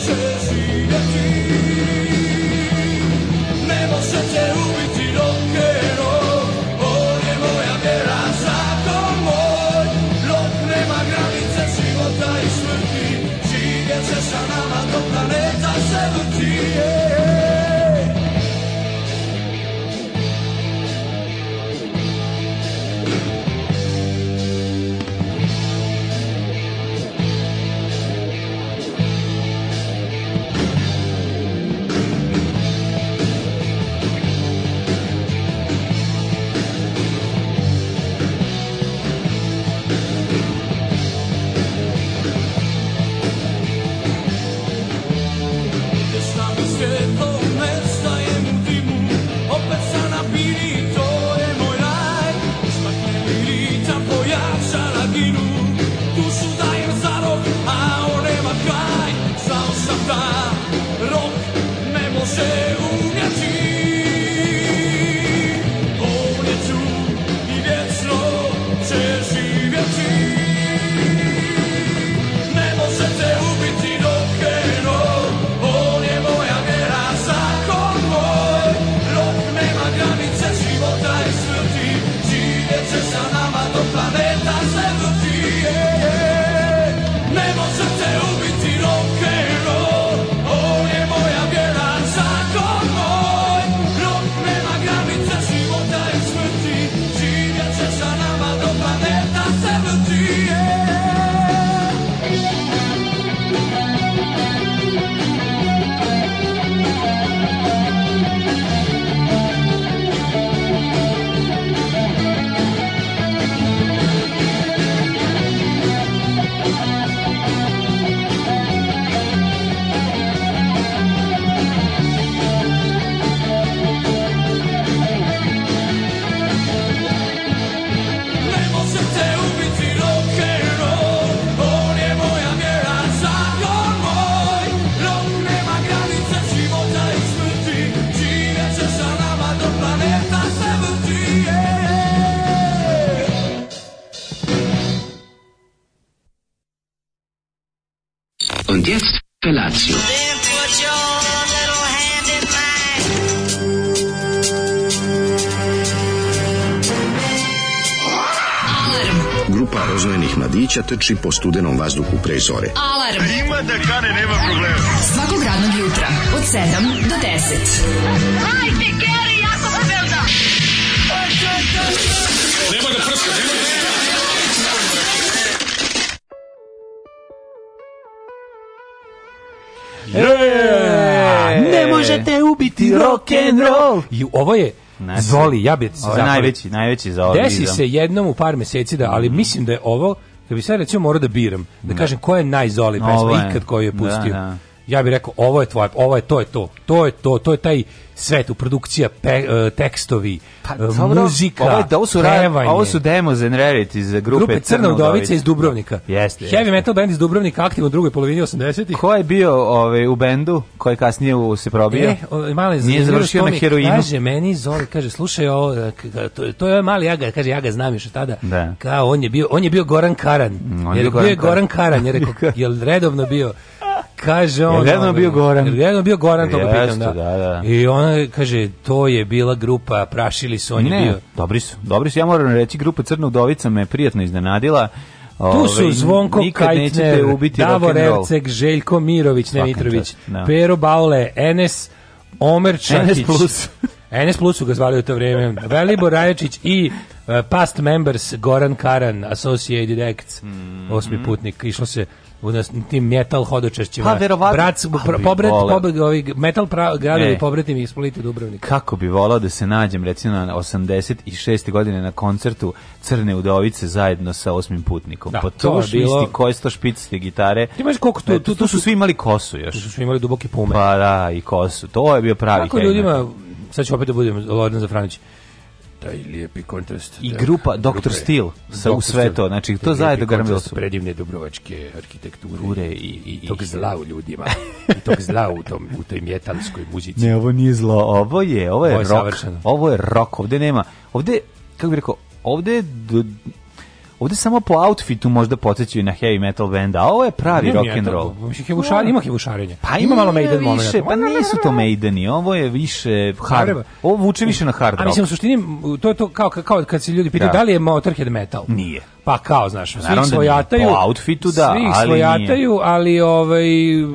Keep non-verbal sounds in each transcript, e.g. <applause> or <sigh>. Ceci de ti kafića trči po studenom vazduhu pre zore. Alarm! A ima da kane, nema problema. Svakog radnog jutra, od 7 do 10. Hajde, Keri, jako se belda! Nema da prska, nema da prska! Yeah. Ne možete ubiti rock and roll. I ovo je Zoli, ja bih se najveći, najveći Zoli. Desi se jednom u par meseci da, ali mislim da je ovo Kad da bi sad recimo morao da biram, da kažem koja je najzoli pesma ikad koju je da, pustio. Da, da ja bih rekao ovo je tvoje, ovo je to je to. To je to, to je taj svet u produkcija pe, e, tekstovi, pa, e, dobro, muzika. Ovo, je, da ovo su ra, ovo su Demos and iz grupe, grupe Crna Udovica iz Dubrovnika. Jeste. Heavy jeste. metal band iz Dubrovnika aktivno u drugoj polovini 80-ih. Ko je bio ovaj u bendu koji kasnije u, se probio? E, o, mali Nije završio na heroinu. Kaže meni Zoli, kaže slušaj ovo, to, to je mali Jaga, kaže ja ga znam još tada. Da. Kao on je bio, on je bio Goran Karan. Mm, on jer je bio Goran, Goran Karan, jer je rekao, jel redovno bio Kaže on. Jer ono, bio Goran. Jer jedno bio Goran, to ga pitam, da. da, da. I ona kaže, to je bila grupa, prašili su, on ne, je bio. dobri su, dobri su. Ja moram reći, grupa Crna Udovica me prijatno iznenadila. Tu su ovaj, Zvonko Kajtner, Davor Erceg, Željko Mirović, ne Mitrović, no. Da. Pero Baule, Enes, Omer Čakić. Enes Plus. <laughs> Enes Plus su ga zvali u to vrijeme. Velibor Rajačić i uh, past members Goran Karan, Associated Acts, mm -hmm. osmi putnik. Išlo se Onda tim metal hodočešćima. Pa, Brac, pra, pobred, pobeg, ovih, metal pra, gradovi pobretim i ispoliti Dubrovnik. Kako bi volao da se nađem, recimo, na 86. godine na koncertu Crne Udovice zajedno sa osmim putnikom. Da, pa to, je bilo... Isti sto špicite gitare. Ti imaš koliko tu, tu, tu, su svi imali kosu još. Tu su svi imali duboke pume. Pa da, i kosu. To je bio pravi Kako ljudima, sad ću opet da budem za Franić taj lijepi kontrast. I da. grupa Dr. Steel sa u sve to, znači to zajedno garmilo su. Predivne dubrovačke arhitekture Ure i, i, i tog zla u ljudima. <laughs> I tog zla u, tom, u toj metalskoj muzici. Ne, ovo nije zlo, ovo je, ovo je, ovo je rock. Savršeno. Ovo je rock, ovde nema, ovde, kako bih rekao, ovde Ovde samo po outfitu možda podsećaju na heavy metal band, a ovo je pravi rock and roll. Hevušar, ima hevušarenje. Pa ima malo Maiden momenat. Pa nisu to Maideni, ovo je više hard. Ovo vuče više na hard rock. A mislim u suštini to je to kao kao kad se ljudi pitaju da. da li je Motorhead metal. Nije. Pa kao, znaš, pa svi da svojataju. Po outfitu da, ali svojataju, ali ovaj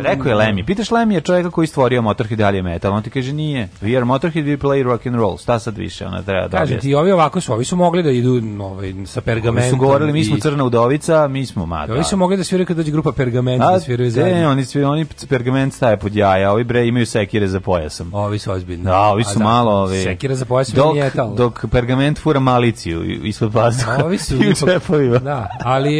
Rekao je Lemi, pitaš Lemi je čovjeka koji stvorio Motorhead ali da je metal, on ti kaže nije. We are Motorhead, we play rock and roll. Šta sad više, ona treba da. Kaže ti ovi ovako su, ovi su mogli da idu ovaj sa pergamentom govorili, mi smo Crna Udovica, mi smo mada. Da, Ovi su mogli da sviraju kad dođe grupa Pergament da sviraju zajedno. Ne, oni, svi, oni Pergament staje pod jaja, ovi bre imaju sekire za pojasom. Ovi su ozbiljni. Da, ovi su A, da. malo... Ovi. Sekira za pojasom dok, nije etal. Dok Pergament fura maliciju ispod pazduha. Ovi su... <laughs> I u čepovima. Da, ali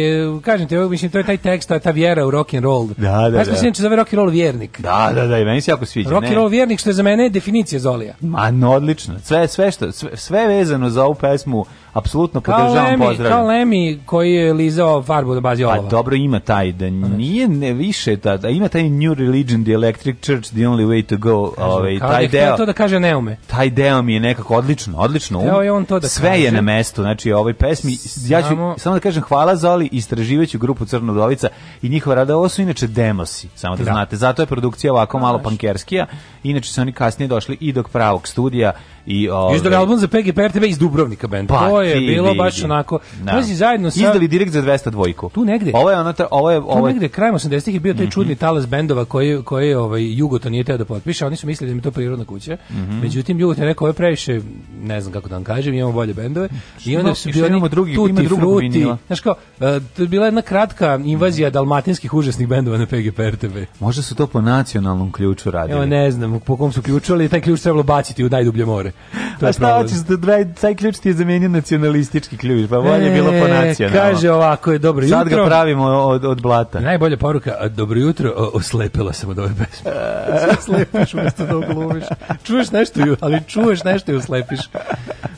kažem te, mislim, to je taj tekst, to je ta vjera u rock'n'roll. Da, da, da. Ja se zove rock'n'roll vjernik. Da, da, da, i meni se jako sviđa. Rock'n'roll vjernik, što je za mene definicija Zolija. Ma, no, odlično. Sve, sve, što, sve, sve vezano za ovu pesmu apsolutno podržavam, pozdravljam. Kao Lemi koji je lizao farbu na da bazi olova. Pa dobro ima taj, da nije ne više, ta, da ima taj New Religion, The Electric Church, The Only Way to Go, Kažem, ovaj, kao je deo. to da kaže neume. Taj deo mi je nekako odlično, odlično. Um, je on to da sve kaže. je na mestu, znači ovoj pesmi, ja ću samo, da kažem hvala Zoli, istraživaću grupu Crnog Dolica i njihova rada, ovo su inače demosi, samo da, da. znate, zato je produkcija ovako malo pankerskija, inače su oni kasnije došli i do pravog studija, I ovaj izdali album za PGP RTV iz Dubrovnika bend. Pa, to je bilo vidi. baš onako. Da. No. zajedno sa Izdali direkt za 202 Tu negde. Ovo je ona ovo je ovo je negde krajem 80-ih je bio taj mm -hmm. čudni talas bendova koji koji ovaj Jugoton nije teo da potpiše, oni su mislili da im to prirodna kuća. Mm -hmm. Međutim Jugoton je rekao ovo je previše, ne znam kako da vam kažem, imamo bolje bendove i onda su bili oni drugi, tuti, ima drugog vinila. Znaš kao, e, to je bila jedna kratka invazija dalmatinskih užasnih bendova na PGP RTV. Možda su to po nacionalnom ključu radili. Evo ne znam po kom su ključu, ali taj ključ trebalo baciti u najdublje more. A šta hoćeš da dvaj, taj ključ ti je zamenio nacionalistički ključ, pa bolje e, bilo po e, nacionalno. Kaže ovako je dobro jutro. Sad ga pravimo od, od blata. Najbolja poruka, dobro jutro, o, oslepila sam od ove pesme. <laughs> Oslepiš umesto da oglumiš. Čuješ nešto, ali čuješ nešto i oslepiš.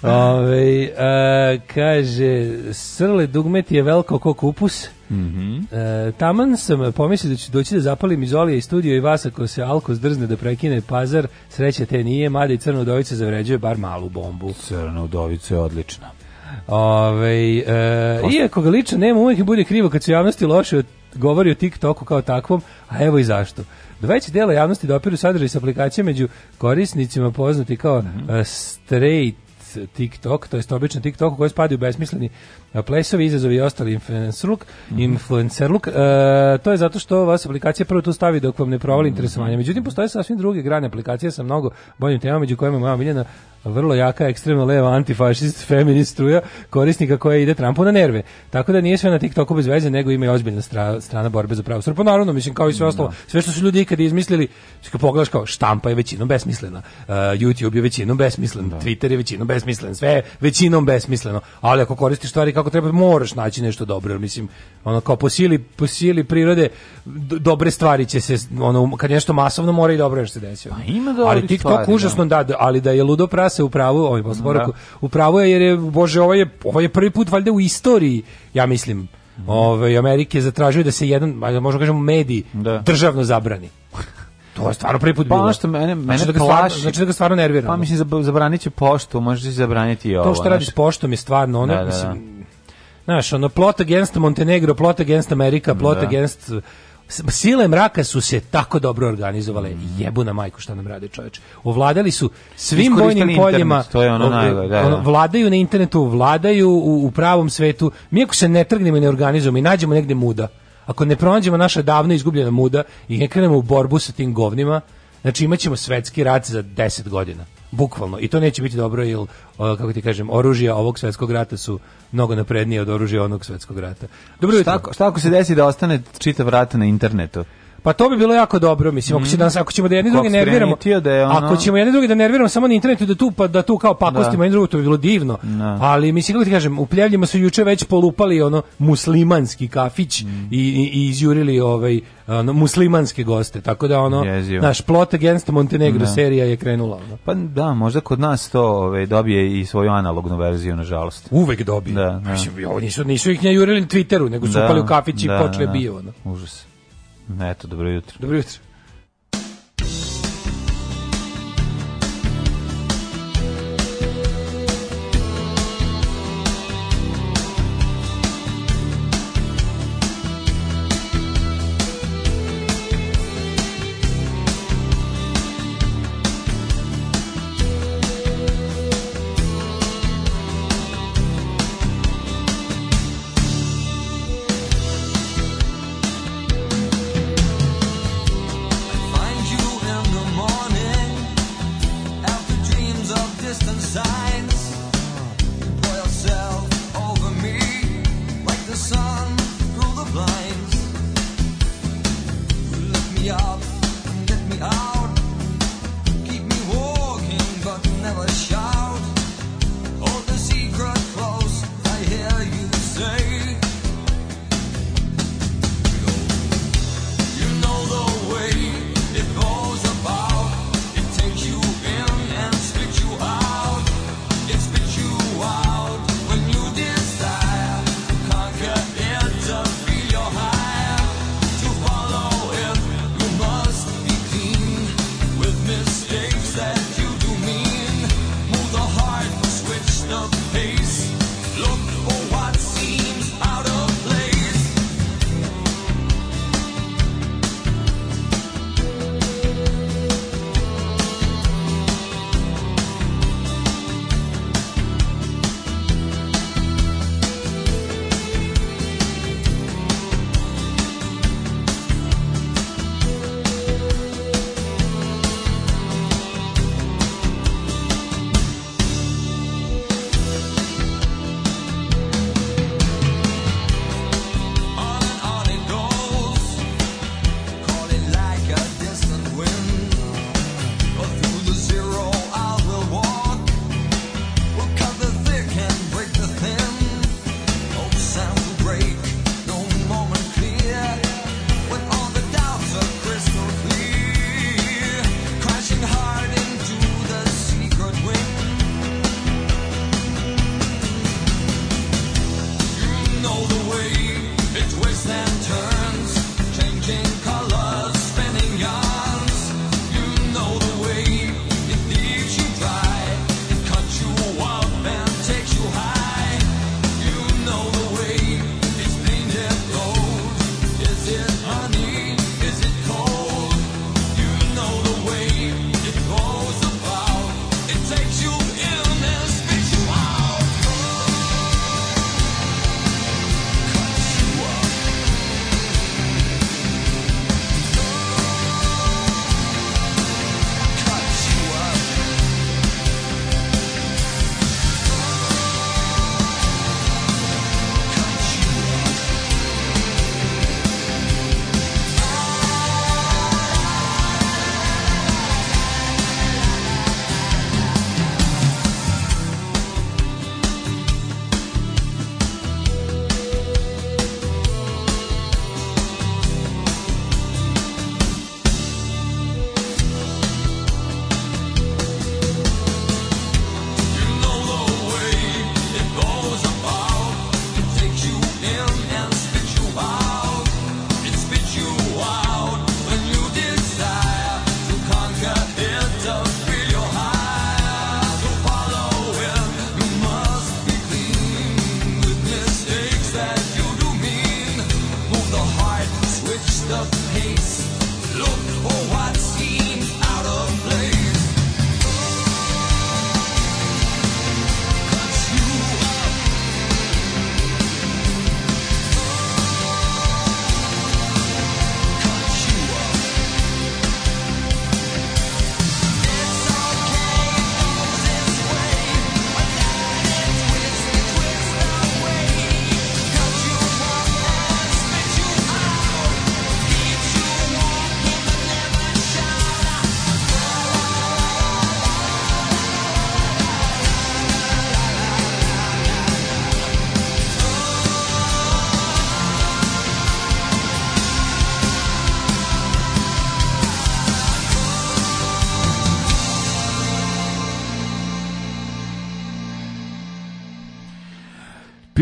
Ove, a, kaže, srle dugmet je veliko ko kupus. Mm -hmm. e, taman sam pomislio da ću doći da zapalim izolije i studio i vas ako se Alko zdrzne da prekine pazar, sreće te nije, mada i Crna Udovica zavređuje bar malu bombu. Crna Udovica je odlična. Ove, e, iako ga lično nema, uvijek bude krivo kad su javnosti loše govori o TikToku kao takvom, a evo i zašto. Do većeg dela javnosti dopiru sadržaj sa aplikacije među korisnicima poznati kao mm -hmm. uh, straight TikTok, to jest običan TikTok koji koji spadaju besmisleni plesovi, izazovi i ostali influencerluk. Mm -hmm. influencerluk. E, to je zato što vas aplikacija prvo tu stavi dok vam ne provali mhm. interesovanje. Međutim, postoje sasvim druge grane aplikacije sa mnogo boljim temama, među kojima je moja miljena vrlo jaka ekstremno leva antifašist feminist struja korisnika koja ide Trumpu na nerve. Tako da nije sve na TikToku bez veze, nego ima i ozbiljna stra, strana borbe za pravo Pa naravno, mislim kao i sve da. ostalo, sve što su ljudi ikada izmislili, što znači, pogledaš kao štampa je većinom besmislena, uh, YouTube je većinom besmislen, da. Twitter je većinom besmislen, sve je većinom besmisleno. Ali ako koristiš stvari kako treba, moraš naći nešto dobro, jer mislim, ono kao po sili, po sili prirode dobre stvari će se ono kad nešto masovno mora i dobro je što se desi. Pa ima Ali TikTok stvari, da. užasno da, da, ali da je ludo pras se u pravu, ovaj posle da. poruku, u pravu je jer je, bože, ovaj je, ovaj je prvi put valjda u istoriji, ja mislim, mhm. Ovaj Amerike zatražio da se jedan, ajde možemo da kažemo, medij da. državno zabrani. To je stvarno prvi put pa, bilo. Pa što mene, znači mene znači, da plaši. znači da ga stvarno nervira. Pa mislim, zabranit će poštu, može i zabraniti i ovo. To što radi s poštom je stvarno, ono, da, da, da. mislim, Znaš, ono, plot against Montenegro, plot against Amerika, plot da. against Sile mraka su se tako dobro organizovale. Mm. Jebu na majku šta nam rade čoveče. Ovladali su svim vojnim poljima. to je ono, najgore, da, ono da. Vladaju na internetu, vladaju u, u pravom svetu. Mi ako se ne trgnemo i ne organizujemo i nađemo negde muda, ako ne pronađemo naša davno izgubljena muda i ne krenemo u borbu sa tim govnima, znači imaćemo svetski rat za 10 godina bukvalno. I to neće biti dobro jer, kako ti kažem, oružja ovog svetskog rata su mnogo naprednije od oružja onog svetskog rata. Dobro šta, šta ako se desi da ostane čitav rat na internetu? Pa to bi bilo jako dobro, mislim, ako, ćemo mhm. nas, ako ćemo da jedni drugi nerviramo, da je ono... ako ćemo jedni drugi da nerviramo samo na internetu da tu, pa, da tu kao pakostimo da. jedni drugi, to bi bilo divno. Da. Ali, mislim, kako ti kažem, u Pljevljima su juče već polupali ono muslimanski kafić mm. i, i, izjurili ovaj, ono, muslimanske goste, tako da ono, Jezio. naš plot against Montenegro da. serija je krenula. Ono. Pa da, možda kod nas to ovaj, dobije i svoju analognu verziju, nažalost. Uvek dobije. Da, da. Mislim, nisu, nisu ih njajurili na Twitteru, nego su da, upali u kafić i da, počeli da, bio. Ono. Užas. Eto, dobro jutro. Dobro jutro.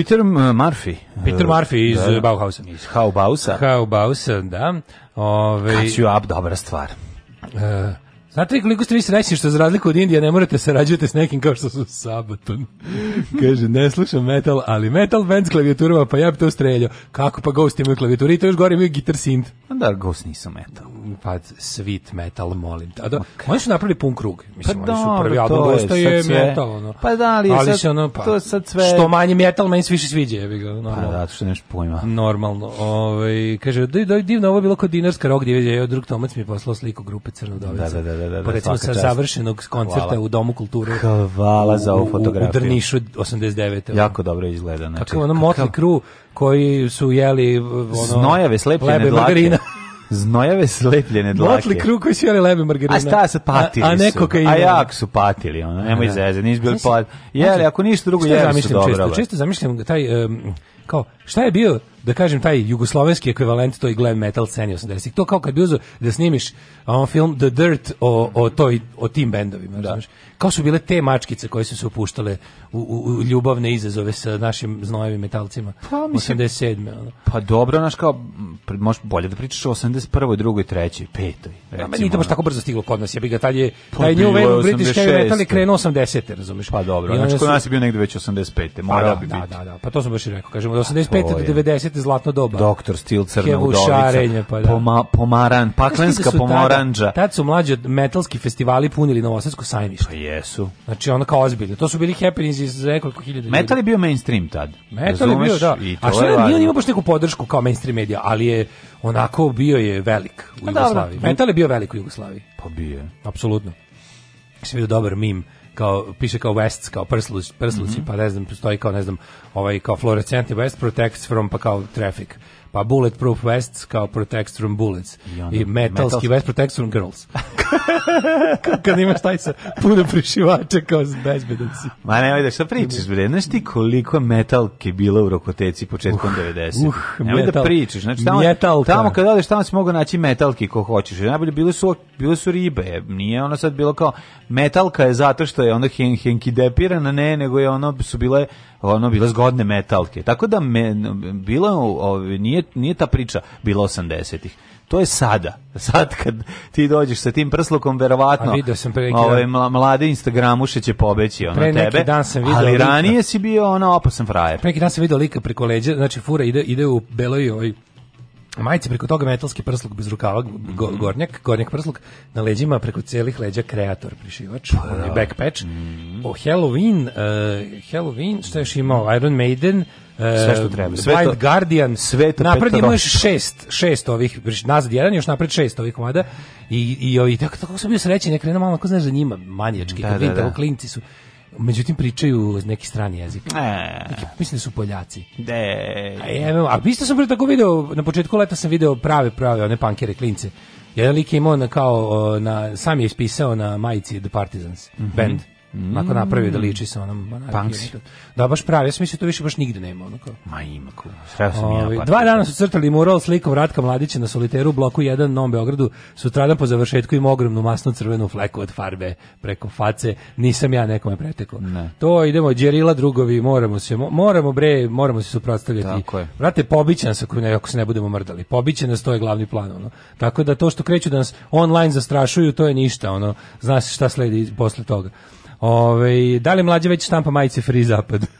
Peter Murphy. Peter Murphy iz da. Bauhausa. Iz How How Haubausa, da. Ove... Kasio up, dobra stvar. E, znate koliko ste vi srećni što za razliku od Indije ne morate sarađujete s nekim kao što su Sabaton. <laughs> Kaže, ne slušam metal, ali metal band s klavijaturama, pa ja bi to streljao. Kako pa Ghost imaju klavijaturi, to još gore imaju gitar synth. Da, Ghost nisam metal pa sweet metal molim. A da, okay. oni su napravili pun krug. Mislim, pa oni su prvi album dosta je metal, ono. Pa da, ali, ali sad, se ono, pa, to sad sve... Što manje metal, meni se više sviđa, Je, ga. Pa, normalno. Pa da, što nemaš pojma. Normalno. Ove, ovaj, kaže, da, da, divno, ovo je bilo kod Dinarska rock divizija, drug Tomac mi je poslao sliku grupe Crnog Dovica. Da, da, da, da, da, pa da, recimo sa čast. završenog koncerta Hvala. u Domu kulture. Hvala za ovu fotografiju. U, u Drnišu 89. Ovo. Jako dobro izgleda. Znači, Kako ono Motley kru koji su jeli ono, Znojave, slepljene dlake. <laughs> Znojave slepljene dlake. Motli kru koji su jeli lebe margarina. A šta se patili a, a neko su. A jak su patili, ono, nemoj da. zeze, nisu bili patili. Jeli, ako ništa drugo, jeli su dobro. Često, često zamišljam taj... Um, kao, šta je bio, da kažem, taj jugoslovenski ekvivalent toj glam metal sceni 80-ih? To kao kad bi uzeo da snimiš on film The Dirt o, o, toj, o tim bendovima, da. znači Kao su bile te mačkice koje su se upuštale u, u, u ljubavne izazove sa našim znojevim metalcima. Pa, mislim, 87. Ono. Pa dobro, znaš, kao, možeš bolje da pričaš o 81. 2. 3. 5. Recimo, meni to baš tako brzo stiglo kod nas. Ja bih ga taj je, pa taj New Wave British Heavy Metal je krenuo 80. te razumiješ? Pa dobro, znači kod nas je bio negde već 85. Morao pa, da, bi da, biti. Da, da, pa to sam baš i rekao. Kažemo, od 85. do 90. zlatno doba. Doktor Stil Crna Udovica, pa da. Poma, pomaran, da paklenska da pomoranđa. Tada, tad su mlađi metalski festivali punili Novosadsko sajmište. Pa jesu. Znači ono kao ozbiljno. To su bili happenings iz nekoliko hiljada ljudi. Metal je bio mainstream tad. Metal je bio, da. A što je, da nije on imao baš neku podršku kao mainstream medija, ali je onako bio je velik u pa Jugoslaviji. Metal je bio velik u Jugoslaviji. Pa bio je. Apsolutno. Sam je dobar mim kao piše kao West kao prsluci, prsluci mm -hmm. pa ne znam stoji kao ne znam ovaj kao fluorescentni West protects from pa kao traffic pa Bulletproof Vests kao protect from Bullets i, i metalski, metalski Vest Protects from Girls. Kad imaš taj sa puno prišivača kao bezbedan si. Ma nemoj da šta pričaš, bre, znaš ti koliko metalke bilo u rokoteci početkom uh, 90. Uh, nemoj da metal, da pričaš, znači tamo, metalka. tamo kad odeš tamo si mogao naći metalki ko hoćeš, najbolje bile su, bile su ribe, nije ono sad bilo kao metalka je zato što je ono hen, henkidepirana, ne, nego je ono su bile ono bilo zgodne metalke. Tako da me, bilo ovaj nije nije ta priča bila 80-ih. To je sada. Sad kad ti dođeš sa tim prslokom verovatno. A sam pre neki ovaj mladi Instagramuše će pobeći ona tebe. pre neki Dan sam video ali lika. ranije si bio ono opasan frajer. Pre neki dan sam video lika preko leđa, znači fura ide ide u beloj ovaj majice preko toga metalski prsluk bez rukava mhm. go, gornjak, gornjak prsluk na leđima preko celih leđa kreator prišivač pa da. backpatch mm. o Halloween uh, Halloween što je imao Iron Maiden e, sve što treba. Sve Guardian, sve to napred imaš šest, šest ovih, nazad jedan, još napred šest ovih komada i, i ovi, tako, tako sam bio srećen, ja krenuo malo, ako znaš da njima manjački, da, kad da, vidim, da. klinci su, međutim pričaju neki strani jezik. E. Neki, mislim da su Poljaci. De. A, je, a isto sam pre tako video, na početku leta sam video prave, prave, one pankere, klince. Jedan lik je imao na kao, na, sam je ispisao na majici The Partisans, mm -hmm. band. Mm. Ako napravio da liči sa onom Punksi. Da, baš pravi. Ja sam mislio da to više baš nigde nema. Ono Ma ima ko. sam ja. Ove, dva dana su crtali mural slikom Ratka Mladića na soliteru u bloku 1 Novom Beogradu. Sutradan po završetku ima ogromnu masnu crvenu fleku od farbe preko face. Nisam ja nekome pretekao. Ne. To idemo, Đerila drugovi, moramo se, moramo bre, moramo se suprotstavljati. Tako je. Vrate, pobićan se ako ne, ako se ne budemo mrdali. Pobiće nas, to je glavni plan. Ono. Tako da to što kreću da nas online zastrašuju, to je ništa. Ono. Zna se šta sledi posle toga. Ove, da li mlađe već štampa majice Free Zapad? <laughs>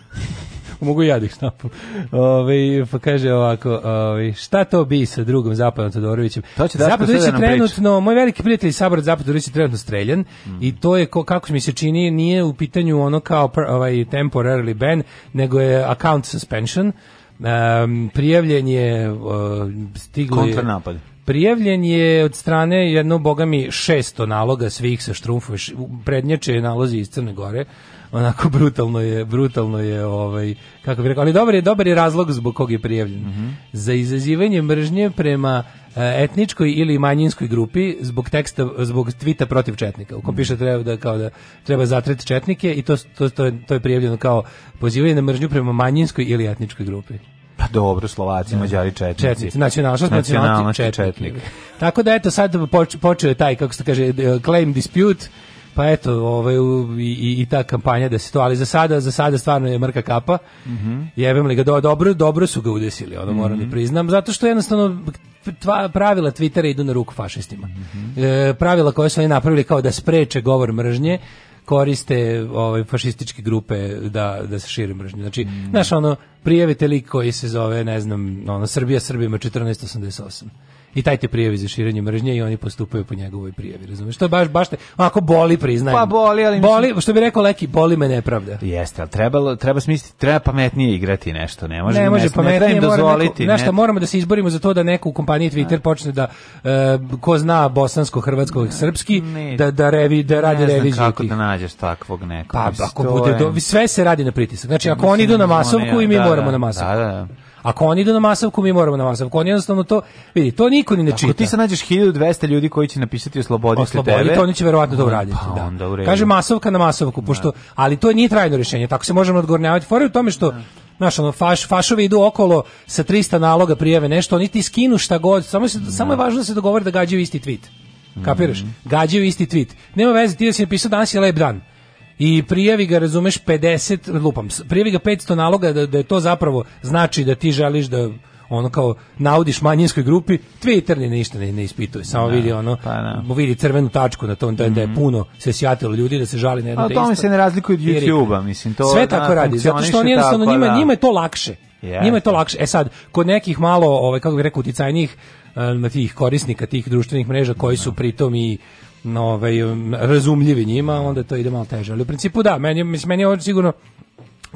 Mogu ja da ih štampam. Ove, pa kaže ovako, ove, šta to bi sa drugom Zapadom Todorovićem? To će Zapadović da je trenutno, priča. moj veliki prijatelj Sabor Zapadović je trenutno streljan mm. i to je, kako mi se čini, nije u pitanju ono kao ovaj, temporarily ban, nego je account suspension. Um, prijavljen je uh, stiglo je... Kontranapad Prijavljen je od strane jedno bogami 600 naloga svih sa štrumfom, prednječe nalozi iz Crne Gore. Onako brutalno je, brutalno je ovaj kako bih rekao, ali dobar je, dobar je razlog zbog kog je prijavljen. Mm -hmm. Za izazivanje mržnje prema e, etničkoj ili manjinskoj grupi zbog teksta zbog tvita protiv četnika. U kom mhm. piše treba da kao da treba zatreti četnike i to to to je, to je prijavljeno kao pozivanje na mržnju prema manjinskoj ili etničkoj grupi. Pa dobro, Slovaci, da. Mađari, Četnici. Četnici, nacionalnost, nacionalnost, četnik. četnik. Tako da eto sad počeo je taj, kako se kaže, claim dispute, pa eto, ovaj, i, i, i ta kampanja da se to, ali za sada, za sada stvarno je mrka kapa. Mm -hmm. Jebem li ga, dobro, dobro su ga udesili, ono moram mm -hmm. da mhm. priznam, zato što jednostavno tva, pravila Twittera idu na ruku fašistima. Mm -hmm. e, pravila koje su oni napravili kao da spreče govor mržnje, koriste ovaj fašističke grupe da da se šire mržnja. Znači, mm. znaš ono prijavite lik koji se zove, ne znam, ono Srbija Srbima 1488 i taj te prijavi za širenje mržnje i oni postupaju po njegovoj prijavi, razumiješ? To baš, baš te, onako boli, priznajem. Pa boli, ali... Boli, što bi rekao Leki, boli me nepravda. Jeste, ali trebalo, treba smisliti, treba pametnije igrati nešto, ne može, ne, može pametnije, ne im dozvoliti. Neko, nešto, moramo da se izborimo za to da neko u kompaniji Twitter da. počne da, uh, ko zna bosansko, hrvatsko, ne, srpski, ne, da, da, revi, da radi reviziju. Ne znam kako da nađeš takvog nekog. Pa, ako bude, do, sve se radi na pritisak. Znači, ako oni idu na masovku i mi da, moramo da, na masovku. Da, da. Ako oni idu na masovku, mi moramo na masovku. Oni jednostavno to, vidi, to niko ni ne čita. Ako ti se nađeš 1200 ljudi koji će napisati o slobodi tebe. oni će verovatno to pa uraditi. Pa, onda Kaže masovka na masovku, da. pošto, ali to nije trajno rješenje. Tako se možemo odgornjavati. Fore u tome što Znaš, ono, faš, fašovi idu okolo sa 300 naloga prijave nešto, oni ti skinu šta god, samo, se, samo je da. važno da se dogovore da gađaju isti tweet. Mhm. Kapiraš? Gađaju isti tweet. Nema veze, ti da si napisao danas je lep dan i prijavi ga, razumeš, 50, lupam, prijavi ga 500 naloga da, da je to zapravo znači da ti želiš da ono kao naudiš manjinskoj grupi, Twitter ni ništa ne, ne ispituje, samo da, vidi ono, pa da. vidi crvenu tačku na tom, da, da je mhm. puno se sjatilo ljudi, da se žali na jedno A, to mi se ne razlikuje od YouTube-a, mislim. To, Sve tako da, radi, zato što oni jednostavno, tako, njima, da. njima je to lakše. Yes. Njima je to lakše. E sad, kod nekih malo, ovaj, kako bih rekao, uticajnijih eh, tih korisnika tih društvenih mreža koji su pritom i nove, ovaj, razumljivi njima, onda to ide malo teže. Ali u principu da, meni, mislim, meni je ovo sigurno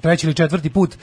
treći ili četvrti put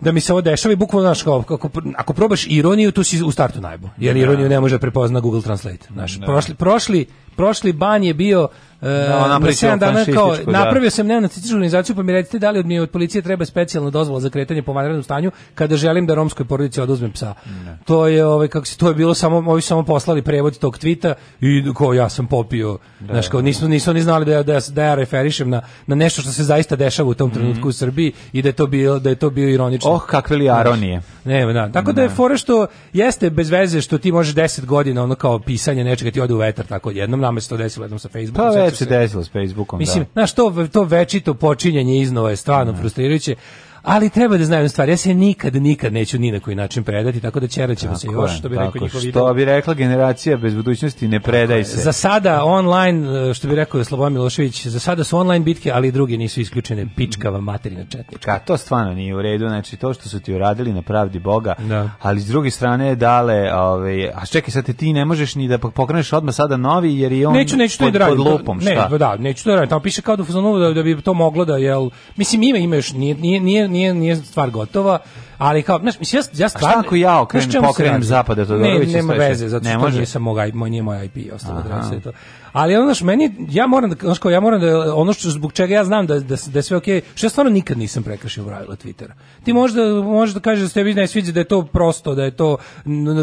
da mi se ovo dešava i bukvalno znaš kao ako, ako probaš ironiju tu si u startu najbo jer da. ironiju ne može prepozna Google Translate znaš prošli prošli prošli ban je bio E, da, na 7 dana kao da. napravio sam neonacističku organizaciju pa mi recite da li od mi od policije treba specijalna dozvola za kretanje po vanrednom stanju kada želim da romskoj porodici oduzmem psa. Ne. To je ovaj kako se to je bilo samo ovi samo poslali prevod tog tvita i ko ja sam popio. Da, znaš, kao da, da. nisu nisu ni znali da ja, da, da ja referišem na, na nešto što se zaista dešava u tom mhm. trenutku mm -hmm. u Srbiji i da je to bio da je to bio ironično. Oh kakve li ironije. Ne, da. Tako ne. da je fora što jeste bez veze što ti možeš 10 godina ono kao pisanje nečega ti ode u vetar tako jednom namesto se to desilo jednom sa Facebooka. Pa se desilo s Facebookom, Mislim, da. Mislim, znaš, to, to večito počinjanje iznova je stvarno mm. frustrirajuće, ali treba da znaju jednu stvar, ja se nikad, nikad neću ni na koji način predati, tako da ćeraćemo se još, što bi tako, rekao njihov Što bi rekla generacija bez budućnosti, ne predaj se. Za sada online, e, što bi rekao Slobodan Milošević, za sada su online bitke, ali drugi druge nisu isključene, vam materina četnička. to stvarno nije u redu, znači to što su ti uradili na pravdi Boga, da. ali s druge strane dale, ovaj, a čekaj sad ti ne možeš ni da pokreneš odmah sada novi, jer i on neću, neću pod, to da pod, lupom, šta? Ne, da, neću to da raditi, tamo piše kao da, da, da bi to moglo da, jel, mislim ima, ima još, nije, nije, nije nije, nije stvar gotova, ali kao, znaš, mislim, ja, ja stvarno... A šta ja okrenem, pokrenem zapade to ne, nema veze, zato što to nije, moj, nije moj IP, ostalo da to. Ali ono što meni ja moram da znaš, ja moram da ono što zbog čega ja znam da da da je sve okej, okay, što ja stvarno nikad nisam prekršio pravila Twittera. Ti možda možeš da kažeš da se vi ne sviđa da je to prosto, da je to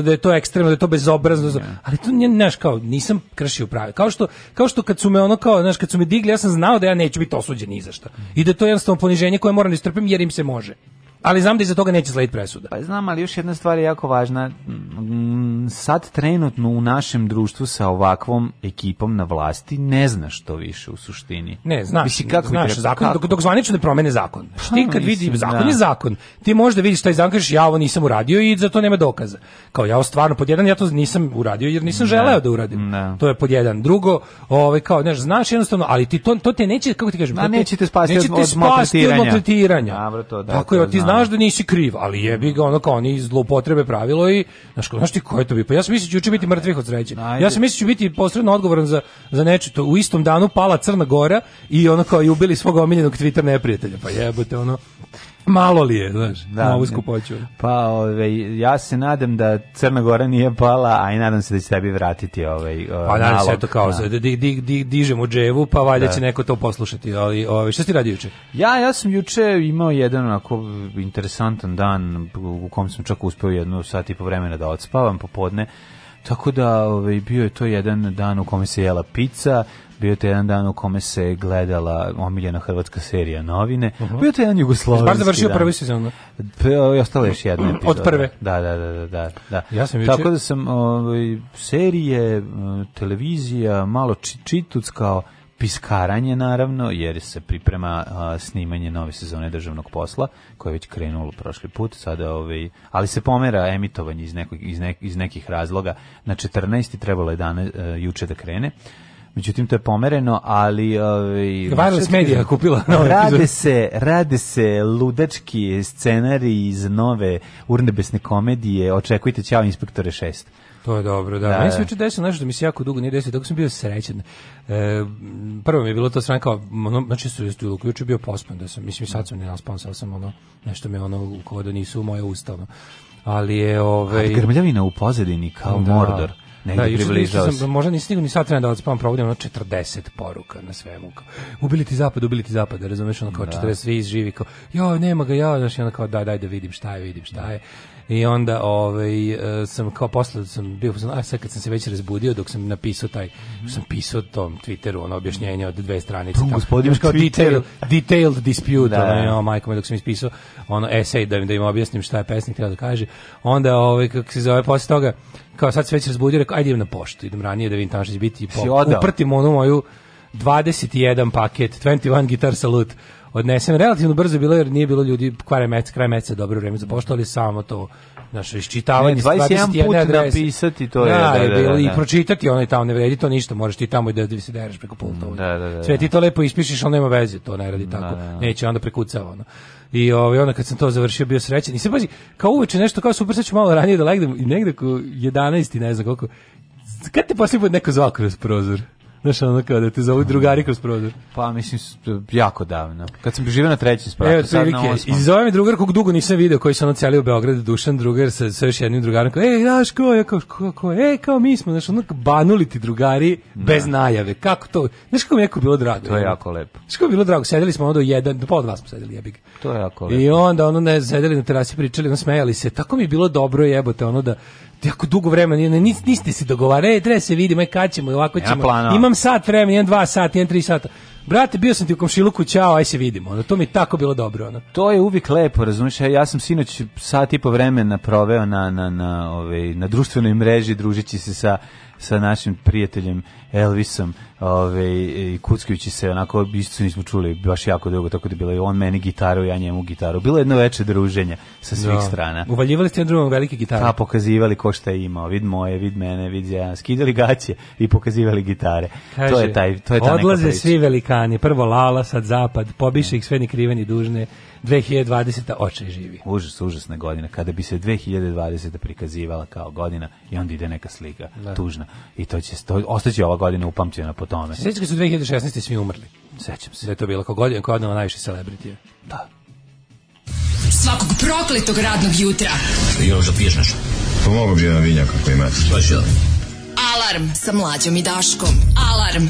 da je to ekstremno, da je to bezobrazno, yeah. ali to ne znaš kao nisam kršio pravila. Kao što kao što kad su me ono kao znaš kad su me digli, ja sam znao da ja neću biti osuđen ni za šta. I da to je to jednostavno poniženje koje moram da istrpim jer im se može. Ali znam da iza toga neće slediti presuda. Pa znam, ali još jedna stvar je jako važna. Mm, sad trenutno u našem društvu sa ovakvom ekipom na vlasti ne znaš to više u suštini. Ne, znaš. Visi kako znaš, treba, zakon, kako? dok, dok zvanično ne promene zakon. Pa, ti kad vidi, zakon da. je zakon. Ti možda vidiš taj zakon, kažeš ja ovo nisam uradio i za to nema dokaza. Kao ja ovo stvarno, pod jedan, ja to nisam uradio jer nisam ne. Da, želeo da uradim. Ne. Da. To je pod jedan. Drugo, ovaj, kao, znaš, znaš jednostavno, ali ti to, to te neće, kako ti kažem, Ma, neće te spasti od maltretiranja. da, Tako je, ti znaš da nisi kriv, ali jebi ga ono kao oni zloupotrebe pravilo i znaš, znaš ti ko je to bi? Pa ja sam mislio juče da biti mrtvih od sreće. Ja sam mislio da biti posredno odgovoran za za nečito. U istom danu pala Crna Gora i ono kao i ubili svog omiljenog Twitter neprijatelja. Pa jebote ono malo li je, znaš, da, na ovu skupoću. Pa, ove, ja se nadam da Crna Gora nije pala, a i nadam se da će sebi vratiti ovaj Pa nadam se to kao, da. di, di, di, dižemo dževu, pa valjda da. će neko to poslušati, ali ove, šta si radi juče? Ja, ja sam juče imao jedan onako interesantan dan u kom sam čak uspeo jednu sat i po vremena da odspavam popodne, Tako da ovaj, bio je to jedan dan u kome se jela pizza, bio je to jedan dan u kome se gledala omiljena hrvatska serija Novine, uh mhm. -huh. bio je to jedan jugoslovenski dan. Bar završio prvi sezon. Da? I ostala još jedna epizoda. Mhm. Od prve. Da, da, da, da. da, da. Ja sam Tako viče... da sam ovaj, serije, televizija, malo či, čituc kao piskaranje naravno, jer se priprema a, snimanje nove sezone državnog posla, koje je već krenulo prošli put, sada ovaj, ali se pomera emitovanje iz, nekog, iz, nek, iz nekih razloga. Na 14. trebalo je dana, e, juče da krene međutim to je pomereno, ali ovaj Wireless Media kupila. No, rade se, rade se ludački scenari iz nove urnebesne komedije, očekujte ćao inspektore 6. To je dobro, da. da Meni se juče desilo nešto da mi se jako dugo nije desilo, tako sam bio srećan. E, prvo mi je bilo to sranka, ono, znači su jesti luk, juče bio pospan, da sam, mislim, sad sam ne naspan, sad sam ono, nešto me ono, kao da nisu moje usta, Ali je, ovaj... Ali grmljavina u pozadini, kao da. Mordor negde da, približao se. Možda nisam stigao ni sad vremena da odspavam, provodim da ono 40 poruka na svemu. Kao, ubili ti zapad, ubili ti zapad, razumeš, ono kao da. svi izživi, kao, joj, nema ga, ja, znaš, ono kao, daj, daj da vidim šta je, vidim šta da. je. Da I onda ovaj, e, sam kao posle sam bio, a sad kad sam se već razbudio dok sam napisao taj, sam pisao tom Twitteru ono objašnjenje od dve stranice. Tom gospodinu kao detail, detailed dispute, da, ono, ono, majko me dok sam ispisao ono essay da im, da im objasnim šta je pesnik treba da kaže. Onda ovaj, kako se zove posle toga, kao sad se već razbudio, rekao, ajde idem na poštu, idem ranije da vidim tamo će biti. Po, uprtim onu moju 21 paket, 21 guitar salute odnesem. Relativno brzo bilo jer nije bilo ljudi kraj meseca, kraj meseca dobro vreme za poštu, ali samo to naše isčitavanje ne, 21 put adrese. napisati to je, da, da, da, da, i da. pročitati onaj tamo ne vredi to ništa, možeš ti tamo i da se dereš preko pulta. Da, da, da, Sve da. ti to lepo ispišeš, ali nema veze, to ne radi da, tako. Neće onda prekucava ono. I ovaj onda kad sam to završio bio srećan. I se pazi, kao uveče nešto kao super, sad malo ranije da legnem i negde oko 11 i ne znam koliko. Kad te posljednji put neko zvao kroz prozor? Znaš, ono kao da te zovu drugari kroz prozor. Pa, mislim, jako davno. Kad sam živio na trećem spratu, Evo, sad na osmom. I zove mi drugar kog dugo nisam video, koji se ono cijeli u Beogradu, Dušan drugar sa, sa još jednim drugarom, kao, ej, znaš, ko, ja kao, ko, ko, ej, e, kao mi smo, znaš, ono, banuli ti drugari da. bez najave. Kako to? Znaš, kako mi jako bilo drago? To je jako lepo. Znaš, kako bilo drago? Sedeli smo onda jedan, do pola dva smo sedeli, jebik. To je jako lepo. I onda, ono, ne, sedeli na terasi, pričali, ono, smejali se. Tako mi bilo dobro, jebote, ono, da, jako dugo vremena, ne, niste, niste se dogovarali, e, treba se vidimo, e, kad ćemo, ovako ćemo, ja imam sat vremena, imam dva sata, imam tri sata. Brate, bio sam ti u komšiluku, čao, aj se vidimo. Ono, to mi tako bilo dobro. Ono. To je uvijek lepo, razumiješ? Ja sam sinoć sat i po vremena proveo na, na, na, ove, ovaj, na društvenoj mreži, družići se sa sa našim prijateljem Elvisom, ovaj kuckajući se onako isto nismo čuli baš jako dugo, tako da bilo i on meni gitaru, ja njemu gitaru. Bilo je jedno veče druženja sa svih da. strana. Uvaljivali ste drugom velike gitare. Da, pokazivali ko šta je imao, vid moje, vid mene, vid ja, skidali gaće i pokazivali gitare. Kaže, to je taj, to je ta Odlaze svi velikani, prvo Lala, sad Zapad, pobiše ih sve ni krive ni dužne 2020. očaj živi. Užas, užasna godina. Kada bi se 2020. prikazivala kao godina i onda ide neka slika, da. tužna. I to će, to, ostaće ova godina upamćena po tome. Sjećam su 2016. svi umrli. Sećam se. Da je to bila kao godina, koja godina najviše celebritije. Da. Svakog prokletog radnog jutra. Još da piješ nešto? Pomogu pa bi jedan vinjak ako imate. Baš Alarm sa mlađom i Daškom. Alarm.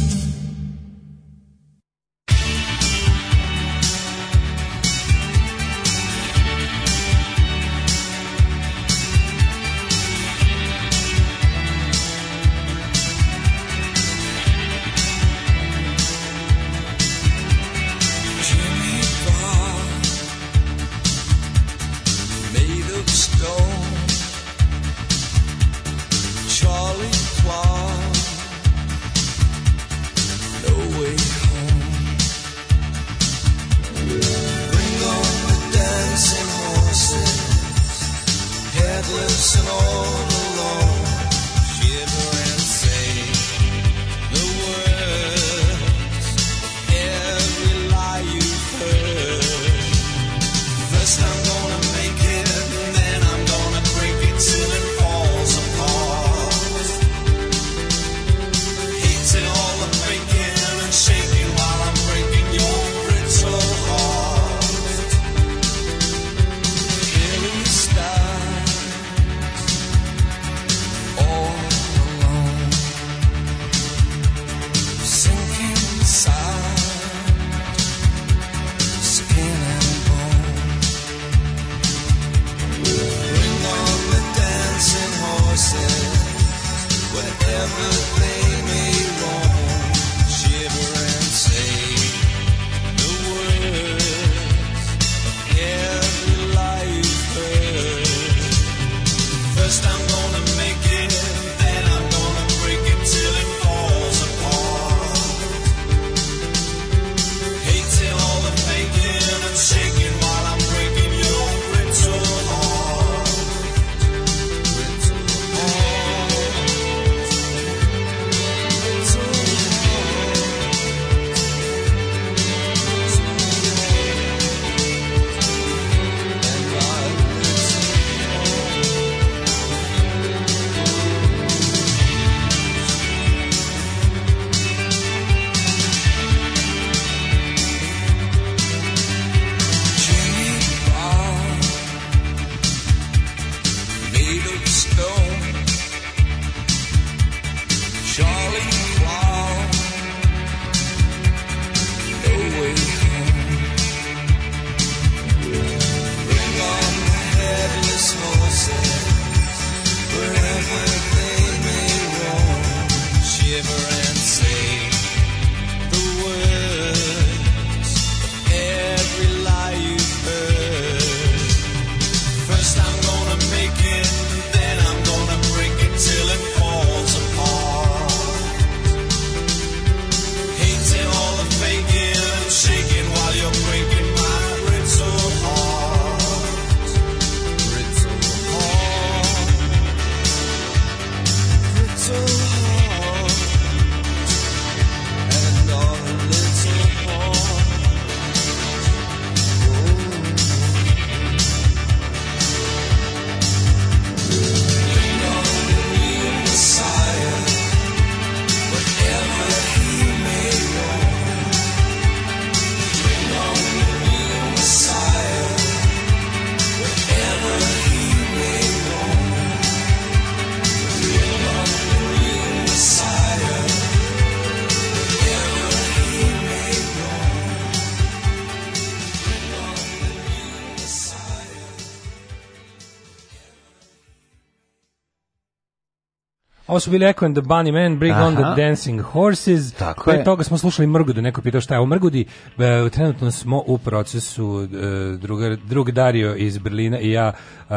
Ovo su bili Echo and the Bunny Man, Bring Aha. on the Dancing Horses. Tako Pre je. toga smo slušali Mrgudu, neko pitao šta je o Mrgudi. E, trenutno smo u procesu e, druga, drug Dario iz Berlina i ja e,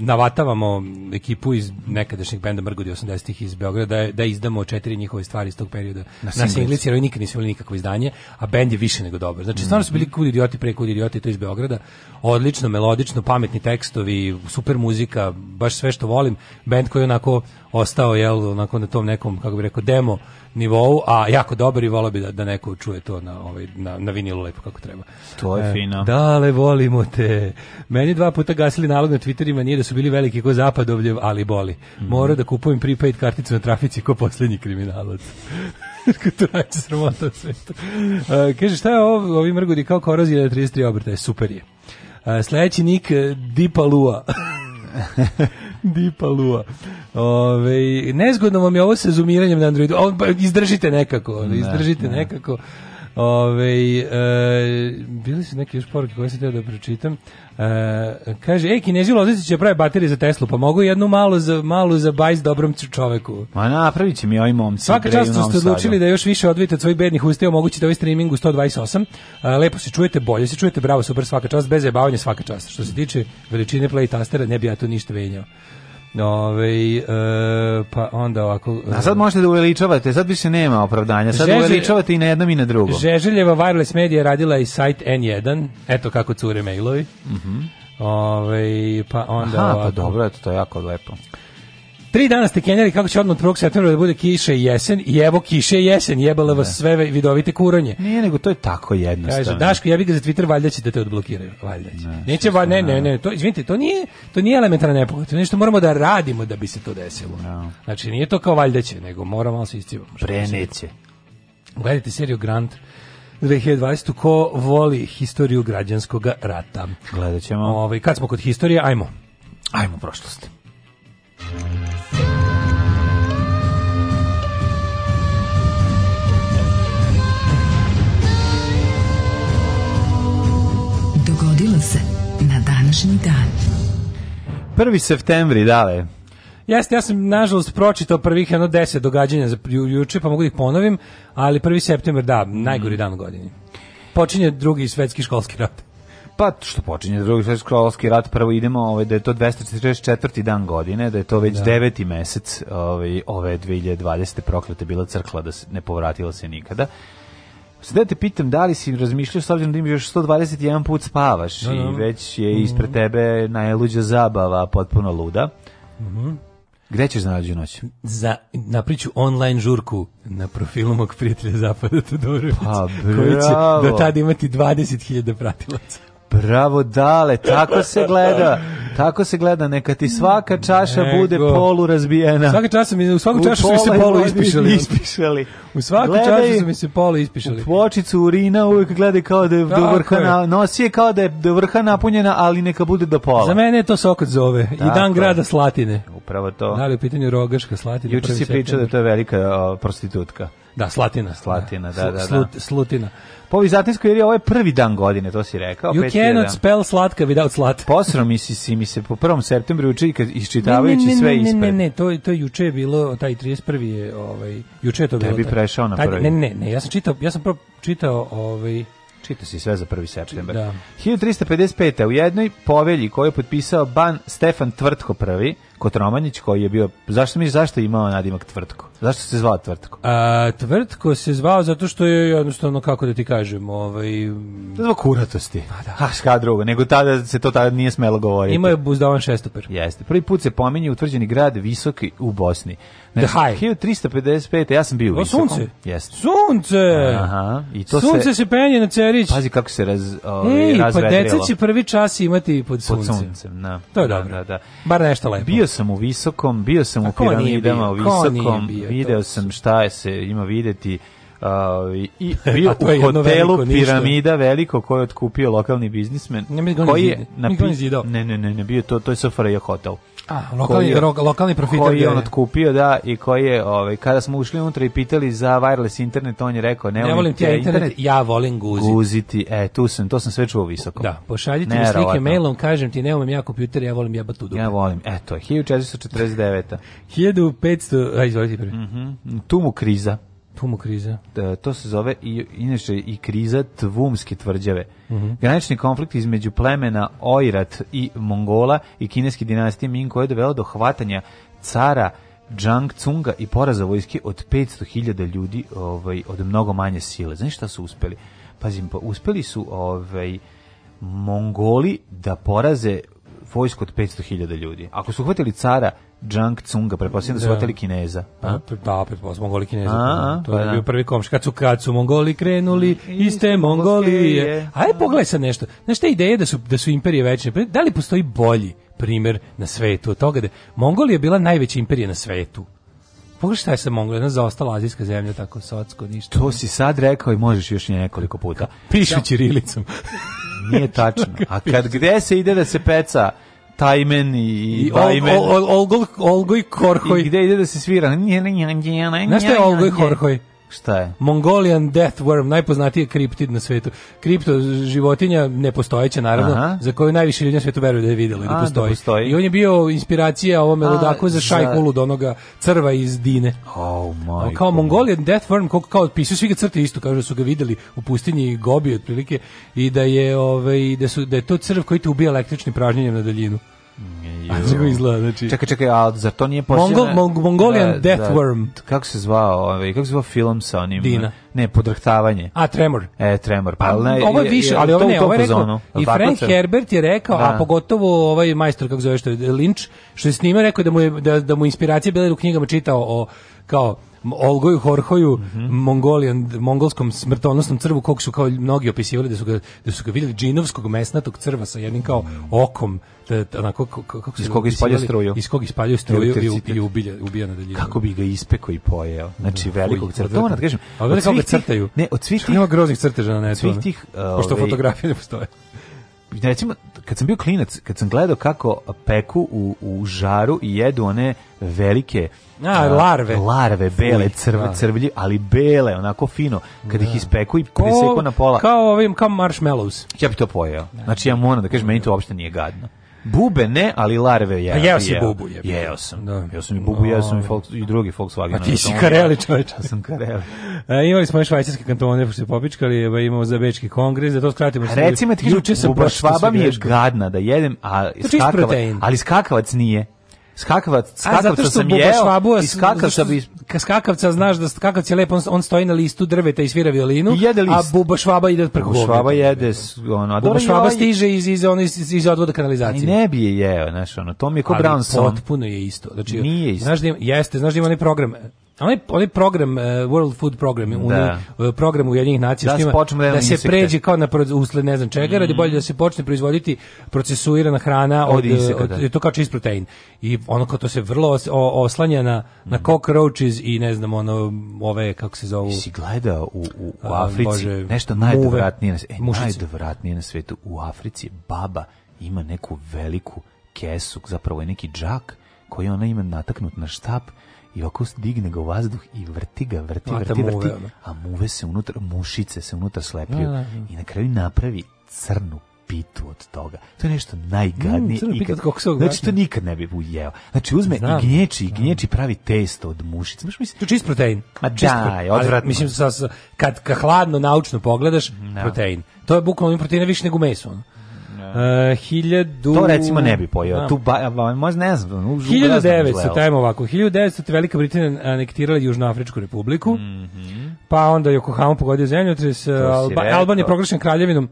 navatavamo ekipu iz nekadašnjeg benda Mrgodi 80-ih iz Beograda da, da izdamo četiri njihove stvari iz tog perioda na, na singlici, jer oni nikad nisu imali nikakvo izdanje, a bend je više nego dobar. Znači, stvarno su bili mhm. kudi idioti, pre kudi idioti, to iz Beograda. Odlično, melodično, pametni tekstovi, super muzika, baš sve što volim. Bend koji je onako ostao, jel, onako na tom nekom, kako bih rekao, demo nivou, a jako dobar i volao bi da, da neko čuje to na, ovaj, na, na vinilu lepo kako treba. To je e, fino. Dale, volimo te. Meni dva puta gasili nalog na Twitterima, nije da su bili veliki ko zapadovljev, ali boli. Mhm. mora da kupujem prepaid karticu na trafici ko posljednji kriminalac. <laughs> to najče sramota sveta. Uh, kaže, šta je ovo, ovi mrgudi kao korozija na 33 obrtaje, super je. Uh, sledeći nik, e, Dipa Lua. <laughs> Dipa Lua. Ove, nezgodno vam je ovo sa zoomiranjem na Androidu. O, pa, izdržite nekako, ne, izdržite ne. nekako. Ove, e, bili su neke još poruke koje sam teo da pročitam. E, kaže, ej, kinezi lozici će pravi baterije za Teslu, pa mogu jednu malu za, malu za bajs dobrom čoveku. Ma napravit će mi ovi momci. Svaka čast što ste odlučili da još više odvijete od svojih bednih uste, omogućite da ovaj streaming u 128. E, lepo se čujete, bolje se čujete, bravo, super, svaka čast, bez jebavanja, svaka čast. Što se tiče veličine play tastera, ne bi ja tu ništa venjao. Ove, e, pa onda ovako... A e, sad možete da uveličavate, sad više nema opravdanja, sad Žeželj... uveličavate i na jednom i na drugom. Žeželjeva wireless media radila i sajt N1, eto kako cure mailovi. Mhm. Mm Ove, pa onda Aha, pa ovako. pa dobro, eto, to je jako lepo. Tri dana ste kenjali kako će odmah od 1. septembra da bude kiše i jesen i evo kiše i jesen, jebala vas da. sve vidovite kuranje. Nije, nego to je tako jednostavno. Kaže, Daško, jebi ga za Twitter, valjda će da te odblokiraju, valjda će. Ne, Neće, va, ne, ne, ne, to, izvinite, to nije, to nije elementarna nepogoda, to nešto moramo da radimo da bi se to desilo. No. Znači, nije to kao valjda će, nego moramo malo se iscivamo. Preneće. Da Gledajte seriju Grant, 2020. ko voli historiju građanskog rata. Gledat ćemo. Ove, ovaj, kad smo kod historije, ajmo. Ajmo prošlosti. Dogodilo se na današnji dan. 1. septembri, dale. Jeste, ja sam nažalost pročitao prvih jedno 10 događanja za ju, juče, pa mogu da ih ponovim, ali 1. septembar, da, najgori dan u godini. Počinje drugi svetski školski rat. Pa što počinje drugi svetski rat, prvo idemo ovaj, da je to 244. dan godine, da je to već da. deveti mesec ovaj, ove 2020. proklete bila crkla, da se, ne povratila se nikada. Sada te pitam da li si razmišljao s obzirom da imaš još 121 put spavaš da, da. i već je mhm. ispred tebe najluđa zabava, potpuno luda. Mhm. Mm Gde ćeš za noć? Za, napriču online žurku na profilu mog prijatelja Zapada Todorovića, pa, koji će do tada imati 20.000 pratilaca. Bravo dale, tako se gleda. Tako se gleda, neka ti svaka čaša Nego. bude polu razbijena. Svaka čaša u svaku čašu su mi se polu ispišali. ispišali. U svaku gledaj, čašu su mi se polu ispišali. U pločicu urina uvek gleda kao da je do vrha na, nosi je kao da je do vrha napunjena, ali neka bude do pola. Za mene je to Sokot zove Tako. i dan grada Slatine. Upravo to. Da li u pitanju Rogaška Slatina? Juče si pričao da to je velika o, prostitutka. Da, Slatina. Slatina, da, da, da. Slut, slutina. Po vizantinskoj jer je ovo prvi dan godine, to si rekao. You cannot spell slatka without slat. Posro mi si, si mi se po 1. septembru uči isčitavajući ne, ne, ne, sve ispred. Ne, ne, ne, to, to juče je bilo, taj 31. je, ovaj, juče je to bilo. Tebi prešao na prvi. Taj, Ne, ne, ne, ja sam čitao, ja sam prvo čitao, ovaj, Čitao si sve za 1. september. Da. 1355. u jednoj povelji koju je potpisao ban Stefan Tvrtko prvi, Kotromanjić koji je bio zašto mi zašto je imao nadimak Tvrtko? Zašto se zvao Tvrtko? A, tvrtko se zvao zato što je jednostavno kako da ti kažem, ovaj zbog kuratosti. Pa da. Ha, šta drugo, nego tada se to tada nije smelo govoriti. Imao je buzdavan šestoper. Jeste. Prvi put se pominje utvrđeni grad Visoki u Bosni. Znači, The 1355. Ja sam bio u Visokom. Sunce. Jeste. Sunce. Aha. I to sunce se, se penje na Cerić. Pazi kako se raz, ovaj, pa razvedrilo. pa deca će prvi čas imati pod suncem. Pod suncem, da. To je dobro. Da, da. da. Bar nešto lepo. Bio bio sam u Visokom, bio sam A u Piramidama, u Visokom, video sam šta je se ima videti. Uh, i <laughs> bio u hotelu veliko, piramida veliko koji je otkupio lokalni biznismen ne, koji je napi... ne, ne, ne, ne, bio to, to je Sofraja hotel. A, lokalni, je, lokalni profiter koji je on otkupio, da, i koji je, ovaj, kada smo ušli unutra i pitali za wireless internet, on je rekao, ne, ne volim ti internet, internet, ja volim guziti. Guziti, e, tu sam, to sam sve čuo visoko. Da, pošaljite mi slike mailom, kažem ti, ne volim ja kompjuter, ja volim jebati tu dupe. Ja volim, eto, 1449. 1500, aj, izvolite prvi. Mm -hmm. Tu mu kriza. Tumu kriza. Da, to se zove i inače i kriza tvumske tvrđave. Mm -hmm. Granični konflikt između plemena Oirat i Mongola i kineske dinastije Ming koje je dovelo do hvatanja cara Zhang Cunga i poraza vojske od 500.000 ljudi ovaj, od mnogo manje sile. Znaš šta su uspeli? Pazim, pa uspeli su ovaj, Mongoli da poraze vojsku od 500.000 ljudi. Ako su uhvatili cara Jang Cunga, pretpostavljam da su hvatali Kineza. A? Da, pretpostavljam, Mongoli Kineza. A, a, to je da, da, pa da. bio prvi komš. Kad su, kad su Mongoli krenuli, iste Mongolije. Aj, pogledaj sad nešto. Znaš, te ideje da su, da su imperije večne, pa, da li postoji bolji primer na svetu od toga da Mongolija bila najveća imperija na svetu. Pogledaj šta je sa Mongolija, jedna zaostala azijska zemlja, tako socko, ništa. To si sad rekao i možeš još nje nekoliko puta. Piši ćirilicom. <laughs> Nije tačno. A kad gde se ide da se peca Tajmen i, I Bajmen. Olgoj Korhoj. I gde ide da se svira? Znaš što je Olgoj Korhoj? Šta je? Mongolian Death Worm, najpoznatiji kriptid na svetu. Kripto životinja nepostojeća, naravno, Aha. za koju najviše ljudi na svetu veruju da je vidjela i da, da postoji. da postoji. I on je bio inspiracija ovom melodaku za Šajkulu, od onoga crva iz Dine. Oh, my A kao God. Mongolian Death Worm, kako kao otpisuju, svi ga crte isto, kažu da su ga videli u pustinji Gobi, otprilike, i da je, ovaj, da su, da je to crv koji te ubija električnim pražnjenjem na daljinu. Kako izgleda, znači... Čekaj, čekaj, a zar to nije posljedno? Mongol, Mongolian da, Deathworm. Da, kako se zvao, ovaj, kako se zvao film sa onim... Dina. Ne, podrhtavanje. A, tremor. E, tremor. Pa, pa ne, ovo je više, ali ovo ne, ovo je rekao, i Frank Herbert je rekao, a da. pogotovo ovaj majstor, kako zove što je, Lynch, što je snimao, rekao da mu, je, da, da mu inspiracija bila u knjigama čitao o, kao, Olgoju Horhoju, mm -hmm. Mongolian, mongolskom smrtonosnom crvu, kog su kao mnogi opisivali da su ga, da su ga videli džinovskog mesnatog crva sa jednim kao okom, da, da onako, kako su iz kog ispaljaju struju. Iz kog ispaljaju struju i, i ubija, ubija na daljinu. Kako bi ga ispekao i pojeo. Znači, da, velikog crva. To moram da kažem. Od svih crtaju. Ne, od svih tih... Nema groznih crteža na netu. Svih tih... Uh, <laughs> pošto ovaj, fotografije ne postoje. Recimo, kad sam bio klinac, kad sam gledao kako peku u, u žaru i jedu one velike a, larve. Larve, bele, crve, da. crvlje, ali bele, onako fino. Kad da. ih ispeku i preseku na pola. Kao ovim, kao marshmallows. Ja bih to pojeo. Znači, ja moram da kažem, meni to uopšte nije gadno. Bube ne, ali larve ja. A jeo si bubu je. Jeo sam. Da. Jeo sam i bubu, jeo sam i, ovaj. Volks, i drugi Volkswagen. A ti si kareli čoveč. Ja sam kareli. <laughs> e, imali smo i švajcarske kantone, pošto se popičkali, ba, imamo za Bečki kongres, da to skratimo. Recimo, ti kažem, buba švaba mi je gadna da jedem, a skakavac, ali skakavac nije skakavac, skakavca što sam jeo švabua, i skakavca bi... Skakavca, znaš da skakavac je lep, on, on stoji na listu drveta i svira violinu, a buba švaba ide preko buba švaba jede, ono, a buba švaba ovaj- stiže iz, iz, ono, iz, iz odvoda kanalizacije. ne bi je jeo, znaš, ono, to mi je ko Brownson. potpuno je isto. Znači, Nije isto. Znaš da jeste, znaš da ima onaj program, Onaj, onaj program, uh, World Food Program, da. Uni, uh, e, program Ujedinjenih nacija, da, štima, da, da se pređe kao na usled ne znam čega, mm. radi mhm. bolje da se počne proizvoditi procesuirana hrana od, od, e, insekta, od da. to kao čist protein. I ono kao to se vrlo os, o, oslanja na, mm. na mhm. cockroaches i ne znam, ono, ove, kako se zovu... I si gledao u, u, u Africi, Bože, nešto najdovratnije na, e, najdovratnije na svetu, u Africi baba ima neku veliku kesu, zapravo je neki džak koji ona ima nataknut na štap i ovako digne ga u vazduh i vrti ga, vrti, vrti, vrti, vrti, a muve se unutra, mušice se unutra slepljuju da, da, da. i na kraju napravi crnu pitu od toga. To je nešto najgadnije. Mm, ikad, znači, to nikad ne bi ujeo. Znači, uzme Znam. i gnječi, i gnječi pravi testo od mušice. Znači, mislim, to je čist protein. Ma daj, odvratno. mislim, sa, sa, kad ka hladno naučno pogledaš, no. protein. To je bukvalno proteina više nego meso. Ono. Uh, hiljadu... To recimo ne bi pojeo. Da. Tu ba, ba, možda ne znam. Už 1900, tajmo ovako. 1900 Velika Britanija anektirala Južnoafričku republiku, mm -hmm. pa onda Yokohama pogodio zemljotres, Alba, Albanija proglašena kraljevinom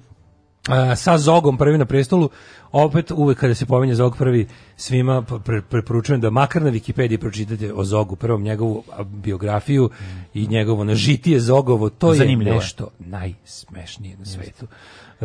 Uh, sa Zogom prvi na prestolu, opet uvek kada se pominje Zog prvi, svima preporučujem da makar na Wikipediji pročitate o Zogu, prvom njegovu biografiju i njegovo nažitije Zogovo, to Zanimljivo je nešto najsmešnije na svetu. Yes. 1900...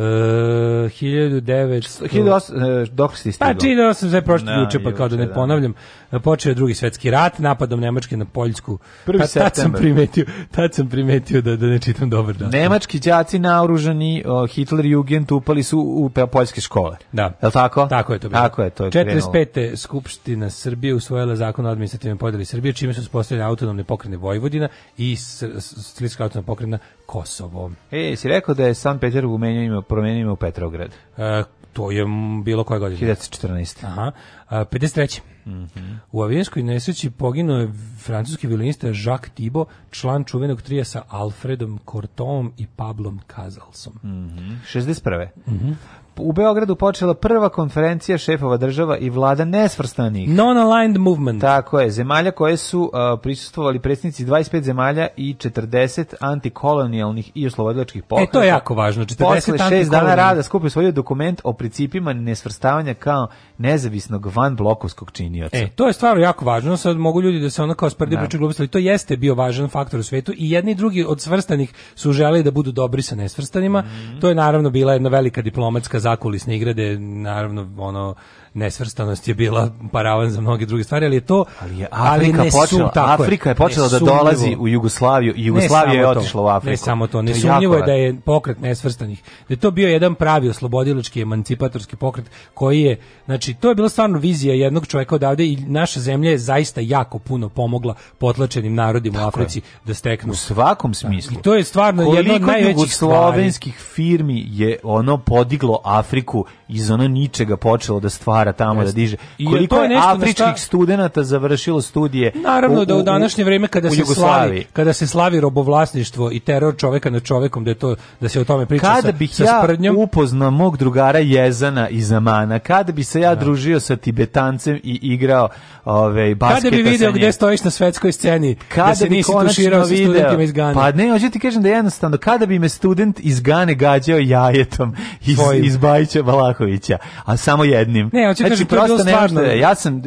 Uh, e, Dok si stigao? Pa činio da sam sve prošlo juče, pa kao da ne da. ponavljam. E, počeo je drugi svetski rat, napadom Nemačke na Poljsku. Prvi Ta, pa, tad, sam primetio, tad sam primetio da, da ne čitam dobro da. Nemački đaci naoružani Hitler Jugend upali su u poljske škole. Da. Je tako? Tako je to bilo. Tako je to. Je 45. Skupština Srbije usvojila zakon o administrativnoj podeli Srbije, čime su uspostavljene autonomne pokrajine Vojvodina i Srpska autonomna pokrajina Kosovo. E, si rekao da je San Peter u menju promenimo u Petrograd. E, to je bilo koje godine? 1914. Aha. A, 53. Mm -hmm. U avijenskoj nesreći poginuo je francuski violinista Jacques Thibault, član čuvenog trija sa Alfredom Cortomom i Pablom Kazalsom. Mm -hmm. 61. Mm -hmm u Beogradu počela prva konferencija šefova država i vlada nesvrstanih. Non-aligned movement. Tako je, zemalja koje su uh, prisustvovali predsjednici 25 zemalja i 40 antikolonijalnih i oslobodilačkih pokreta. E, to je jako važno. 40 Posle šest dana rada skupio svoj dokument o principima nesvrstavanja kao nezavisnog van blokovskog činioca. E, to je stvarno jako važno, sad mogu ljudi da se ono kao sprdi da. priču gluposti, to jeste bio važan faktor u svetu i jedni i drugi od svrstanih su želeli da budu dobri sa nesvrstanima. Mm -hmm. To je naravno bila jedna velika diplomatska zakulisna igra gde naravno ono nesvrstanost je bila paravan za mnoge druge stvari, ali je to ali je Afrika ali počela, tako Afrika je počela da dolazi u Jugoslaviju i Jugoslavija je otišla u Afriku. Ne samo to, nesumnjivo je da je pokret nesvrstanih, da je to bio jedan pravi oslobodilački emancipatorski pokret koji je, znači to je bila stvarno vizija jednog čovjeka odavde i naša zemlja je zaista jako puno pomogla potlačenim narodima tako u Africi je. da steknu u svakom da. smislu. I to je stvarno jedno od najvećih slovenskih firmi je ono podiglo Afriku iz ona ničega počelo da stvara para tamo da diže. Koliko je, je afričkih šta... studenata završilo studije Naravno u, da u današnje vrijeme kada u se slavi, kada se slavi robovlasništvo i teror čoveka nad čovekom da je to da se o tome priča kada sa, bih sa ja upoznao mog drugara Jezana iz Amana, kada bi se ja da. družio sa Tibetancem i igrao ove ovaj, basket Kada bi video gdje stojiš na svetskoj sceni, kada da se nisi tuširao sa studentima iz Gane. Pa ne, hoću ti kažem da jednostavno kada bi me student iz Gane gađao jajetom iz, iz Bajića Valahovića, a samo jednim. Ne, ne, znači, prosto to stvarno. ja, sam,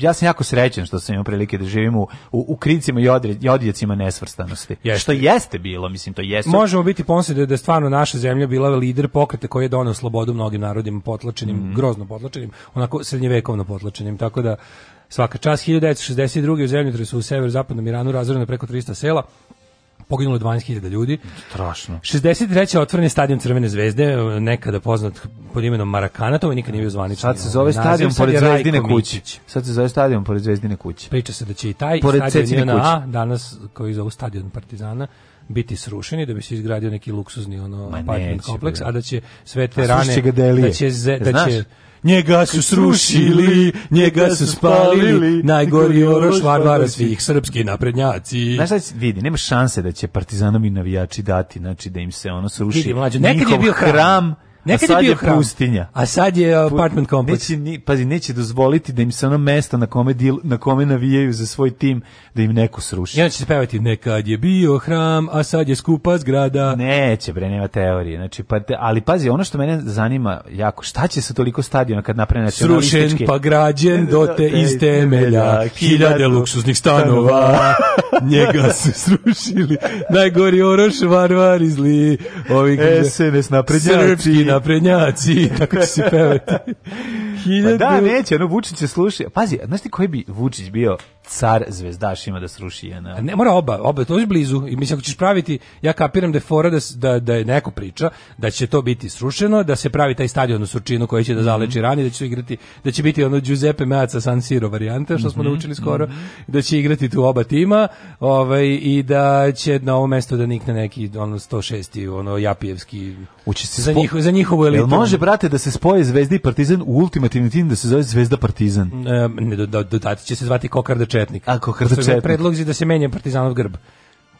ja sam jako srećen što sam imao prilike da živim u, u, u kricima i, odre, i odjecima nesvrstanosti. Jeste. Što jeste bilo, mislim, to jeste. Možemo biti ponosni da, je stvarno naša zemlja bila lider pokreta koji je doneo slobodu mnogim narodima potlačenim, mm -hmm. grozno potlačenim, onako srednjevekovno potlačenim, tako da Svaka čast 1962. u zemljotresu u severozapadnom Iranu razoreno preko 300 sela, poginulo 12.000 ljudi. Strašno. 63. otvoren je stadion Crvene zvezde, e, nekada poznat pod imenom Marakana, to je nikad nije bio zvanično. Ovaj, sad se zove stadion pored Zvezdine kuće. Sad se zove stadion pored Zvezdine kuće. Priča se da će i taj pored stadion na danas koji zovu stadion Partizana, biti srušeni da bi se izgradio neki luksuzni ono apartment kompleks, a da će sve te rane da će da će njega su srušili, njega su spalili, najgori oroš varvara znači. svih srpski naprednjaci. Znaš šta vidi, nema šanse da će partizanovi navijači dati, znači da im se ono sruši. Vidi, mlađo, nekad je bio hram Nekad je bio hram, pustinja. A sad je uh, apartment kompleks. Neće, ni, pazi, neće dozvoliti da im se ono mesto na kome, dil, na kome navijaju za svoj tim, da im neko sruši. I onda će se pevati, nekad je bio hram, a sad je skupa zgrada. Neće, bre, nema teorije. Znači, pa, ali pazi, ono što mene zanima jako, šta će se toliko stadiona kad naprave nacionalističke... Srušen pa građen do <laughs> da, te da, iz da, temelja, hiljade luksuznih stanova. <laughs> njega su srušili. Najgori oroš, varvari zli. Ovi, kaže, SNS naprednjaci. Srpski naprednjaci, tako će se pevati. Hiljadu... Pa da, neće, ono Vučić se sluši. Pazi, znaš ti koji bi Vučić bio car zvezdašima da sruši JNA. Ne mora oba, oba to je blizu. I mislim ako ćeš praviti, ja kapiram da je fora da da da je neko priča da će to biti srušeno, da se pravi taj stadion u Surčinu koji će da zaleči mm -hmm. rani, da će igrati, da će biti ono Giuseppe Meazza San Siro varijante, što smo mm -hmm. naučili skoro, mm -hmm. da će igrati tu oba tima, ovaj i da će na ovo mesto da nikne neki ono 106 ono Japijevski Uči se za njihovo za njihovu elitu. Jel može brate da se spoje Zvezda i Partizan u ultimativni tim da se zove Zvezda Partizan? E, ne do, do, do, će se zvati Kokarda četnik. Ako krstočetnik. Predlog da se menja partizanov grb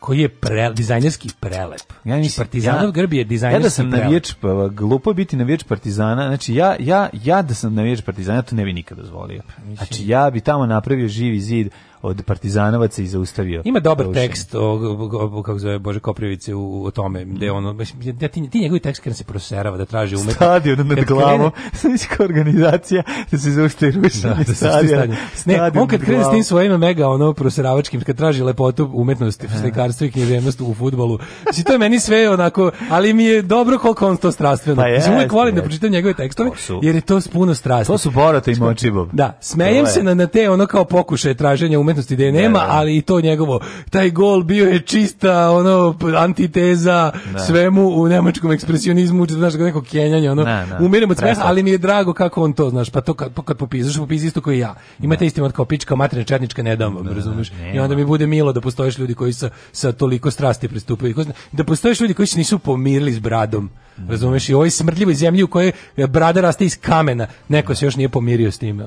koji je pre, dizajnerski prelep. Ja mislim, znači, Partizanov ja, grb je dizajnerski prelep. Ja da sam navijač, pa, pa, glupo je biti navijač Partizana, znači ja, ja, ja da sam navijač Partizana, ja to ne bi nikada dozvolio. Pa, znači ja bi tamo napravio živi zid, od partizanovaca i zaustavio. Ima dobar Ušen. tekst o, o, o, kako zove Bože Koprivice u, o tome, gde ono da ti, ti njegovi tekst kad se proserava da traži umetnik. Stadion nad glavom, slička <laughs> organizacija da se zaustavi rušenje da, da stadion. Ne, on kad krene s tim svojim mega ono proseravačkim kad traži lepotu umetnosti, slikarstva i književnosti u fudbalu. Znači to je meni sve onako, ali mi je dobro koliko on to strastveno. Pa je, volim da pročitam njegove tekstove pa su, jer je to puno strasti. To su Borata i Močibov. Da, smejem se na, na te ono kao pokušaje traženja umetnosti umetnosti da je nema, ne, da, ne. Da. ali i to njegovo, taj gol bio je čista ono antiteza ne. Da. svemu u nemačkom ekspresionizmu, znaš, neko kenjanje, ono, umirem od smeha, ali mi je drago kako on to, znaš, pa to kad, kad popizaš, popizi isto koji ja. Imate isti kao pička, materina četnička, ne dam vam, razumeš? I onda mi bude milo da postojiš ljudi koji sa, sa toliko strasti pristupaju, da postojiš ljudi koji se nisu pomirili s bradom, razumeš? I ovoj smrdljivoj zemlji u kojoj brada raste iz kamena, neko se još nije pomirio s tim.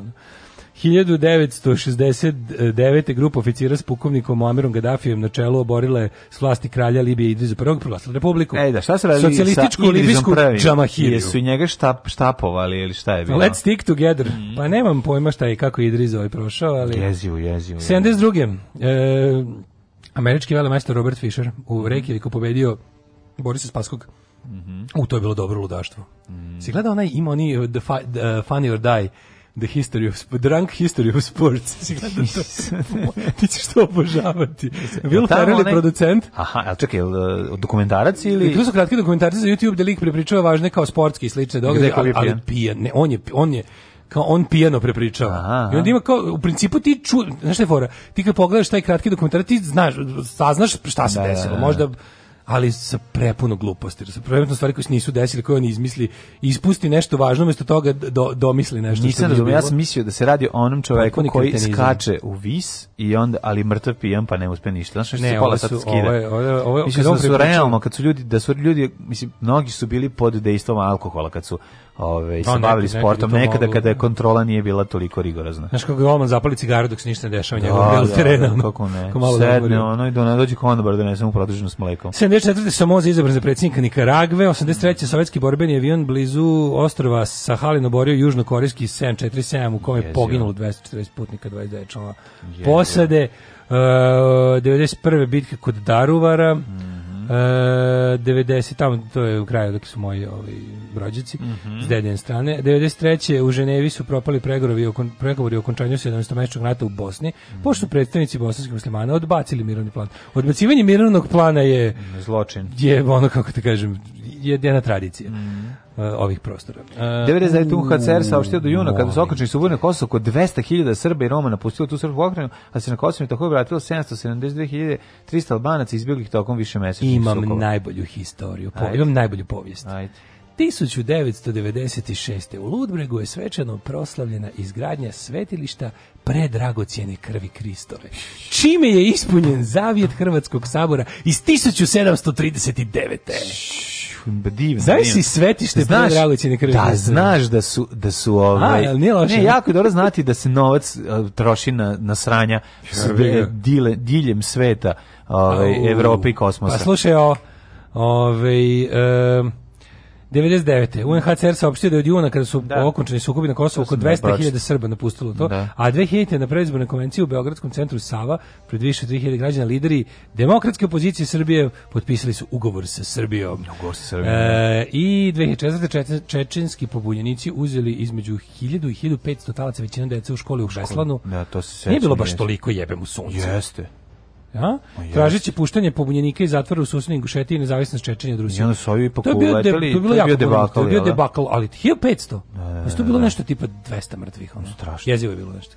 1969. grupa oficira s pukovnikom Muamerom Gaddafijem na čelu oborila je s vlasti kralja Libije Idriza prvog proglasila republiku. Ej, da, šta se radili Socijalističku sa libijsku džamahiriju. Jesu njega štap, štapovali ili šta je bilo? Let's stick together. Mm. Pa nemam pojma šta je kako Idriz ovaj prošao, ali... Jezivo, jezivo. 72. E, američki velemajstor Robert Fisher u mm. Reykjaviku pobedio Borisa Spaskog. Mm -hmm. U, to je bilo dobro ludaštvo. Mm. Si gledao onaj, ima oni the, fi, the Funny or Die The History of Sports, Drunk History of Sports. <laughs> <laughs> Ti ćeš to obožavati. Will Ferrell je producent. Aha, ali čekaj, e, dokumentarac ili... I tu su kratki dokumentarci za YouTube gde lik prepričava važne kao sportske i slične događaje, ali, ali pijan. Ne, on je, on je, kao on pijano prepričava. I onda ima kao, u principu ti ču, znaš šta je fora, ti kad pogledaš taj kratki dokumentar, ti znaš, saznaš šta se da, da desilo, da, da. možda ali sa prepuno gluposti, sa prepuno stvari koje se nisu desile, koje on izmisli, ispusti nešto važno, umjesto toga da, do, domisli nešto. Nisam razumio, ja sam mislio da se radi o onom čoveku Potpuni koji kretenizam. skače u vis, i onda, ali mrtav pijan pa ne uspe ništa. Znaš što se pola sad skida? Ovo, ovo, ovo, mislim, kad da su realno, kad su ljudi, da su ljudi, mislim, mnogi su bili pod dejstvom alkohola, kad su ove, da, se bavili nekada, sportom nekada, nekada kada je kontrola nije bila toliko rigorozna. Znaš kako je Oman zapali cigaru dok se ništa ne dešava da, njegovom delu da, terena. Da, kako ne. Kako malo Sedne ono i do ne dođe konobar da nesem uprotuženo s mlekom. 74. Samoza izabran za predsjednika Nikaragve, 83. sovjetski borbeni avion blizu ostrova Sahalin oborio južnokorejski 747 u kome je poginulo 240 putnika, 29 člana posade. Uh, 91. bitka kod Daruvara. Mm Uh, mhm. 90 e, tamo to je u kraju dok su moji ovi brođaci mm -hmm. s dedine strane. 93 u Ženevi su propali pregovori o pregovori o okončanju 17. rata u Bosni, mm -hmm. pošto predstavnici bosanskih muslimana odbacili mirni plan. Odbacivanje mirnog plana je zločin. Je ono kako te da kažem, je jedna tradicija. Mm -hmm. Eh, ovih prostora. Uh, eh, 99 UNHCR saopštio do juna kada su okočeni suborne Kosovo oko 200.000 Srba i Roma napustilo tu Srbu okrenu, a se na Kosovo i tako vratilo 772.300 Albanaca izbjeglih tokom više meseca. Imam sukova. najbolju historiju, po, imam najbolju povijest. Ajde. 1996. u Ludbregu je svečano proslavljena izgradnja svetilišta predragocjene krvi Kristove, čime je ispunjen zavjet Hrvatskog sabora iz 1739 divno. Znaš si svetište znaš, Dragocine krvi? Da, znaš da su, da su ovaj, A, nije loše. Ne, jako je dobro znati da se novac e, troši na, na sranja s, dile, diljem sveta, ovaj, Evrope i kosmosa. Pa slušaj, o, ovaj, um, 99. UNHCR saopštio da je od juna kada su da. okončeni sukobi na Kosovu da oko 200.000 Srba napustilo to, da. a 2000. na predizbornoj konvenciji u Beogradskom centru Sava pred više od 3000 građana lideri demokratske opozicije Srbije potpisali su ugovor sa Srbijom. Ugovor sa Srbijom. Da. E, I 2004. čečenski pobunjenici uzeli između 1000 i 1500 talaca većina dece u školi u Beslanu. Ja, da, to se Nije bilo baš toliko jebem u suncu. Jeste a? tražeći puštanje pobunjenika iz zatvora u susednoj Ingušetiji i nezavisnost Čečenja od Rusije. I onda su ovi ipak to uleteli, to je bio, to je bio debakl. To je bio da? debakl, ali 1500, e, da, da, da, to je bilo nešto tipa 200 mrtvih. Ono. Strašno. Jezivo je bilo nešto.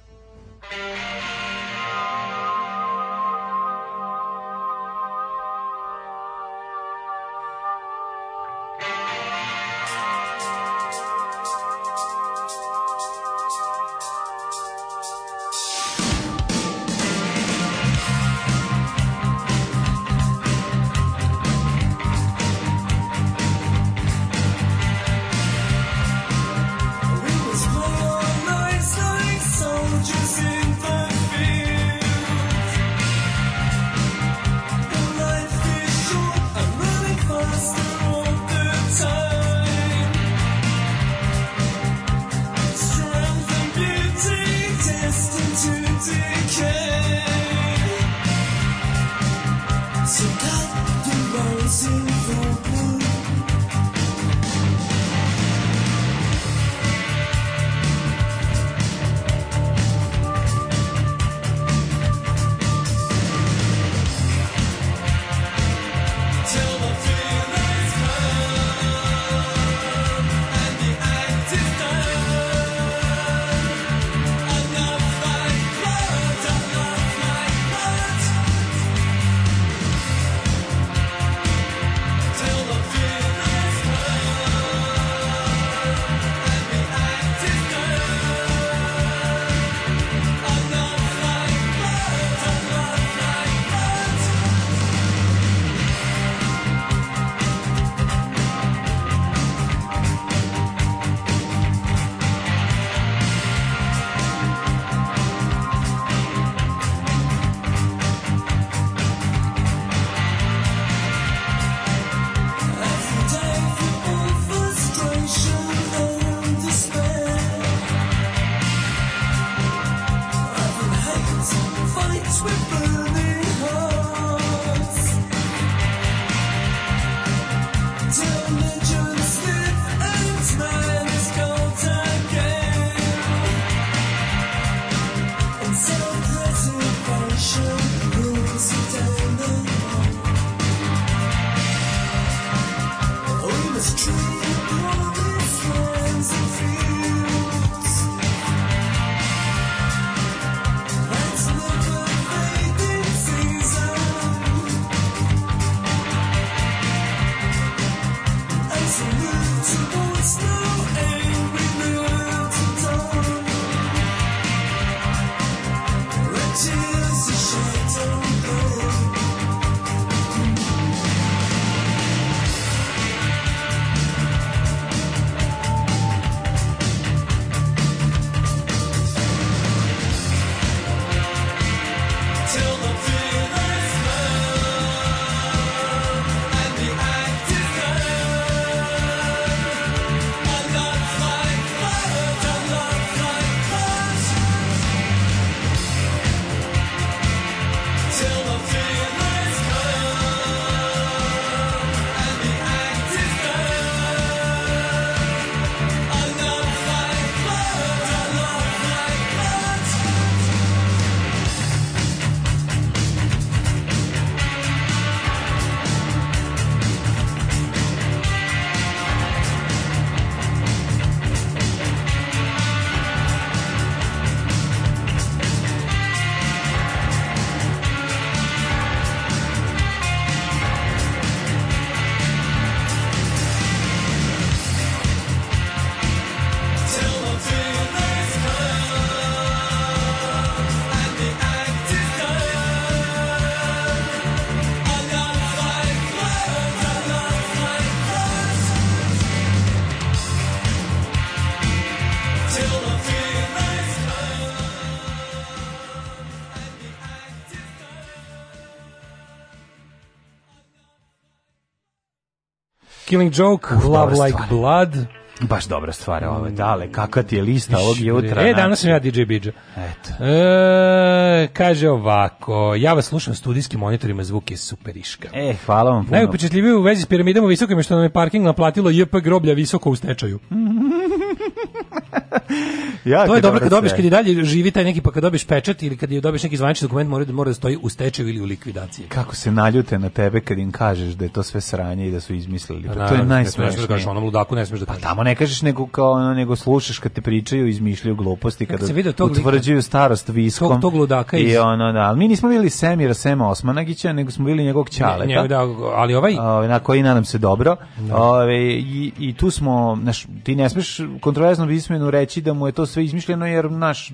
Killing Joke, Uf, Love Like stvar. Blood. Baš dobra stvar ovo, dale, kakva ti je lista ovog jutra. E, znači. danas sam ja DJ Bidža. Eto. E, kaže ovako, ja vas slušam studijskim monitorima, zvuk je superiška. E, hvala vam puno. Najupečetljivije u vezi s piramidama visokim je što nam je parking naplatilo JP groblja visoko u stečaju. <laughs> <laughs> ja, to je dobro kad dobiš kad i dalje živi taj neki pa kad dobiš pečat ili kad je dobiš neki zvanični dokument mora da mora da stoji u stečaju ili u likvidaciji. Kako se naljute na tebe kad im kažeš da je to sve sranje i da su izmislili. Pa da, to je da najsmešnije. Da kažeš onom ludaku ne smeš da pa kažeš. Pa tamo ne kažeš nego kao nego slušaš kad te pričaju i izmišljaju gluposti kad tog utvrđuju lika, starost viskom. Tog, tog ludaka iz... i ono da. Ali mi nismo bili Semira Sema Osmanagića, nego smo bili njegovog ćaleta. Njegov, da, ali ovaj na koji nadam se dobro. Da. Ove, i, i, tu smo naš, ti ne smeš kontroverzno nepismenu reći da mu je to sve izmišljeno jer naš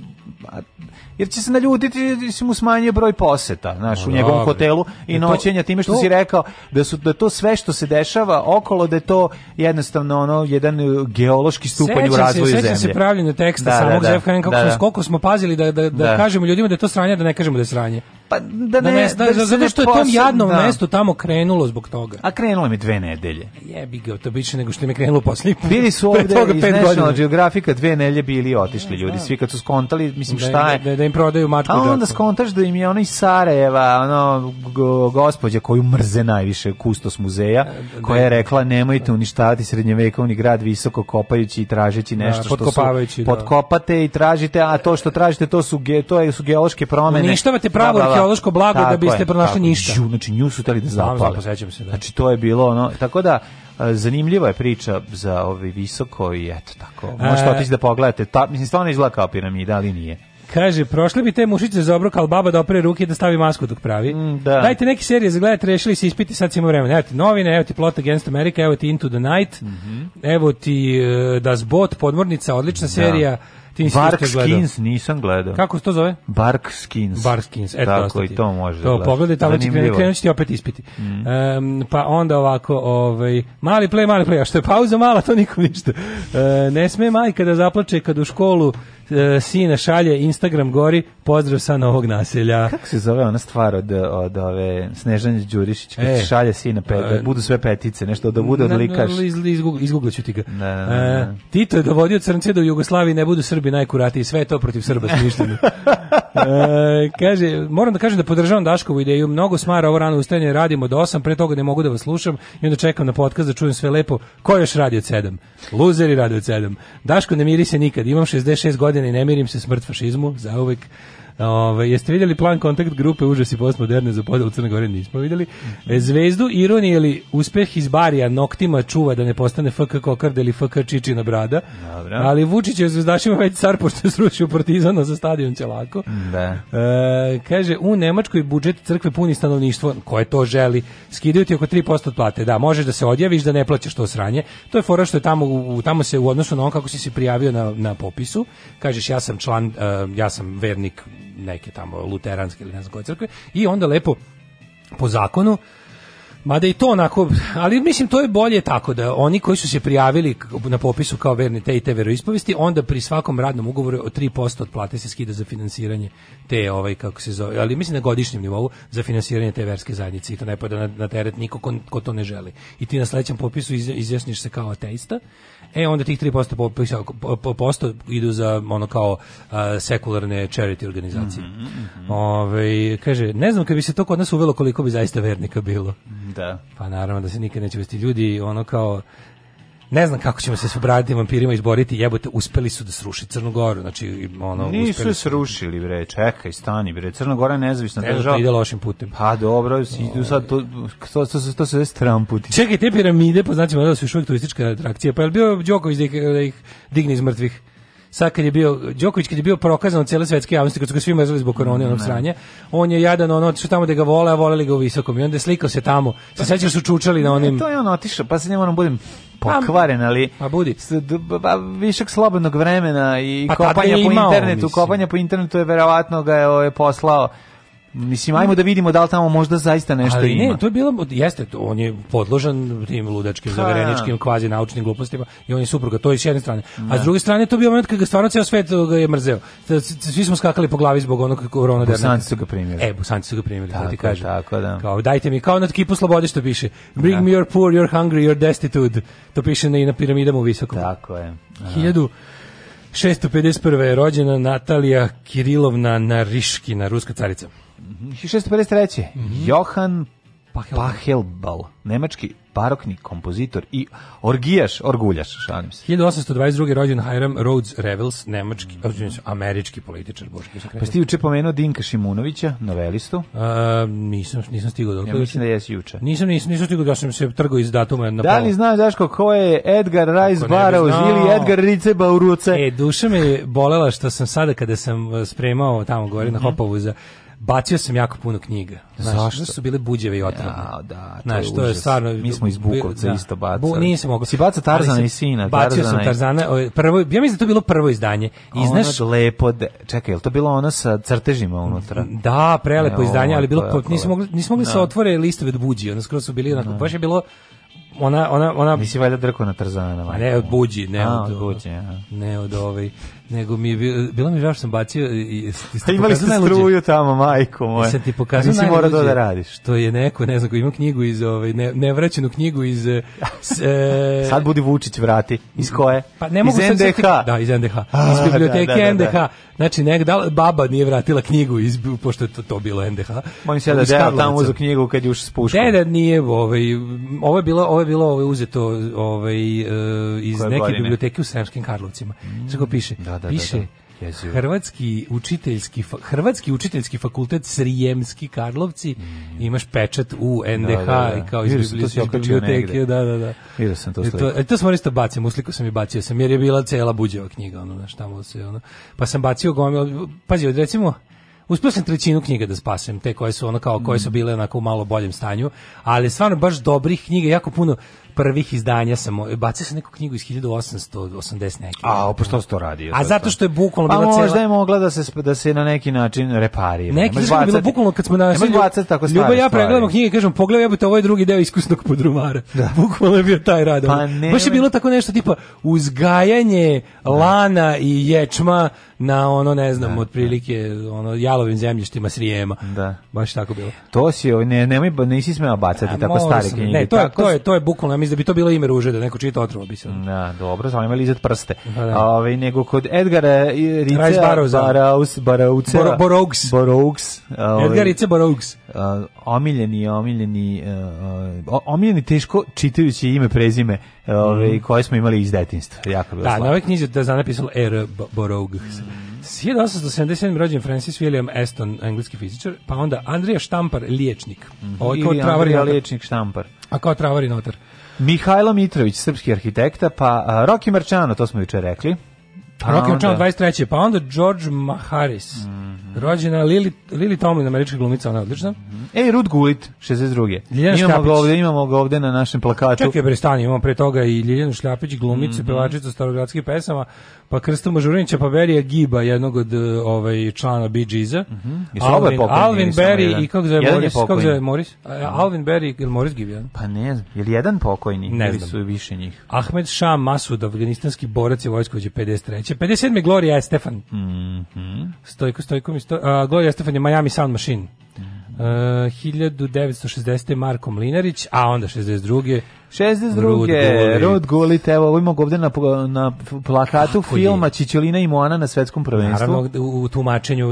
jer će se naljutiti da si mu smanjio broj poseta, naš u njegovom hotelu i noćenja time što si rekao da su da to sve što se dešava okolo da je to jednostavno ono jedan e, geološki stupanj u razvoju se, zemlje. Sećam se pravljenja teksta da, da samog da, da, kako, da, da. Smo, smo pazili da da, da, da kažemo ljudima da je to sranje, da ne kažemo da je sranje. Pa da, da ne, mes, da, da, zato što je tom jadnom da. mestu tamo krenulo zbog toga. A krenulo mi dve nedelje. Jebi ga, to biće nego što mi krenulo posle. Bili su ovde iz National Geographica dve nedelje bili i otišli ja, e, ljudi, da. svi kad su skontali, mislim da, šta da- je. Da, da im prodaju mačku. A onda skontaš da im je ona iz Sarajeva, ono gospođa koju mrze najviše kustos muzeja, e, koja je rekla nemojte uništavati srednjevekovni grad visoko kopajući i tražeći nešto što podkopavajući. Potkopate i tražite, a to što tražite to su ge, to su geološke promene. Uništavate pravu arheološko blago da biste pronašli tako, ništa. Žu, znači nju su teli da zapale. Znam, se, da. Znači to je bilo ono, tako da zanimljiva je priča za ovaj visoko i eto tako. Možete e, otići da pogledate. Ta, mislim, stvarno izgleda kao piramida, ali nije. Kaže, prošli bi te mušice za obrok, ali baba da opere ruke da stavi masku dok pravi. Mm, da. Dajte neke serije za gledati, rešili se ispiti, sad si vremena. Evo ti novine, evo ti Plot Against America, evo ti Into the Night, mm -hmm. evo ti uh, Das Bot, Podmornica, odlična da. serija. Ti nisi Bark Skins nisam gledao. Kako se to zove? Bark Skins. Bark Skins, eto Tako i to može. To pogledaj, tamo će krenuti, ti opet ispiti. Mm. Um, pa onda ovako, ovaj, mali play, mali play, a što je pauza mala, to nikom ništa. Uh, ne sme majka da zaplače kad u školu E, sina šalje, Instagram gori, pozdrav sa novog naselja. Kako se zove ona stvar od, od ove Snežane Đurišić, e, šalje sina, pe, da e. budu sve petice, nešto da bude odlikaš. Iz, izguglaću ti ga. Ne, ne, ne. E, da. Tito je dovodio crnce da u ne budu Srbi najkurati sve je to protiv Srba smišljeno. <laughs> E, kaže, moram da kažem da podržavam Daškovu ideju, mnogo smara ovo rano ustajanje, radimo do 8, pre toga ne mogu da vas slušam i onda čekam na podcast da čujem sve lepo. Ko još radi od 7? Luzeri radi od 7. Daško ne miri se nikad, imam 66 godina i ne mirim se smrt fašizmu, zauvek. Ove, jeste vidjeli plan kontakt grupe užasi postmoderne za podelu Crne Gore? Nismo vidjeli. E, Zvezdu ironije ili uspeh iz barija noktima čuva da ne postane FK Kokarde ili FK Čičina brada. Dobro. Ali Vučić je zvezdašima već car pošto je srušio partizana za stadion Ćelako. Da. E, kaže, u Nemačkoj budžet crkve puni stanovništvo koje to želi. Skidaju ti oko 3% od plate. Da, možeš da se odjaviš da ne plaćaš to sranje. To je fora što je tamo, u, tamo se u odnosu na on kako si se prijavio na, na popisu. Kažeš, ja sam član, uh, ja sam vernik neke tamo luteranske ili ne znam koje crkve i onda lepo po zakonu Mada i to onako, ali mislim to je bolje tako da oni koji su se prijavili na popisu kao verni te i te veroispovesti, onda pri svakom radnom ugovoru od 3% od plate se skida za finansiranje te ovaj kako se zove, ali mislim na godišnjem nivou za finansiranje te verske zajednice i to ne pada na, na teret niko ko, ko, to ne želi. I ti na sledećem popisu izjasniš se kao ateista, E, onda tih 3% po, posto idu za ono kao a, sekularne charity organizacije. Mm -hmm, mm -hmm. Ove, kaže, ne znam kad bi se to kod nas uvelo koliko bi zaista vernika bilo. Da. Pa naravno da se nikad neće vesti ljudi, ono kao ne znam kako ćemo se s bradinim vampirima izboriti, jebote, uspeli su da sruši Crnu Goru, znači ono Nisu uspeli... Da- srušili bre, čekaj, stani bre, Crna Gora je nezavisna ne, država. ide lošim putem. Pa dobro, si, o... sad to to to, to, se stramputi. Čekaj, te piramide, pa znači da su još uvijek turistička atrakcija, pa je li bio Đoković da ih, da ih digne iz mrtvih? sad kad je bio Đoković kad je bio prokazan od cele svetske javnosti kad su ga svi mrzeli zbog korone onog da. sranja on je jadan on otišao tamo da ga vole a voleli ga u visokom i onda je slikao se tamo se pa, sećaš su čučali na e, onim to je on otišao pa se ne moram budem pa, pokvaren, ali a pa, budi. S, višak slobodnog vremena i pa kopanja po internetu, mislim. kopanja po internetu je verovatno ga je, je ovaj, poslao Mislim, ajmo da vidimo da li tamo možda zaista nešto ali ima. ne, to je bilo, jeste, on je podložan tim ludačkim, ha. zavereničkim, da. kvazi naučnim glupostima i on je supruga, to je s jedne strane. Ne. A s da. druge strane, to je bio moment kada ga stvarno ceo svet uh, ga je mrzeo. Svi smo skakali po glavi zbog onog korona Bosanci su ga primili. E, Bosanci su ga primili, da tako, ti kažem. Tako, da. Kao, dajte mi, kao na kipu slobode što piše. Bring da. me your poor, your hungry, your destitute. To piše na, i na piramidama u visokom. Tako je. Aha. Hiljadu je rođena Natalija Kirilovna Nariškina, ruska carica. 1653. Mm -hmm. Johan Pachelbal. Pachelbal, nemački barokni kompozitor i orgijaš, orguljaš, šalim se. 1822. rođen Hiram Rhodes Revels, nemački, mm -hmm. američki političar, bože, Pa ste juče pomenuo Dinka Šimunovića, novelistu? A, nisam, nisam stigao da... Ja mislim da jesi juče. Nisam, nisam, nisam stigao, da sam se trgao iz datuma na Da li znaš, Daško, ko je Edgar Rice Barrows ili Edgar Rice Bauruce? E, duša me bolela što sam sada, kada sam e, spremao tamo, govorim mm -hmm. na mhm. Hopovu za bacio sam jako puno knjiga. Znaš, Zašto? Da su bile buđeve i otrovne. Ja, da, to znaš, je, to je stvarno, Mi smo iz Bukovca da, isto bacali. Bu, nisam mogao. Si baca Tarzana i sina. Bacio Tarzana sam Tarzana. Ovaj, prvo, ja mislim da to bilo prvo izdanje. I ono znaš, lepo, de, čekaj, je to bilo ono sa crtežima unutra? Da, prelepo ne, izdanje, ali bilo, nismo mogli, nismo mogli da. se otvore listove od buđi. Ono skoro su bili, onako, da. baš je bilo ona ona ona Nisi valjda drko na Tarzana, ne, od buđi, ne A, od, od buđi, ja. ne od ovaj nego mi je bilo, bilo mi žao što sam bacio i, i A imali ste najluđe, struju tamo, majko moje Sam ti pokazao nisi mora to da radiš. Što je neko, ne znam, ko ima knjigu iz ovaj ne, nevraćenu knjigu iz eh, s, e, <laughs> Sad budi Vučić vrati. Iz koje? Pa ne mogu iz NDH. Sad, da, iz NDH. iz biblioteke da, da, da NDH. Da. znači, nek, da baba nije vratila knjigu iz, pošto je to, to bilo NDH. Mojim se da deo tamo uzu knjigu kad ju spuška. Deda nije, ovaj, ovo je bilo, ovo je bilo ovo ovaj, je uzeto ovaj, eh, iz Koje neke godine? biblioteke u Sremskim Karlovcima. Mm. Sve piše. Da, Da, da, piše da, da. Hrvatski učiteljski Hrvatski učiteljski fakultet Srijemski Karlovci mm. imaš pečat u da, NDH da, i kao iz biblioteke da da da Vidio sam to e, sliku. E, to, sam isto bacim, usliku sam i bacio sam jer je bila cela buđeva knjiga ono znači tamo se ono pa sam bacio gomil pazi od recimo Uspio sam trećinu knjiga da spasem, te koje su ono kao koje mm. su bile onako u malo boljem stanju, ali stvarno baš dobrih knjiga, jako puno prvih izdanja sam, bacio sam neku knjigu iz 1880 neke. A, opo se to radi? A zato što je bukvalno bila pa cela... Pa možda je mogla da se, da se na neki način reparira. Neki je bilo bukvalno kad smo našli... bacati tako stvari. Ljubav, ja pregledamo knjige kažem, pogledaj, ja bi ovaj drugi deo iskusnog podrumara. Da. <laughs> Bukvalno je bio taj rad. Pa ne, Baš je bilo tako nešto tipa uzgajanje lana i ječma na ono ne znam da, otprilike da. ono jalovim zemljištima Srijema. Da. Baš tako bilo. To si ovaj, ne nemoj nisi smela bacati A, tako stare sam, knjige. Ne, to je tako... to je to je bukvalno ja mislim da bi to bilo ime ruže da neko čita otrovo bi se. Da, dobro, samo imali izet prste. Pa da, da. Ove, ovaj, nego kod Edgara e, Rice Barauza, Baraus, Barauce, Bor Boraux. Edgar Rice Boraux uh, omiljeni, omiljeni, uh, omiljeni teško čitajući ime, prezime uh, mm. koje smo imali iz detinjstva Jako bilo da, na ovoj knjizi da je napisalo R. Borog. Mm. 1877. rođen Francis William Aston, engleski fizičar, pa onda Andrija Štampar, liječnik. Mm -hmm. Ovo je liječnik Štampar. A kao travari notar. Mihajlo Mitrović, srpski arhitekta, pa uh, Roki Marčano, to smo juče rekli. Pa Rocky pa onda... 23. Pa onda George Maharis, mm Rođena Lili, Lili Tomlin, američka glumica, ona je odlična. Mhm. Ej, Ruth Gulit, 62. imamo Šljapić. Ga ovde, imamo ga ovde na našem plakatu. Čekaj, prestani, imamo pre toga i Ljiljanu Šljapić, glumicu, mm -hmm. pevačicu starogradskih pesama, pa Krsto Mažurinića, pa Verija Giba, jednog od eh, ovaj, člana Bee Geesa. Mm -hmm. Alvin, eh, Alvin Berry i kako zove jedan Morris? Kako zove Morris? Alvin Berry ili Morris Gibb, jedan? Pa ne znam, je li jedan pokojni? Ne znam. su više njih? Ahmed Shah Masud, afganistanski borac i vojskovođe 53. 57. Gloria Estefan. Mm -hmm. Stojko, stojko mi sto... Uh, Gloria Estefan je Miami Sound Machine. Uh, eh, 1960. Marko Mlinarić, a onda 62. 62. Rod Gulit, evo, ovo imamo ovde na, na plakatu Kako filma je? Čičelina i Moana na svetskom prvenstvu. Naravno, u tumačenju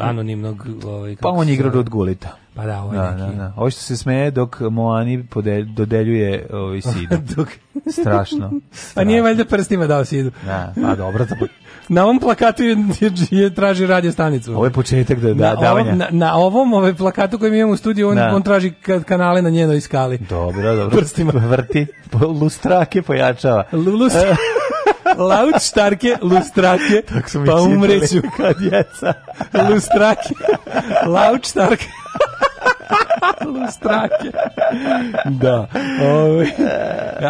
anonimnog... Ovaj, pa on igra Rod Gulita. Pa da, ovo je da, neki. Da, da. Ovo što se smeje dok Moani podel, dodeljuje ovaj sidu. <laughs> dok... Strašno. A nije valjda prstima dao sidu. Da, pa dobro. Da... <laughs> na ovom plakatu je, je, je traži radio stanicu. Ovo je početak da, da, na davanja. na, na ovom ovaj plakatu koji mi imamo u studiju, on, da. on traži kanale na njenoj skali. Dobro, dobro. Prstima. <laughs> Vrti, lustrake pojačava. Lustrake. starke, pa lustrake, pa umreću kad djeca. lustrake, starke. Lustrake. da. Ove. Ovaj.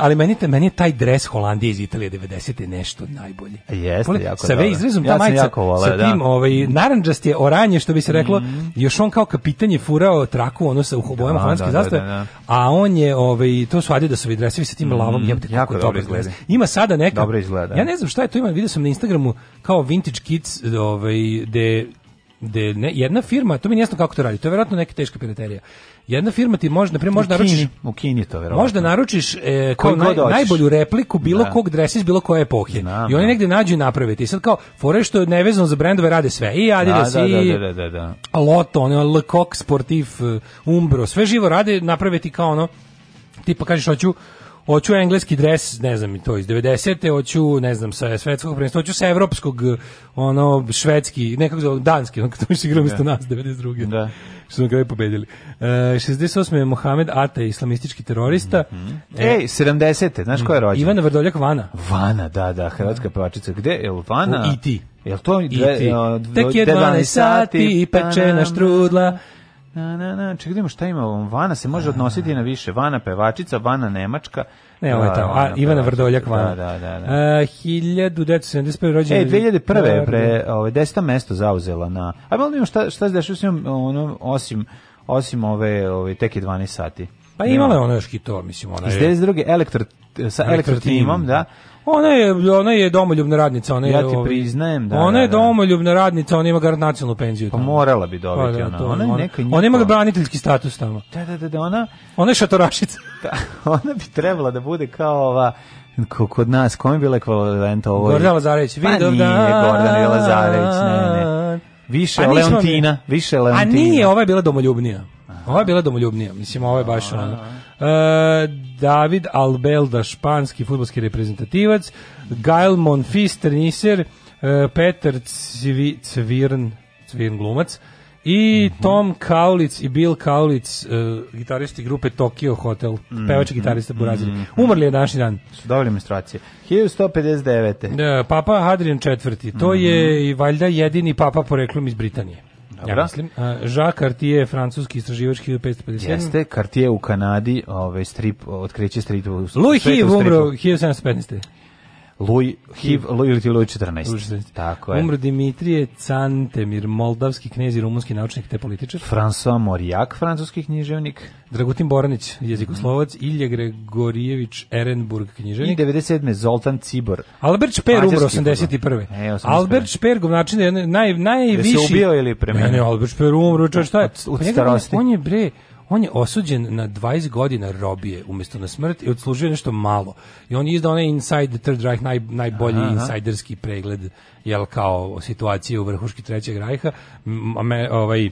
Ali meni, te, meni je taj dres Holandije iz Italije 90. nešto najbolje. Jeste, Pole, jako Sa ve izrezom ja ta majica, vole, sa tim da. ovaj, mm. naranđast je oranje, što bi se reklo, mm. još on kao kapitan je furao traku, ono sa bojama da, holandske da, da, zastave, da, da, a on je, ovaj, to su da su dresovi sa tim mm. lavom, jebate, jako kako dobro izgleda. Ima sada neka, dobro izgleda. ja ne znam šta je to ima, vidio sam na Instagramu kao vintage kids, ovaj, de gde ne, jedna firma, to mi je jasno kako to radi, to je verovatno neka teška piraterija. Jedna firma ti može, na primer, možda naručiš... Kini, u Kini to verovatno. Možda naručiš e, kao naj, najbolju repliku bilo da. kog dresa iz bilo koje epohe. Da, I oni da. negde nađu i naprave. I sad kao, fore što je nevezano za brendove, rade sve. I Adidas, da, da, i da, da, da, da. da. Lotto, oni Le Coq Sportif, e, Umbro, sve živo rade, naprave ti kao ono, tipa kažeš hoću hoću engleski dres, ne znam, to iz 90. hoću, ne znam, sa svetskog prvenstva, hoću sa evropskog, ono, švedski, nekako zove, danski, ono, kad se igrao isto da. nas, 92. Da. Što smo kraju pobedili. E, 68. je Mohamed Ata, islamistički terorista. Mm -hmm. e, Ej, 70. Znaš ko je mhm. rođen? Ivana Vrdoljak Vana. Vana, da, da, hrvatska da. pevačica. Gde je Vana? U Iti. E Jel to dve, Iti. E Tek je 12 sati, i pečena pa štrudla, Na, na, na, čekajmo šta ima, Vana se može da. odnositi na više, Vana pevačica, Vana Nemačka. Ne, da, ovo je ta, a, Ivana Vrdoljak Vana. Da, da, da. da. Uh, 1971. rođena. E, 2001. E, pre, da, ove, ovaj, 10. mesto zauzela na, a malo imam šta, šta se dešava s njom, ono, osim, osim ove, ove, tek je 12 sati. Pa imala je ono još i mislim, ona je... Iz 92. elektro, sa elektrotimom, da, Ona je ona je domoljubna radnica, ona je Ja ti priznajem da. Ona je da, da. domoljubna radnica, ona ima garant nacionalnu penziju. Pa morala bi pa dobiti da, ona. Ona je neka Ona ima braniteljski status tamo. Da, da, da, da, ona. Ona je šatorašica. <laughs> Da, ona bi trebala da bude kao ova kod nas, kom je bila ekvivalent ovo? Gordana Lazarević, pa vidio da. Pa nije Gordana Lazarević, ne, ne. Više pa Leontina, više Leontina. A nije, ova je bila domoljubnija. Ova je bila domoljubnija, mislim, ova je baš ona. E, David Albelda, španski futbolski reprezentativac, Gael Monfis, teniser, e, Petar Cvi, Cvirn, Cvirn glumac, i mhm. Tom Kaulic i Bill Kaulic, e, gitaristi grupe Tokyo Hotel, mhm. pevač gitarista mhm. Burazili. Umrli je današnji dan. Su dovoljne menstruacije. 1159. Papa Hadrian IV. To je i valjda jedini papa poreklom iz Britanije. Dobro. Ja mislim. Uh, Jacques Cartier, francuski istraživač 1557. Jeste, Cartier u Kanadi, ovaj strip, otkriće strip Louis Hiv umro 1715. Luj, HIV, Luj ili Luj 14. 14. Tako je. Umro Dimitrije Cantemir, moldavski knjez i rumunski naučnik te političar. François Morijak, francuski književnik. Dragutin Boranić, jezikoslovac. Mm. Ilje Gregorijević, Erenburg, književnik. I 97. Zoltan Cibor. Albert Šper umro 81. E, 81. Albert Šper, govnačin, naj, najviši... Je se ubio ili premio? Ne, ne, Albert Šper umro, čar šta je? Od, od pa starosti. On je, bre, on je osuđen na 20 godina robije umjesto na smrt i odslužio nešto malo. I on je izdao onaj Inside the Third Reich, naj, najbolji Aha. insajderski pregled jel, kao situacije u vrhuški Trećeg Rajha. Me, ovaj,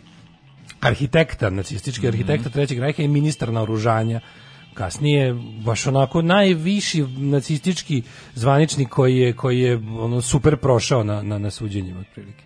arhitekta, nacistički mm arhitekta Trećeg Rajha i ministar naoružanja kasnije baš onako najviši nacistički zvaničnik koji je koji je ono super prošao na na na suđenjima otprilike.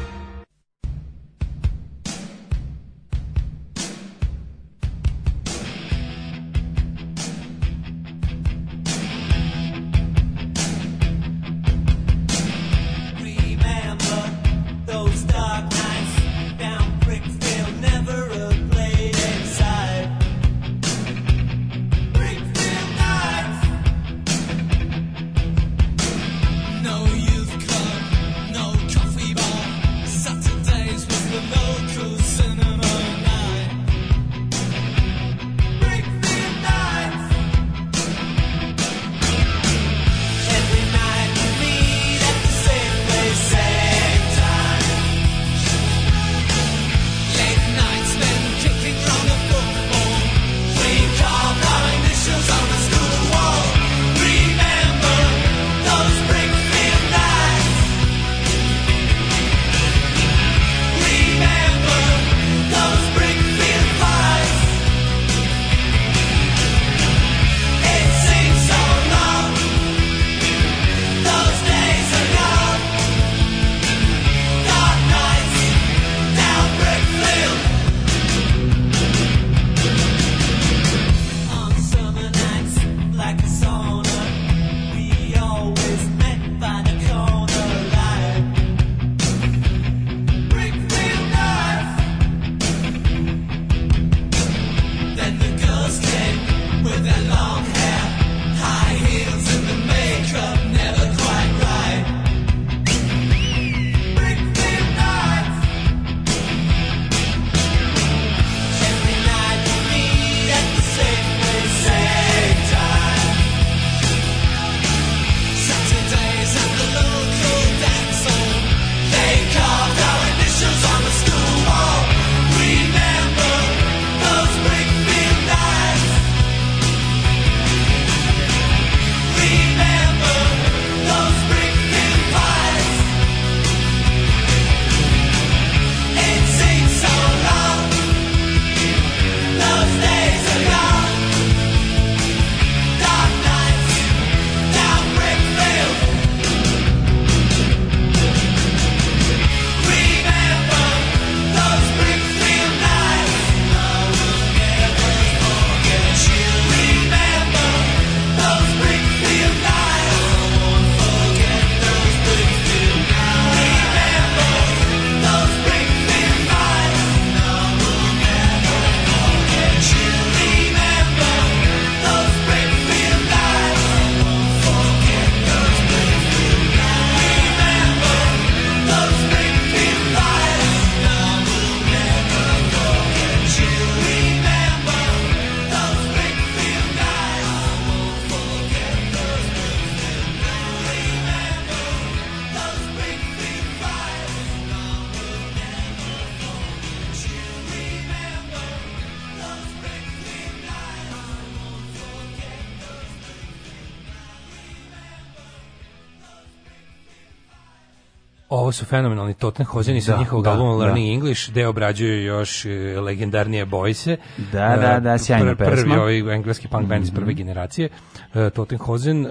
ovo su fenomenalni Tottenhozeni da, sa njihovog da, albuma da. Learning da. English, gde obrađuju još e, legendarnije bojse. Da, da, e, da, sjajna pr Prvi ovaj engleski punk band mm -hmm. iz mhm. prve generacije, e, Tottenhozen.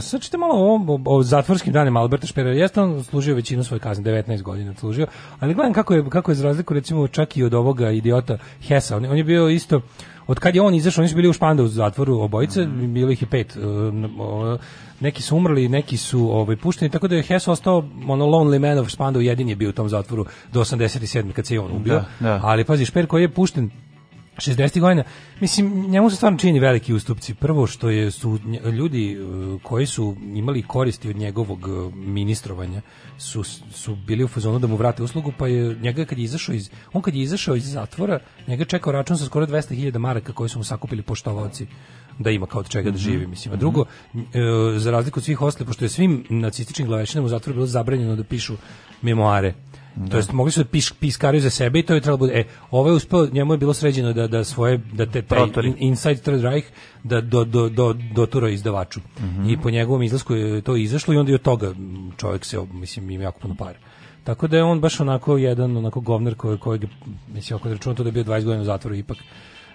Sad ćete malo o, o, o zatvorskim danima Alberta Šperera. Jeste on služio većinu svoje kazne, 19 godina služio, ali gledam kako je, kako je za razliku recimo čak i od ovoga idiota Hesa. On, on je bio isto od kad je on izašao, oni su bili u Špandu u zatvoru obojice, mm. bilo ih je pet neki su umrli, neki su ovaj, pušteni, tako da je Hess ostao ono lonely man of Spandau jedin je bio u tom zatvoru do 87. kad se je on ubio. Da, da. Ali pazi, Šper koji je pušten 60. godina, mislim, njemu se stvarno čini veliki ustupci. Prvo što je su ljudi uh, koji su imali koristi od njegovog uh, ministrovanja su, su bili u fazonu da mu vrate uslugu, pa je njega kad je izašao iz, on kad je izašao iz zatvora, njega čekao račun sa skoro 200.000 maraka koje su mu sakupili poštovaoci da ima kao od čega da mhm. živi, mislim. A mhm. drugo, e, za razliku od svih ostalih, pošto je svim nacističnim glavešinama u zatvoru bilo zabranjeno da pišu memoare Da. To jest mogli su da piš, piskaraju za sebe i to je trebalo bude. E, je uspeo, njemu je bilo sređeno da da svoje da te taj in, Inside Third Reich da do do do do dotura izdavaču. Mm -hmm. I po njegovom izlasku je to izašlo i onda i od toga čovjek se mislim ima jako puno para. Tako da je on baš onako jedan onako govner koji kojeg mislim ako da računa to da je bio 20 godina u zatvoru ipak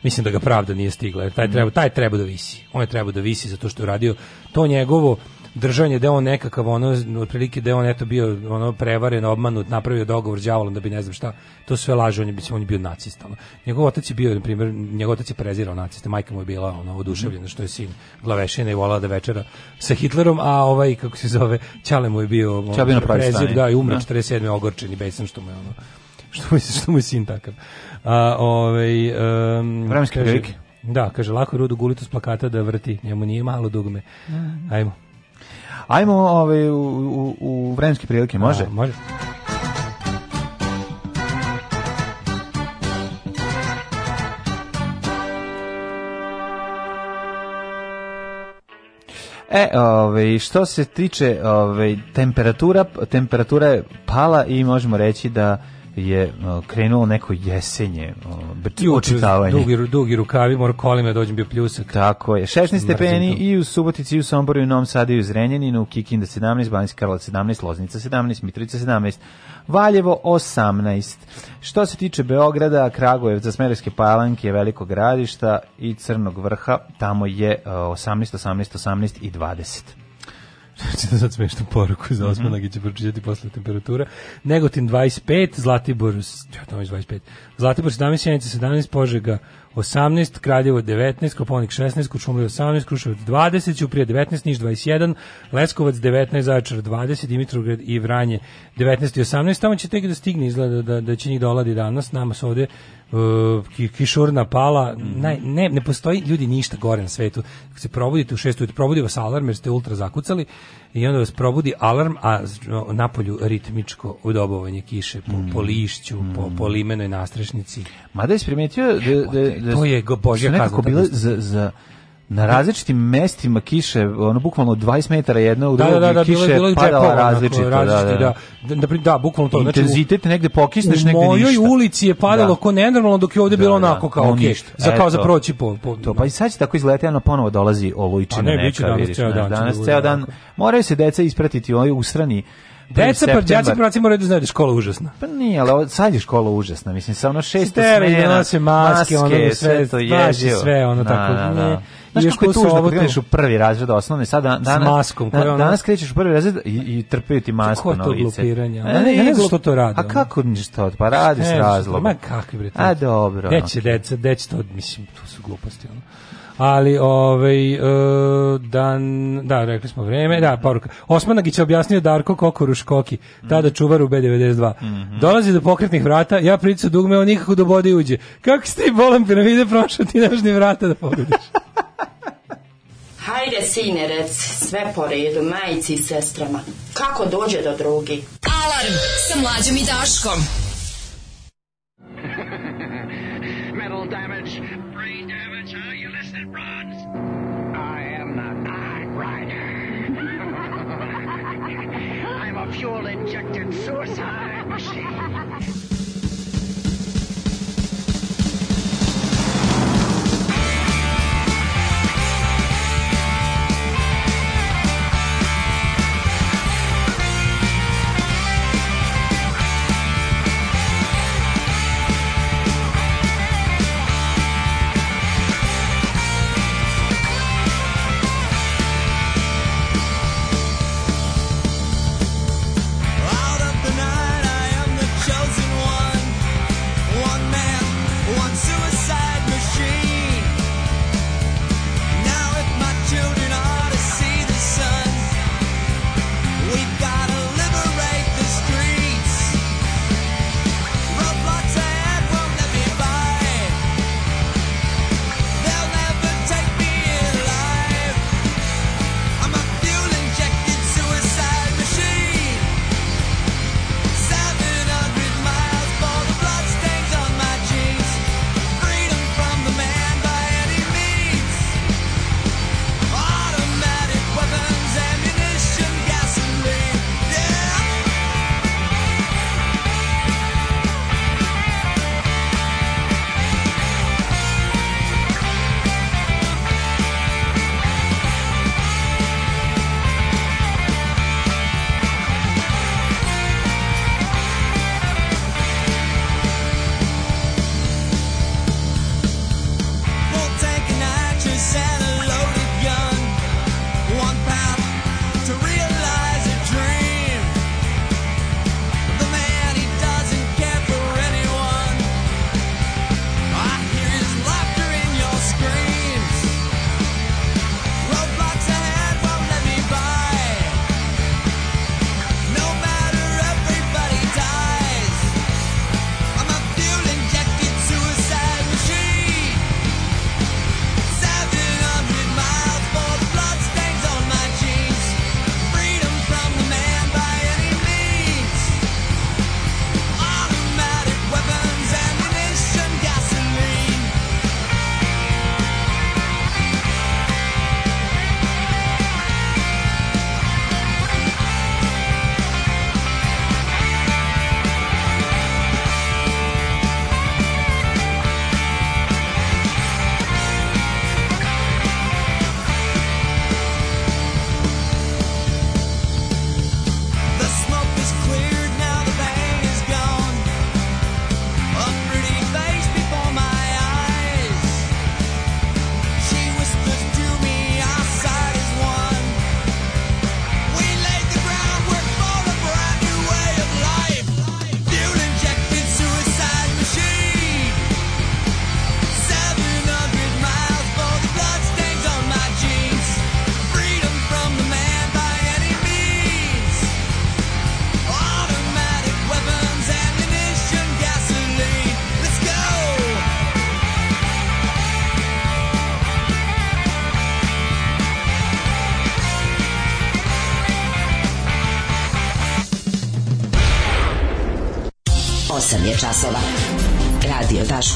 mislim da ga pravda nije stigla. Jer taj treba taj treba da visi. On je treba da visi zato što je uradio to njegovo držanje da je on nekakav ono otprilike da on eto bio ono prevaren, obmanut, napravio dogovor s đavolom da bi ne znam šta. To sve laže, on je on je bio nacista. Njegov otac je bio na primjer, njegov otac je prezirao naciste, majka mu je bila ono oduševljena što je sin glavešina i volala da večera sa Hitlerom, a ovaj kako se zove, Ćale mu je bio ono, prezir, da, i umre da. 47. ogorčen i besan što mu je ono što mu, što mu je sin takav. A, ovaj, um, Vremenske prilike. Da, kaže, lako rudu gulitu s plakata da vrti, njemu nije malo dugme. Da, da. Ajmo. Ajmo ovaj, u, u, u vremenske prilike, može? A, da, može. E, ove, ovaj, što se tiče ove, ovaj, temperatura, temperatura je pala i možemo reći da je krenulo neko jesenje očitavanje. Dugi, dugi rukavi, mora kolima da dođem bio pljusak. Tako je. 16 stepeni i u Subotici, i u Somboru, i u Novom Sadu, i u Zrenjaninu, u Kikinda 17, Banjska Karlovac 17, Loznica 17, Mitrovica 17, Valjevo 18. Što se tiče Beograda, Kragujevca, Smerovske palanke, Velikog gradišta i Crnog vrha, tamo je 18, 18, 18 i 20. Znači, <laughs> sad smešnu poruku za mhm. Osmanagić će pročitati posle temperatura. Negotin 25, Zlatibor, ja tamo 25, Zlatibor 17, 17, Požega 18, Kraljevo 19, Koponik 16, Kučumlje 18, Kruševac 20, Ćuprija 19, Niš 21, Leskovac 19, Zaječar 20, Dimitrovgrad i Vranje 19 i 18. Tamo će tek da stigne izgleda da, da će njih doladi da danas. Nama su ovde uh, kišurna pala. Mhm. Naj, ne, ne postoji ljudi ništa gore na svetu. Kad se probudite u 6 ujutro, probudi vas alarm jer ste ultra zakucali i onda vas probudi alarm, a napolju ritmičko udobovanje kiše po, mm. po lišću, mm. po, po limenoj nastrešnici. Mada je primetio da, da, da, to je božja kazna. Nekako da bilo za, za Na različitim mestima kiše, ono bukvalno 20 metara jedno u drugo, da, da, da, kiše bilo, bilo padala različito. Da, Različiti, da, da. Da, da, da, da bukvalno to. Znači Intenzitet znači, negde pokisneš, negde ništa. U mojoj ulici je padalo da. ko nenormalno, dok je ovde da, bilo da, onako kao, okay, ništa. za, kao za proći po... po to, pa i sad će tako izgledati, ono ponovo dolazi ovo i pa čine neka, vidiš. Danas ceo dan. Moraju se deca ispratiti u ovoj usrani Pa deca pa đaci prvaci moraju da znaju da škola užasna. Pa nije, ali sad je škola užasna. Mislim samo ono šesto smena, se maske, maske ono da sve to je sve ono na, tako. Na, da, na. Da, Znaš kako je tužno kad kreneš u prvi razred osnovne, sada danas, danas, maskom, koja danas krećeš u prvi razred i, i trpaju ti masku na lice. Kako to glupiranje? E, ne, ne, ne znam što to radi. A kako ništa, pa radi s e, razlogom. Ma kakvi bre. A dobro. Deće, deca, deće to, mislim, to su gluposti. Ono ali ovaj uh, e, dan da rekli smo vreme, da poruka. Osmanagić je objasnio Darko Kokoruš Koki, tada mm. čuvar u B92. Mhm. Dolazi do pokretnih vrata, ja pricu dugme, on nikako do bode uđe. Kako si ti bolan piramide prošao ti naš vrata da pogodiš? <laughs> Hajde, sine, rec, sve po redu, majici i sestrama. Kako dođe do drugi? Alarm sa mlađom i Daškom. fuel-injected suicide machine.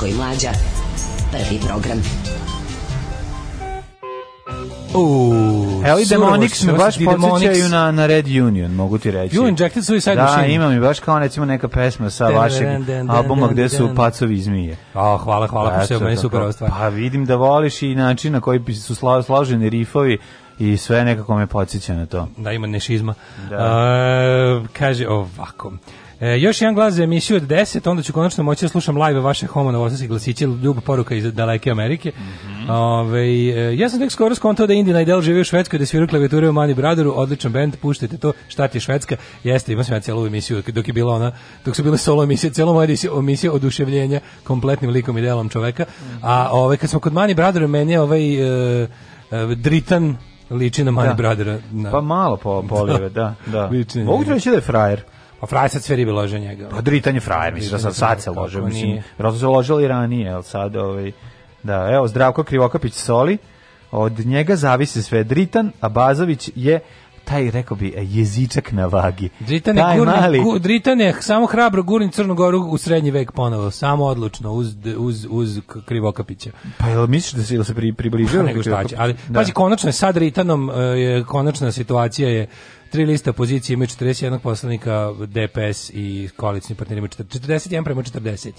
Daško i Mlađa. Prvi program. Uh, Evo i Demonix me baš podsjećaju na, na Red Union, mogu ti reći. You injected suicide da, machine. Da, imam i baš kao recimo neka pesma sa vašeg albuma gde su pacovi i zmije. A, oh, hvala, hvala, pa, se, meni super ovo stvar. Pa vidim da voliš i način na koji su slo, složeni rifovi i sve nekako me podsjeća na to. Da, ima nešizma. Da. Uh, kaže ovako... E, još jedan glas za emisiju od 10, onda ću konačno moći da slušam live vaše homo novosadske glasiće ljubav poruka iz daleke Amerike. Mm -hmm. Ove, e, ja sam tek skoro skontao da Indina i Del živi u Švedskoj, da sviru klavijature u Mani Brotheru, odličan band, puštajte to, šta ti je Švedska? Jeste, imao sam ja cijelu emisiju dok je bila ona, dok su bile solo emisije, cijelo moja emisija oduševljenja kompletnim likom i delom čoveka. Mm -hmm. A ove, kad smo kod Mani Bradora, meni je ovaj e, e, Dritan liči na Mani da. Bradera. Na... Pa malo po, polive, <laughs> da. da. da. Mogu da je frajer. Pa frajer sad sve ribe lože njega. Pa dritan je frajer, mislim da sad, sad se lože. Mislim, vjerojatno se ložilo ranije, ali sad, ovaj, da, evo, Zdravko Krivokapić soli, od njega zavisi sve. Dritan a Bazović je taj rekao bi jezičak na vagi. Dritan je, gurni, mali... gu, Dritan je samo hrabro gurni Crnogoru u srednji vek ponovo, samo odlučno uz uz uz Krivokapića. Pa jel misliš da se jel se pri, približio? Pa, nego šta će, ali da. pazi konačno je sad Dritanom e, je konačna situacija je Tri lista opozicije imaju 41 poslanika, DPS i koalicijni partneri imaju 41 prema 40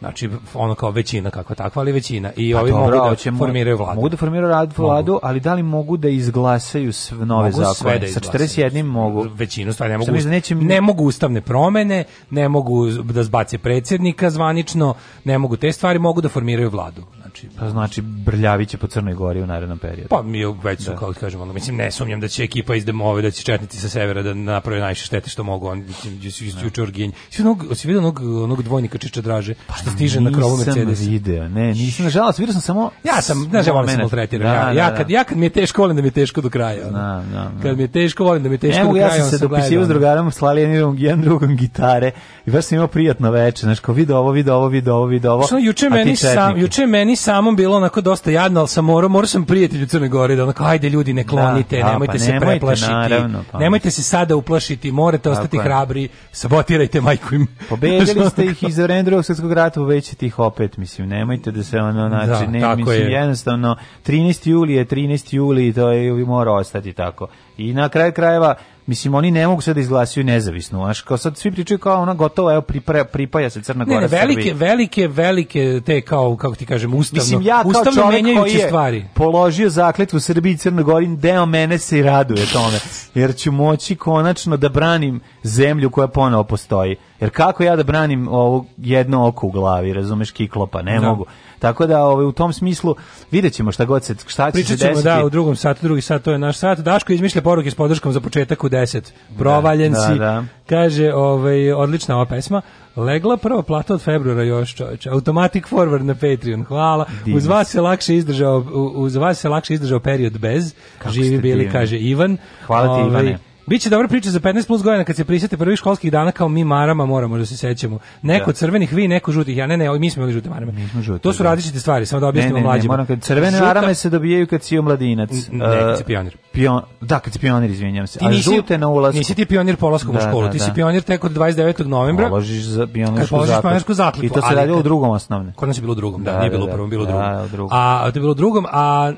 znači ono kao većina kakva takva, ali većina i pa ovi dobro, mogu da formiraju vladu. Mogu da formiraju rad vladu, mogu. ali da li mogu da izglasaju sve nove mogu zakone? da Sa 41 mogu. Većinu stvari ne mogu. Mislim, da neće... Ne mogu ustavne promene, ne mogu da zbace predsjednika zvanično, ne mogu te stvari, mogu da formiraju vladu znači? Pa znači Brljaviće po Crnoj Gori u narednom periodu. Pa mi već su, da. kako kažemo, ono, mislim, ne sumnjam da će ekipa iz Demove, da će četnici sa severa da naprave najviše štete što mogu. On, mislim, da juče Orginj. Si, onog, si vidio onog, onog dvojnika Čiča Draže, pa, što stiže na krovu Mercedes. Nisam video, ne, nisam, nažalost, vidio sam samo... Ja sam, nažalost, ja volim se maltretiram. Da, ja, ja, da, da. kad, ja kad mi je teško, volim da mi je teško do kraja. Ono. Na, na, Kad mi je teško, volim da mi je teško ne, do kraja. Ja sam se dopisio s drugarom, slali jedan drugom gitare i baš sam imao prijatno veče, znaš, kao vidio ovo, vidio ovo, vidio ovo, vidio ovo. Juče meni sam, juče meni samom bilo onako dosta jadno, ali sam morao, morao sam prijatelju Crne Gore da onako, ajde ljudi, ne da, klonite, da, nemojte pa, se nemojte, preplašiti, naravno, pa. nemojte se sada uplašiti, morate ostati Tako hrabri, sabotirajte majku im. <laughs> Pobedili ste ih iz vremena drugog svjetskog rata, uvećate ih opet, mislim, nemojte da se ono, da, znači, da, ne, mislim, je. jednostavno, 13. juli je 13. juli, to je mora ostati tako. I na kraju krajeva, mislim oni ne mogu sad da izglasaju nezavisnu, znači kao sad svi pričaju kao ona gotovo evo pripra, pripaja se Crna Gora. Ne, ne velike, Srbiji. velike, velike te kao kako ti kažem ustavno, mislim, ja kao ustavno koji stvari. Položio zakletvu Srbiji i Crnoj Gori, deo mene se i raduje tome, jer ću moći konačno da branim zemlju koja ponovo postoji. Jer kako ja da branim ovo jedno oko u glavi, razumeš, kiklopa, ne da. mogu. Tako da ovaj u tom smislu videćemo šta god se šta će se da, desiti. da u drugom satu, drugi sat to je naš sat. Daško izmišlja poruke s podrškom za početak u 10. Provaljen da, si. Da, Kaže, ovaj odlična ova pesma. Legla prva plata od februara još, čoveče. Automatic forward na Patreon. Hvala. Divno. Uz vas se lakše izdržao uz vas se lakše izdržao period bez. Kako Živi bili divni. kaže Ivan. Hvala ti Ove, ovaj, Ivane. Biće dobra priča za 15 plus godina kad se prisjete prvih školskih dana kao mi marama moramo da se sećamo. Neko da. crvenih, vi neko žutih. Ja ne, ne, mi smo imali žute marame. Mi smo žute, to su da. različite stvari, samo da objasnimo mlađima. Ne, ne, kad crvene marame se dobijaju kad si omladinac. Ne, kad si e, pionir. Pion, da, kad si pionir, izvinjam se. Ti A nisi, žute na ulazku. Nisi ti pionir polaskom da, u školu, da, ti da. si pionir tek od 29. novembra. Položiš za pionirsku zakletvu. I to se radilo u drugom osnovne. Kod nas je bilo u drugom, da, da nije bilo u prvom, bilo u drugom. A to je bilo u drugom, a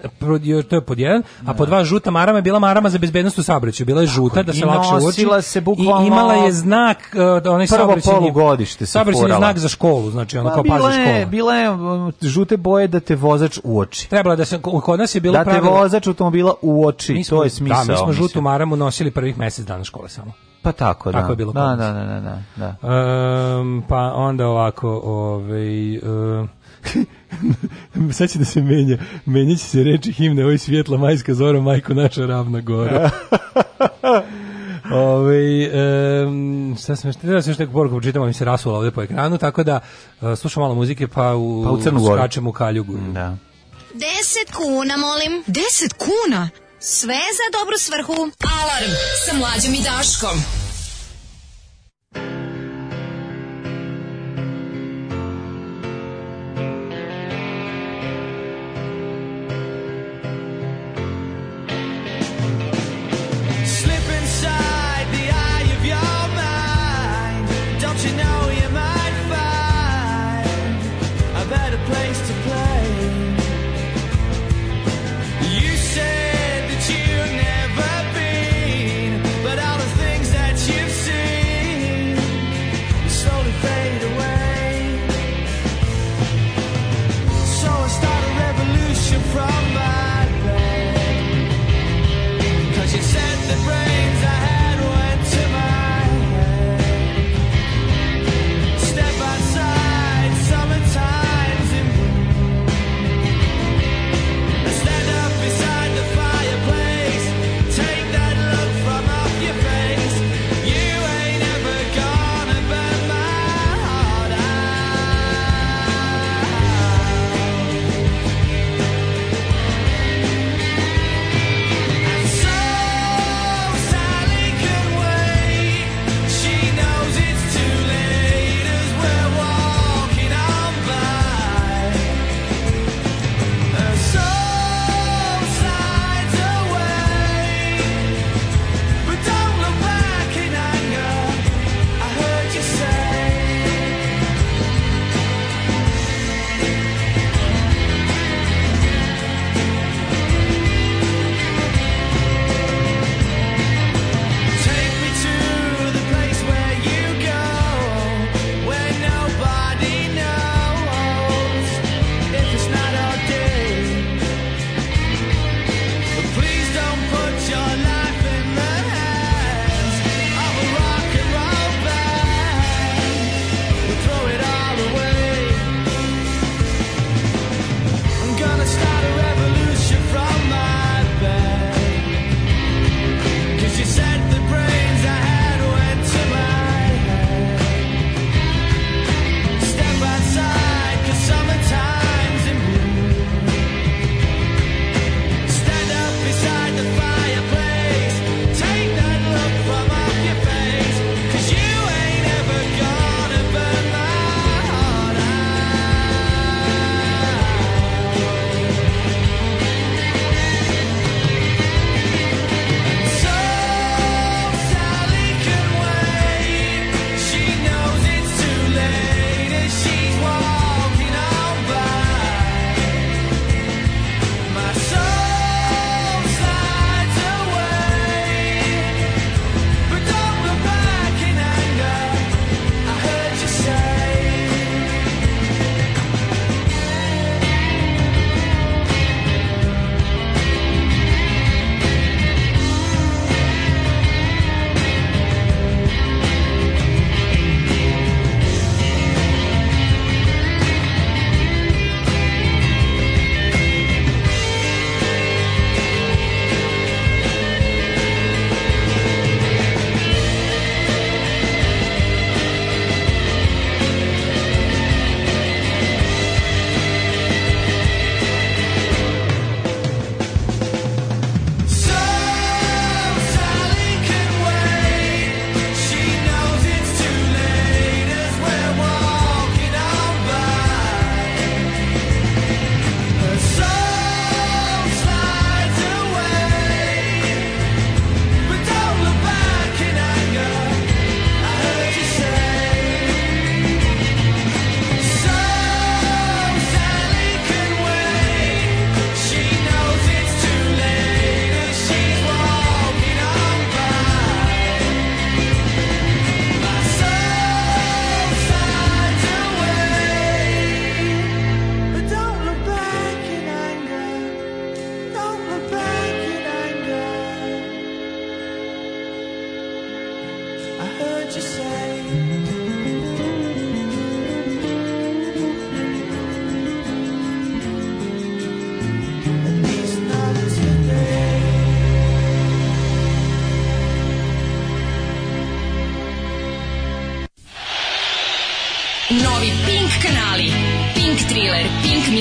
to je pod jedan, a pod dva žuta marama je bila marama za bezbednost u saobraćaju, bila je žuta toga da se I lakše uoči. se bukvalno... I imala je znak, uh, onaj prvo polugodište se furala. znak za školu, znači ona pa kao pazi škola. Bila je um, žute boje da te vozač uoči. Trebala da se, kod nas je bilo da pravilo... Da te vozač automobila uoči, smo, to je smisao. Da, mi smo žutu maramu nosili prvih mjesec dana škole samo. Pa tako, da. Tako je bilo. Da, da, da, da, da. Um, pa onda ovako, ovaj... Uh, <laughs> sad će da se menja, menja će se reči himne, oj svjetla majska zora, majko naša ravna gora. Ove, um, sad sam što sam što neku poruku pročitamo, mi se rasula ovde po ekranu, tako da uh, slušamo malo muzike pa u, pa u Crnu Goru. u Kaljugu. Mm, da. 10 kuna, molim. 10 kuna? Sve za dobru svrhu. Alarm sa mlađom i Daškom.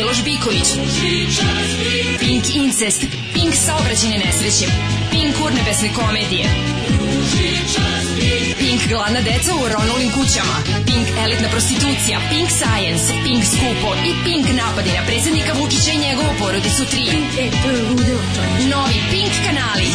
Miloš Biković, Pink Incest, Pink Saobraćene nesreće, Pink Urnebesne komedije, Pink gladna deca u Ronulim kućama, Pink elitna prostitucija, Pink science, Pink skupo i Pink napadi na predsjednika Vučića i njegovu porodicu 3. E, Novi Pink kanali.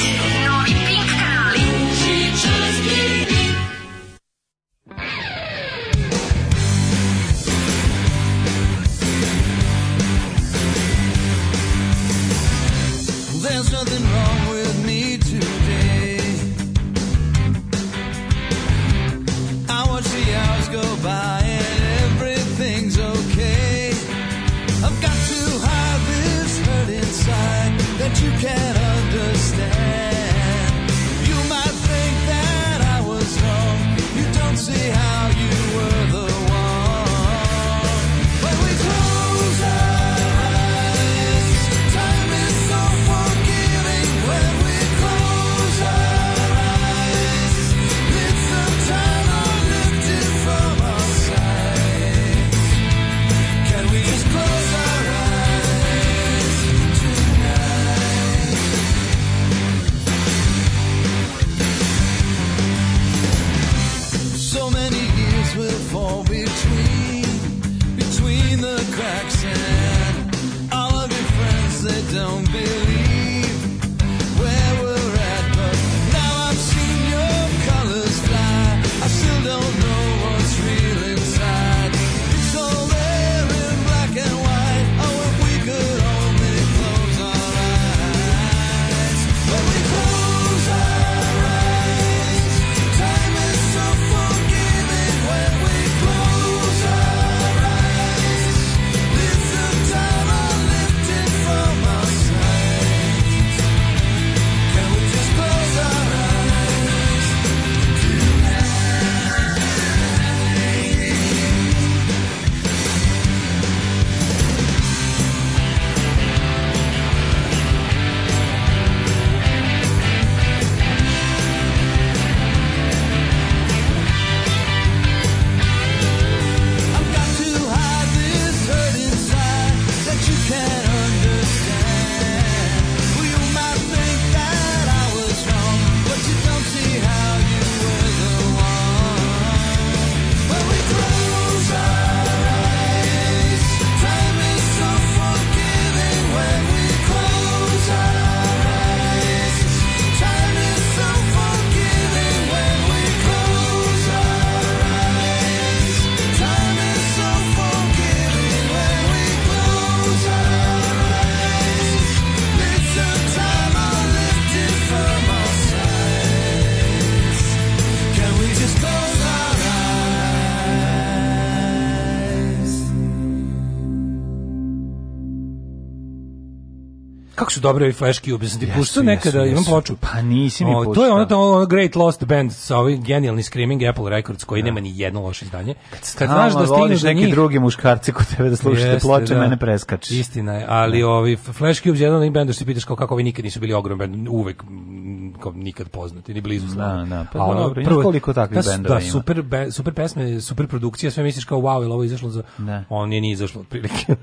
su dobre ovi flashki ube, sam ti jesu, puštao nekada, jesu, imam ploču. Pa nisi mi o, puštao. To je ono, to, ono Great Lost Band sa ovim genijalni Screaming Apple Records koji ja. Da. nema ni jedno loše izdanje. Kad, Kad znaš da stignu do neki drugi muškarci kod tebe da slušate Jeste, ploče, da. mene preskači. Istina je, da. ali da. ovi Flash Cubes jedan od benda što se pitaš kao kako ovi nikad nisu bili ogromni bend, uvek mm, kao nikad poznati, ni blizu slavni. Da, da, pa ono, dobro, prvo, koliko takvih da bendova ima. da, Super, be, super pesme, super produkcija, sve misliš kao wow, ili ovo izašlo za... Ne. On je nije izašlo otprilike. <laughs>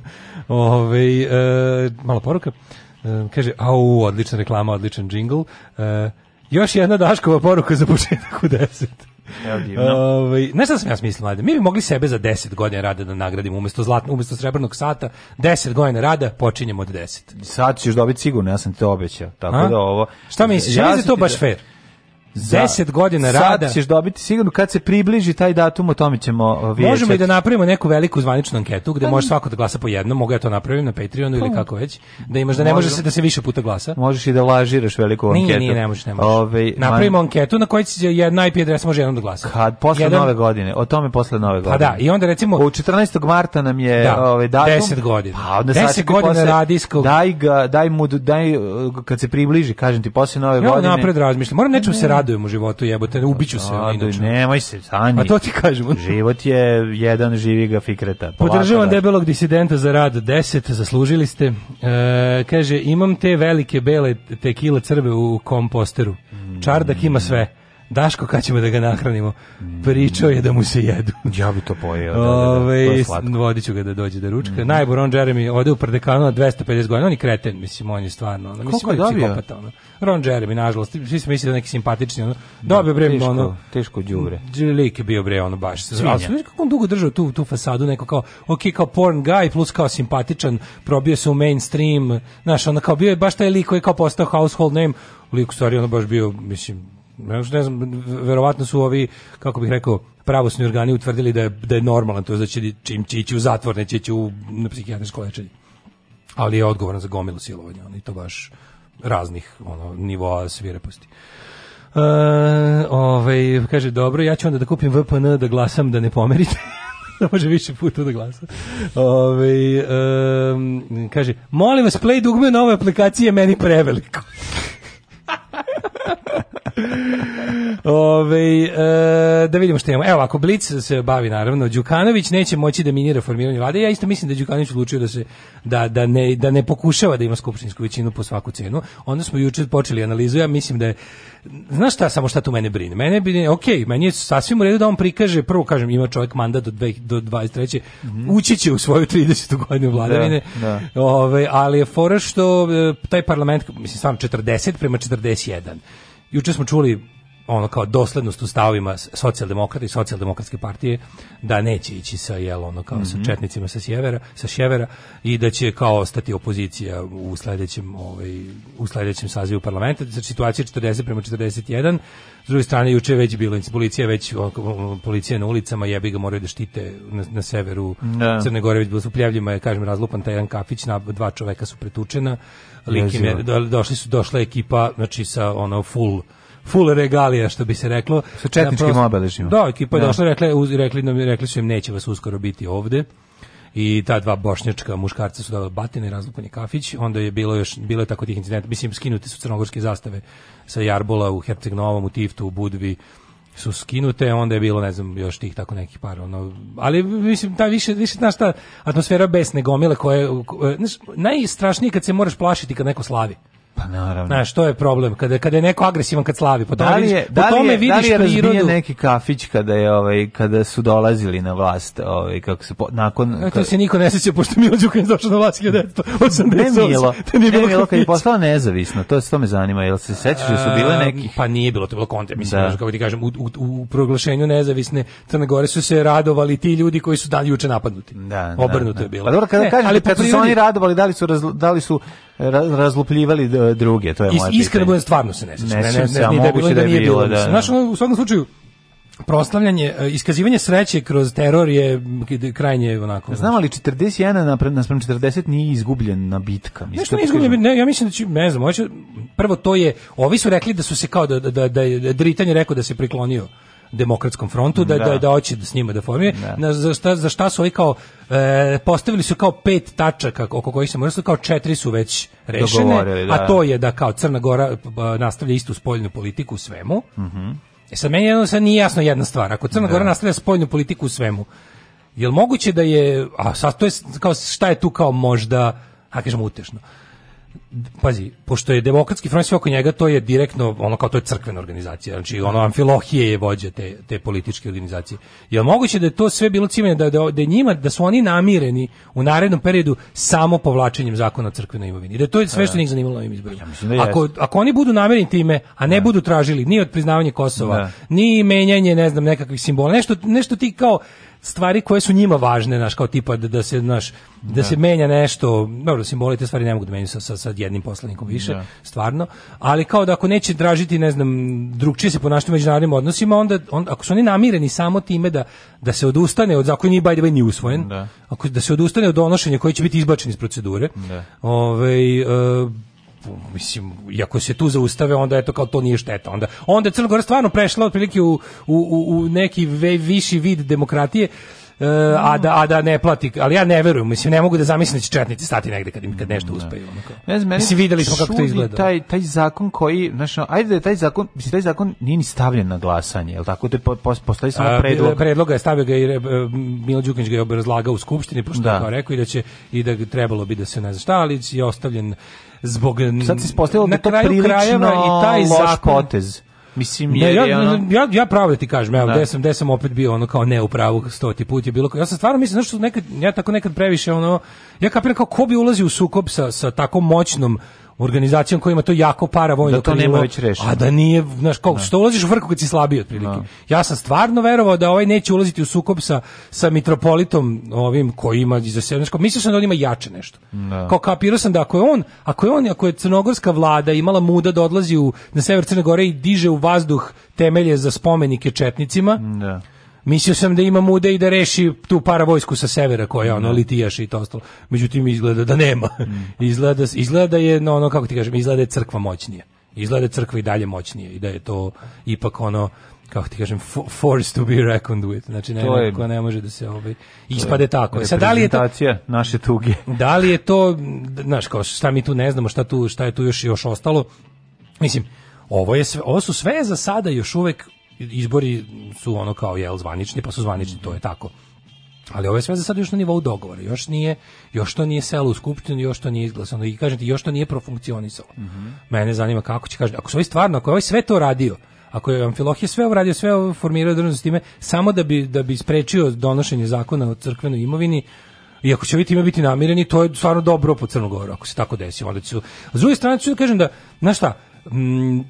Ove, ovaj, e, mala poruka. Um, kaže, au, odlična reklama, odličan džingl. Uh, još jedna Daškova poruka za početak u deset. Evo divno. Ne ovaj, znaš šta sam ja smislio, mlade? Mi bi mogli sebe za 10 godina rada da nagradimo umesto, zlatno, umesto srebrnog sata. 10 godina rada počinjemo od 10. Sad ćeš dobiti sigurno, ja sam te obećao. Tako A? da ovo... Šta misliš? Ja, ja mislim da to baš fair. Za, 10 godina sad rada. Sad ćeš dobiti sigurno kad se približi taj datum, o tome ćemo vidjeti. Možemo i da napravimo neku veliku zvaničnu anketu gde pa može svako da glasa po jednom, mogu ja to napravim na Patreonu ili pa kako već, da imaš da ne može se da se više puta glasa. Možeš i da lažiraš veliku anketu. Nije, nije, ne možeš, ne možeš. Ove, ovaj, napravimo man... anketu na kojoj će jedna IP adresa može jednom da glasa. Kad posle Jedan... nove godine, o tome posle nove godine. Pa da, i onda recimo u 14. marta nam je da, ovaj datum. 10 godina. Pa onda 10 godina posle, radijskog. Daj ga, daj mu daj kad se približi, kažem ti posle nove ja, godine. Ja napred razmišljam. Moram nečemu se radujem u životu, jebote, ubiću se. Raduj, nemoj se, sanji. A pa to ti kažem. Život je jedan živi ga fikreta. Podržavam debelog disidenta za rad 10, zaslužili ste. E, kaže, imam te velike bele tekile crve u komposteru. Čardak ima sve. Daško, kad ćemo da ga nahranimo? Pričao je da mu se jedu. Ja bi to pojeo. Ove, da, da, da. vodit ću ga da dođe da ručka. Mm -hmm. Najbor, on Jeremy, ode u prdekanu na 250 godina. On je kreten, mislim, on je stvarno. Ono, mislim, Koliko je dobio? Ron Jeremy, nažalost, svi su mislili da neki simpatični, ono, dobio da, bre, teško, ono, teško đubre. Lik je bio bre, ono, baš, Svinja. ali znaš kako on dugo držao tu, tu fasadu, neko kao, ok, kao porn guy, plus kao simpatičan, probio se u mainstream, znaš, ono, kao bio je baš taj lik koji je kao postao household name, lik u stvari, ono, baš bio, mislim, ne znam, verovatno su ovi, kako bih rekao, pravosni organi utvrdili da je, da je normalan, to znači da čim će ići u zatvor, neće ići u na psihijatrijsko lečenje. Ali je odgovoran za gomilu silovanja, on i to baš raznih ono, nivoa svireposti. E, ovaj, kaže, dobro, ja ću onda da kupim VPN da glasam da ne pomerite. <laughs> da može više puta da glasa. Ove, ovaj, um, kaže, molim vas, play dugme na ovoj aplikaciji je meni preveliko. <laughs> Ove, e, da vidimo što imamo. Evo, ako Blic se bavi, naravno, Đukanović neće moći da minira formiranje vlade. Ja isto mislim da Đukanović odlučio da, se, da, da, ne, da ne pokušava da ima skupštinsku većinu po svaku cenu. Onda smo jučer počeli analizu. Ja mislim da je Znaš šta, samo šta tu mene brine? Mene brine, ok, meni je sasvim u redu da on prikaže, prvo kažem, ima čovjek mandat do, dve, do 23. Mm -hmm. Ući će u svoju 30. godinu vladavine, da, da. Ove, ali je fora što e, taj parlament, mislim, stvarno 40 prema 41 juče smo čuli ono kao doslednost u stavima socijaldemokrata i socijaldemokratske partije da neće ići sa jel ono kao mm -hmm. sa mhm. četnicima sa sjevera sa sjevera i da će kao ostati opozicija u sledećem ovaj u sledećem sazivu parlamenta za situacije 40 prema 41 s druge strane juče već bilo policija već ono, policija na ulicama jebi ga moraju da štite na, na severu da. Crne Gore već bilo su pljavljima je kažem razlupan taj jedan kafić na dva čoveka su pretučena lik im došli su, došla ekipa, znači sa ono full full regalija što bi se reklo sa četničkim obeležjima. Da, ekipa je da. došla, rekla, uz, rekli nam rekli su im neće vas uskoro biti ovde. I ta dva bošnjačka muškarca su dali batine, razlupan kafić, onda je bilo još bilo je tako tih incidenta, mislim skinuti su crnogorske zastave sa Jarbola u Herceg Novom, u Tiftu, u Budvi, su skinute, onda je bilo, ne znam, još tih tako nekih par, ono, ali mislim, ta više, više, znaš, ta atmosfera besne gomile koja, koja znaš, najstrašnije kad se moraš plašiti kad neko slavi. Pa naravno. Znaš, to je problem. Kada, kada je neko agresivan kad slavi, po tome da li je, vidiš, da li je, vidiš da li je prirodu. neki kafić kada, je, ovaj, kada su dolazili na vlast? Ovaj, kako se, po, nakon, e, to kad... se niko ne sjeća, pošto Milo Đukanić došao na vlast 1988. Ne Milo, to nije bilo ne Milo kad je postao nezavisno, to, to me zanima. Jel se sećaš da su bile neki? Pa nije bilo, to je bilo kontra. Mislim, da. kako ti kažem, u, u, u proglašenju nezavisne Crne Gore su se radovali ti ljudi koji su dan juče napadnuti. Da, da Obrnuto da, da. je bilo. Pa dobro, kada ne, kažem, ali kad, su oni radovali, da li su, da li su razlupljivali druge, to je moja pitanje. Iskreno budem stvarno se ne sećam. Ne, ne, ne, ne, ne, ne, da je bilo, da. da. Znaš, u svakom slučaju, proslavljanje, e, iskazivanje sreće kroz teror je krajnje onako. Znam ali 41 napred naspram 40 nije izgubljen na bitka. Nešto nije izgubljen, ne, ja mislim da će, ne znam, će, prvo to je, ovi su rekli da su se kao da da da, da je Dritan je rekao da se priklonio demokratskom frontu da da da, da hoće da s njima da formira da. na za šta za šta su oni kao e, postavili su kao pet tačaka oko kojih se može kao četiri su već rešene a da. to je da kao Crna Gora e, nastavlja istu spoljnu politiku u svemu mhm E sad meni jedno sad nije jasno jedna stvar. Ako Crna Gora nastavlja spoljnu politiku u svemu, jel moguće da je, a sad to je, kao, šta je tu kao možda, a kažem utešno, pazi, pošto je demokratski front sve oko njega, to je direktno, ono kao to je crkvena organizacija, znači ono Amfilohije je vođa te, te političke organizacije. Je li moguće da je to sve bilo cimenje, da, da, da, njima, da su oni namireni u narednom periodu samo povlačenjem zakona o crkvenoj imovini? Da to je sve što da. njih zanimalo ovim izborima. Da ako, ako oni budu namireni time, a ne da. budu tražili ni od priznavanja Kosova, ni menjanje, ne znam, nekakvih simbola, nešto, nešto ti kao stvari koje su njima važne, znaš, kao tipa da, da se, znaš, da, da, se menja nešto, dobro, simboli te stvari ne mogu da menjaju sa, sa, sa jednim poslanikom više, da. stvarno, ali kao da ako neće dražiti, ne znam, drugčije se ponašati u međunarodnim odnosima, onda, on, ako su oni namireni samo time da, da se odustane od zakon nije by the way ni usvojen, da. ako, da se odustane od donošenja koji će biti izbačen iz procedure, da. Ove, ovaj, e, eh, mislim, iako se tu zaustave, onda je to kao to nije šteta. Onda, onda je Crna stvarno prešla otprilike u, u, u neki ve, viši vid demokratije, Uh, a, da, a da ne plati, ali ja ne verujem, mislim, ne mogu da zamislim da će četnici stati negde kad im kad nešto uspeju. Ne znam, mislim, videli smo kako to izgleda. Taj, taj zakon koji, znaš, ajde da je taj zakon, mislim, taj zakon nije ni stavljen na glasanje, je jel tako? Te je postoji samo predlog. Predloga je stavio ga i e, e, Milo Đukanić ga je obrazlagao u Skupštini, pošto da. je kao rekao i da, će, i da trebalo bi da se ne zna šta, ali je ostavljen zbog sad se ispostavilo da to prilično i taj loš potez. Mislim, ne, ja, ono... ja, ja pravo da ti kažem, ja, da. gde sam, gde sam, opet bio ono kao ne u pravu stoti put je bilo. Ja sam stvarno mislim, nešto nekad, ja tako nekad previše ono, ja kapiram kao ko bi ulazio u sukob sa, sa tako moćnom organizacijom koja ima to jako para vojno da to krilo, nema već rešeno. A da nije, znaš, kako, da. što ulaziš u vrku kad si slabiji otprilike. No. Da. Ja sam stvarno verovao da ovaj neće ulaziti u sukob sa, sa mitropolitom ovim koji ima iza sebe. Mislio sam da on ima jače nešto. No. Da. Kao kapirao sam da ako je on, ako je on, ako je crnogorska vlada imala muda da odlazi u, na sever Crne Gore i diže u vazduh temelje za spomenike četnicima, no Mislio sam da ima mude i da reši tu paravojsku sa severa koja ono da. litijaš i to ostalo. Međutim izgleda da nema. Mm. izgleda izgleda je no ono kako ti kažem, izgleda je crkva moćnija. Izgleda je crkva i dalje moćnije i da je to ipak ono kako ti kažem force to be reckoned with. Znači ne, neko ne može da se ovaj ispade tako. E sad da li je to naše tuge? <laughs> da li je to znaš kao šta mi tu ne znamo, šta tu šta je tu još još ostalo? Mislim ovo je sve, ovo su sve za sada još uvek izbori su ono kao jel zvanični, pa su zvanični, to je mhm. tako. Ali ove je sve za sad još na nivou dogovora. Još nije, još to nije selo u skupštinu, još to nije izglasano i kažete još to nije profunkcionisalo. Mm -hmm. Mene zanima kako će kaže, ako sve stvarno, ako je ovaj sve to radio, ako je Amfilohije sve uradio, sve formirao državno s time, samo da bi, da bi sprečio donošenje zakona o crkvenoj imovini, i ako će ovi time biti namireni, to je stvarno dobro po Crnogoru, ako se tako desi. Onda ću... S druge strane ću da kažem da, znaš šta, m,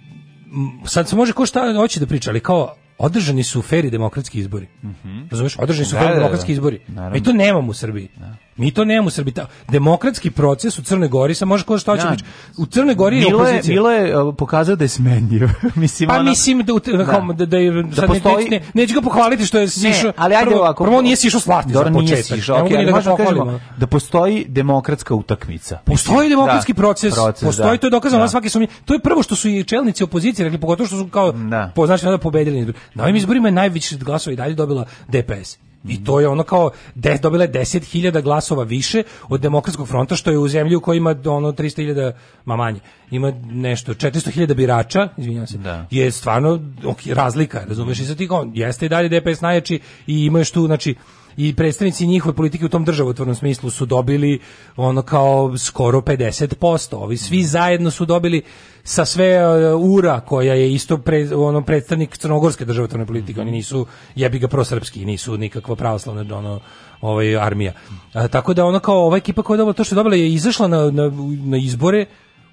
sad se može ko šta hoće da priča, ali kao održani su feri demokratski izbori. Mhm. Mm Razumeš? Održani su da, feri da, demokratski da, izbori. Mi to nemamo u Srbiji. Da. Mi to nemamo u Srbiji. Demokratski proces u Crnoj Gori, sa može ko šta hoće ja. Da. U Crnoj Gori Milo je opozicija. Milo je uh, pokazao da je smenjiv. <laughs> mislim, pa ono... mislim da, da, da, da, je, da postoji... ne, neću ga pohvaliti što je sišao. Ne, ali ajde prvo, ovako. Prvo nije sišao slatki za početak. Sišao, okay, ali da, možemo da kažemo, da postoji demokratska utakmica. Postoji da, demokratski proces, proces. Postoji, to je dokazano, svaki su To je prvo što su i čelnici opozicije rekli, pogotovo što su kao, da. po, znači, pobedili. Na ovim izborima je najveći glasova i dalje dobila DPS. I to je ono kao de, dobila je 10.000 glasova više od demokratskog fronta što je u zemlji u kojoj ima ono 300.000 ma manje. Ima nešto 400.000 birača, izvinjavam se. Da. Je stvarno ok, razlika, razumeš i sa ti jeste i dalje DPS najjači i imaš tu znači i predstavnici njihove politike u tom državotvornom smislu su dobili ono kao skoro 50%. Ovi svi mm. zajedno su dobili sa sve e, ura koja je isto pre, ono predstavnik crnogorske državotvorne politike. Oni nisu jebi ga prosrpski, nisu nikakva pravoslavna ono ovaj armija. A, tako da ono kao ova ekipa koja je dobila to što je dobila je izašla na, na, na izbore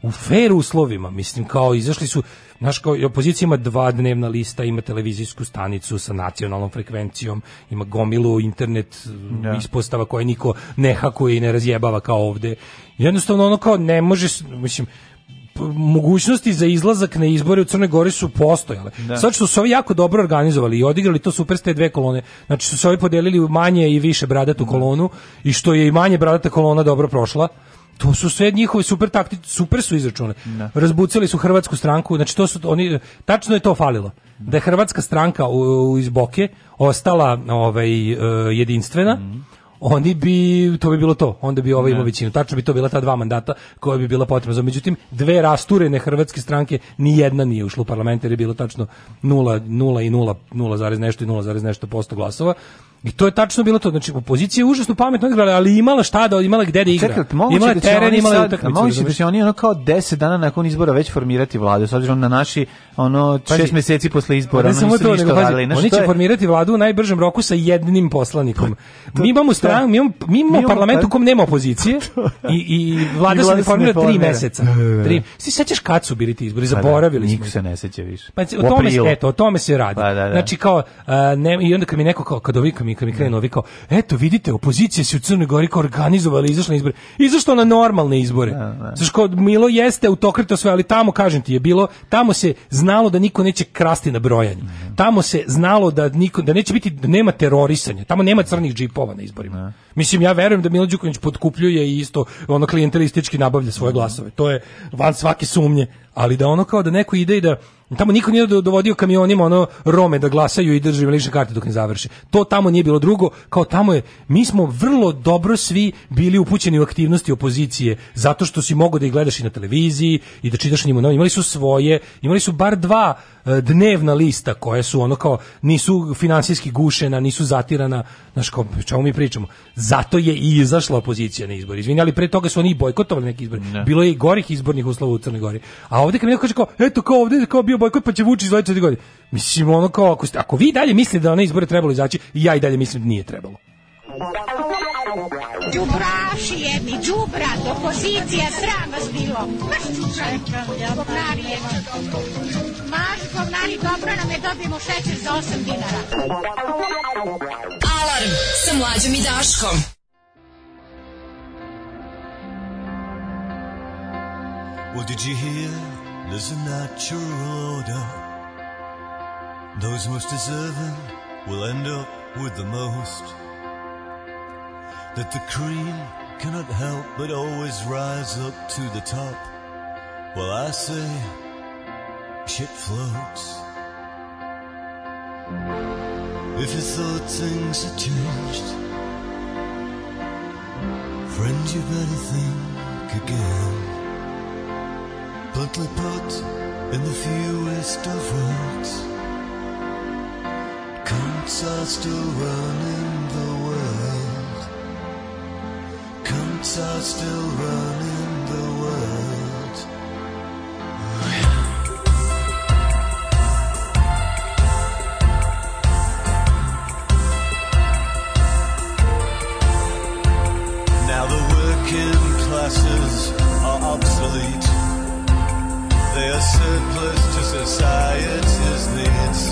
u fair uslovima, mislim, kao izašli su, znaš, kao opozicija ima dva dnevna lista, ima televizijsku stanicu sa nacionalnom frekvencijom, ima gomilu internet da. ispostava koje niko ne hakuje i ne razjebava kao ovde. Jednostavno, ono kao ne može, mislim, mogućnosti za izlazak na izbore u Crnoj Gori su postojale. Da. Sad što su se ovi jako dobro organizovali i odigrali to super ste dve kolone. Znači su se ovi podelili u manje i više bradatu da. kolonu i što je i manje bradata kolona dobro prošla To su sve njihove super taktike, super su izračunali. Da. Razbucali su hrvatsku stranku, znači to su oni tačno je to falilo. Da je hrvatska stranka u, u iz ostala ovaj e, jedinstvena. Mm. Oni bi to bi bilo to. Onda bi ova da. imao većinu. Tačno bi to bila ta dva mandata koja bi bila potrebna. međutim dve rasturene hrvatske stranke ni jedna nije ušla u parlament jer je bilo tačno 0 0 i 0 0, nešto i 0, nešto posto glasova. I to je tačno bilo to. Znači, opozicija je užasno pametno igrala, ali imala šta da imala gde da igra. Čekaj, imala da teren, imala utakmicu. se da će oni ono kao 10 dana nakon izbora već formirati vladu, s obzirom na naši ono 6 meseci posle izbora, ne ono, to, ništa radili. Znači, oni će je... formirati vladu u najbržem roku sa jednim poslanikom. Pa to, mi imamo stranu, mi imamo, mi imamo, imamo parlament u kom nema opozicije <laughs> i, i vlada se ne formira 3 meseca. Da, da, da. Tri. Ti sećaš kad su bili ti izbori? Pa Zaboravili smo. Niko se ne seća više. Pa o tome se, eto, o tome se radi. Pa znači kao i onda kad mi neko kao kad ovi mi kad mi krenu ovi eto vidite opozicije se u Crnoj Gori kao organizovala izašla na izbore. Izašla na normalne izbore. Da, da. Znaš kao Milo jeste autokrita sve, ali tamo kažem ti je bilo tamo se znalo da niko neće krasti na brojanju. Ne. Tamo se znalo da niko da neće biti da nema terorisanja. Tamo nema crnih džipova na izborima. Ne. Da. Mislim ja verujem da Milo Đukanović podkupljuje i isto ono klijentelistički nabavlja svoje glasove. To je van svake sumnje, ali da ono kao da neko ide i da Tamo niko nije dovodio kamionima ono Rome da glasaju i drži lične karte dok ne završe. To tamo nije bilo drugo, kao tamo je mi smo vrlo dobro svi bili upućeni u aktivnosti opozicije zato što si mogao da ih gledaš i na televiziji i da čitaš njima novine. Imali su svoje, imali su bar dva E, dnevna lista koje su ono kao nisu finansijski gušena, nisu zatirana, znači kao čemu mi pričamo. Zato je i izašla opozicija na izbori. Izvinjali, ali pre toga su oni bojkotovali neki izbori. Ne. Bilo je i gorih izbornih uslova u Crnoj Gori. A ovde kad mi neko kaže kao eto kao ovde kao bio bojkot pa će vući izvaditi četiri godine. Mislim ono kao ako, ste, ako vi dalje mislite da na izbore trebalo izaći, ja i dalje mislim da nije trebalo. Đubraši jedni, đubra, opozicija, sram vas bilo. Ma što Maš čučaj, Dani dobijemo šećer za 8 dinara. Alarm sa mlađom i Daškom. What did you hear? There's a natural order. Those most deserving will end up with the most. That the cream cannot help but always rise up to the top. Well, I say ship floats. If you thought things had changed, friends, you better think again. Bluntly put, in the fewest of words, counts are still running the world. Counts are still running. obsolete. They are surplus to society's needs.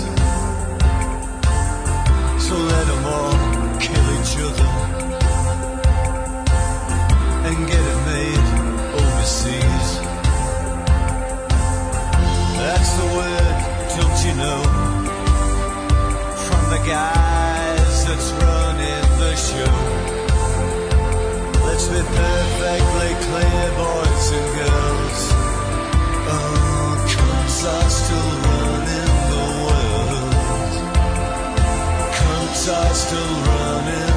So let them all kill each other and get it made overseas. That's the word, don't you know? From the guys that's running the show touch me perfectly clear, boys and girls. Oh, cunts are still running the world. Cunts are still running.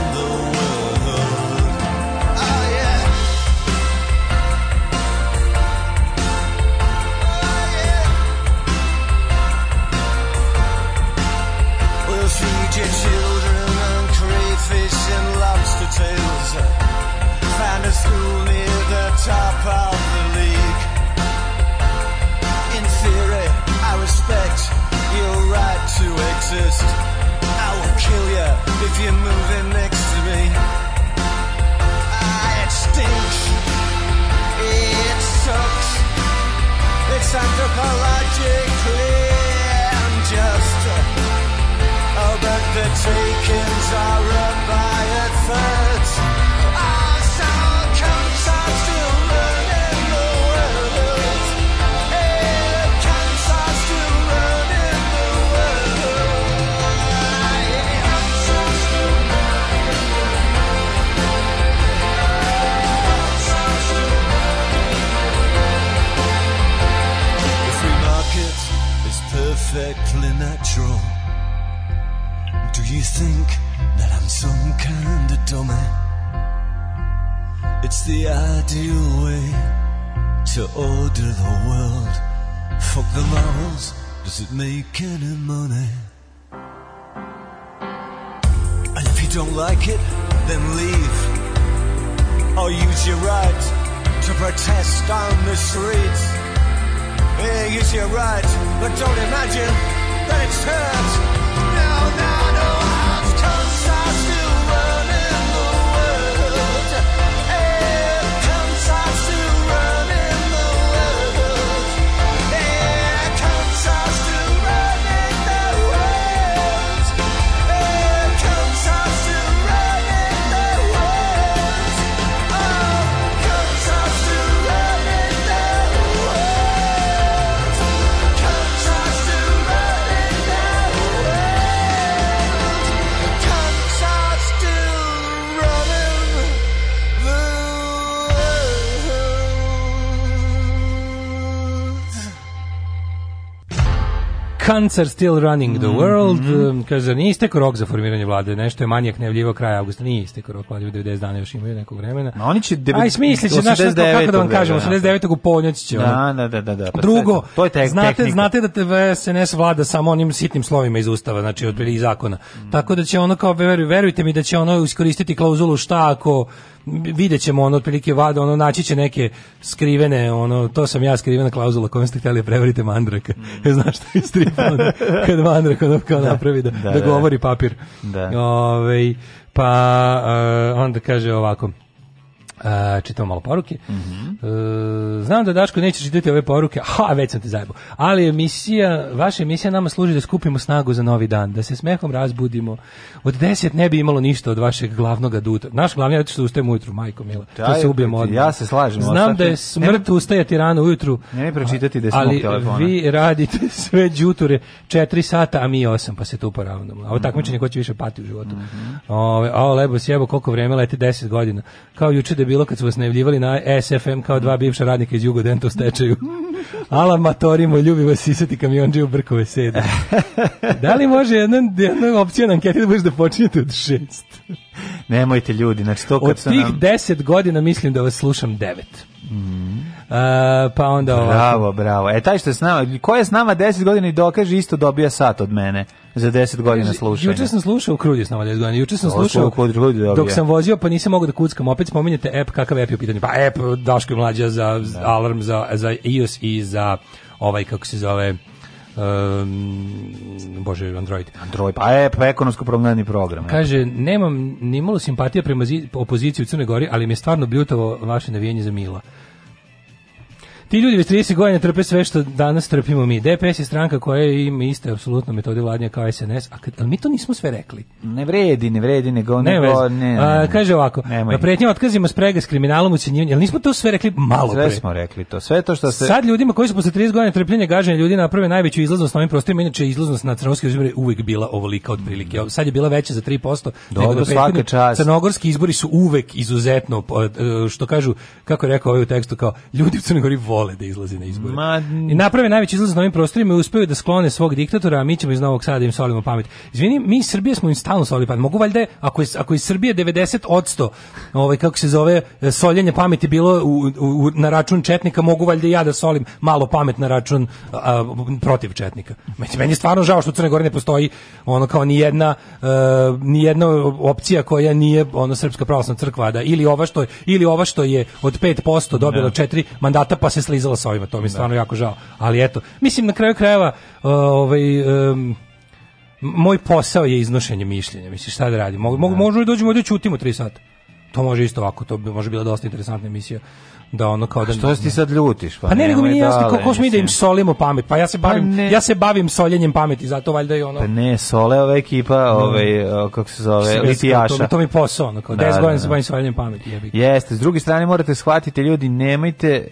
top of the league. In theory, I respect your right to exist. I will kill you if you're moving next to me. I ah, it It sucks. It's anthropologically unjust. Oh, but the takings are a by a third. perfectly natural. Do you think that I'm some kind of dummy? It's the ideal way to order the world. Fuck the morals, does it make any money? And if you don't like it, then leave. Or use your right to protest on the streets. Yeah, you're right, but don't imagine that it's hurt. Cancer still running the world. Mm -hmm. Kaže, nije istekao rok za formiranje vlade? Nešto je manjak nevljivo kraj augusta. Nije istekao rok vlade, 90 dana još imaju nekog vremena. No, oni će... Devet, Aj, smislit će, znaš, kako da vam kažem, 89. u polnoć će. Da, da, da, da, da. Drugo, to je tek, znate, znate da te SNS vlada samo onim sitnim slovima iz ustava, znači od i zakona. Mm. Tako da će ono kao, verujte mi da će ono iskoristiti klauzulu šta ako vidjet ćemo ono otprilike vada, ono naći će neke skrivene, ono, to sam ja skrivena klauzula kojom ste htjeli da prevarite Mandraka. Mm. <laughs> Znaš što je strip, <laughs> kad Mandrak ono kao da. napravi da, da, da, da govori papir. Da. Ove, ovaj, pa eh, onda kaže ovako, A, čitam malo poruke. Mm -hmm. uh, znam da Daško neće čitati ove poruke, ha, već sam te zajebao. Ali emisija, vaša emisija nama služi da skupimo snagu za novi dan, da se smehom razbudimo. Od 10 ne bi imalo ništa od vašeg glavnog duta. Naš glavni je što ustajemo ujutru, majko mila. Taj, to se ubijemo odmah. Ja se slažem. Znam da je smrt ne, ustajati rano ujutru. Ne, ne pročitati da Ali telefona. vi radite <laughs> sve đuture 4 sata, a mi 8, pa se tu poravnamo. A ovo mhm. takmičenje mm -hmm. ko će više pati u životu. Mm -hmm. Ove, a o, lebo sjebo, koliko vremena, leti 10 godina. Kao juče da bilo kad su vas najavljivali na SFM kao dva bivša radnika iz Jugodenta stečaju. <laughs> Ala matorimo, ljubi vas sisati kamionđe u brkove sede. da li može jedna, jedna opcija na anketi da budeš da počinjete od šest? Nemojte ljudi, znači to kad sam... Od tih nam... deset godina mislim da vas slušam devet. Mm. E, pa onda ovako. Bravo, bravo. E taj što je s nama, ko je s nama 10 godina i dokaže isto dobija sat od mene za 10 godina slušanja. Juče sam slušao Krudi s nama 10 godina. Juče sam slušao dok sam vozio pa nisam mogao da kuckam. Opet spominjete app, kakav app je u pitanju? Pa app Daško i mlađa za da. alarm za za iOS i za ovaj kako se zove um, bože Android. Android, pa je pa ekonomsko programni program. Kaže nemam ni malo simpatije prema opoziciji u Crnoj Gori, ali mi je stvarno bljutavo vaše navijenje za Mila. Ti ljudi već 30 godina trpe sve što danas trpimo mi. DPS je stranka koja ima iste apsolutno metode vladnje kao SNS, a kad, ali mi to nismo sve rekli. Ne vredi, ne vredi, nego ne, ne, ne, ne, a, Kaže ovako, nemoj. pretnja otkazima sprega s kriminalom ucenjivanja, ali nismo to sve rekli malo sve pre. Sve smo rekli to, sve to što se... Sad ljudima koji su posle 30 godina trpljenja gaženja ljudi na prve najveću izlaznost na ovim prostorima, inače izlaznost na crnogorski izbore uvek bila ovolika otprilike. Mm. Sad je bila veća za 3%. Da Dobro, svaka čast. Crnogorski izbori su uvek izuzetno, e, što kažu, kako je rekao ovaj u tekstu, kao ljudi u Crnoj Gori vole da izlazi na izbore. Ma... I naprave najveći izlaz na ovim prostorima i uspeju da sklone svog diktatora, a mi ćemo iz Novog Sada da im solimo pamet. Izvini, mi iz Srbije smo im stalno solili pamet. Mogu valjda, ako je, ako je Srbije 90 odsto, ovaj, kako se zove, e, soljenje pameti bilo u, u, na račun Četnika, mogu valjda ja da solim malo pamet na račun a, protiv Četnika. Meni je stvarno žao što u Crne Gore ne postoji ono kao ni jedna, a, e, ni jedna opcija koja nije ono Srpska pravoslavna crkva, da ili ova što, je, ili ova što je od 5% dobila 4 mandata pa se slizala sa ovima, to mi je da. stvarno jako žao. Ali eto, mislim na kraju krajeva ovaj um, moj posao je iznošenje mišljenja. Mislim šta da radim? Mogu mogu da. možemo dođemo da ćutimo 3 sata. To može isto ovako, to bi može bila dosta interesantna emisija da ono kao da što ti sad ljutiš pa, pa ne nego mi nije jasno kako smo da im solimo pamet pa ja se pa bavim pa ja se bavim soljenjem pameti zato valjda i ono pa ne sole ova ekipa ovaj kako se zove litijaša to, to mi posao ono kao 10 da, godina da, se da. bavim soljenjem pameti jebi jeste s druge strane morate shvatiti ljudi nemojte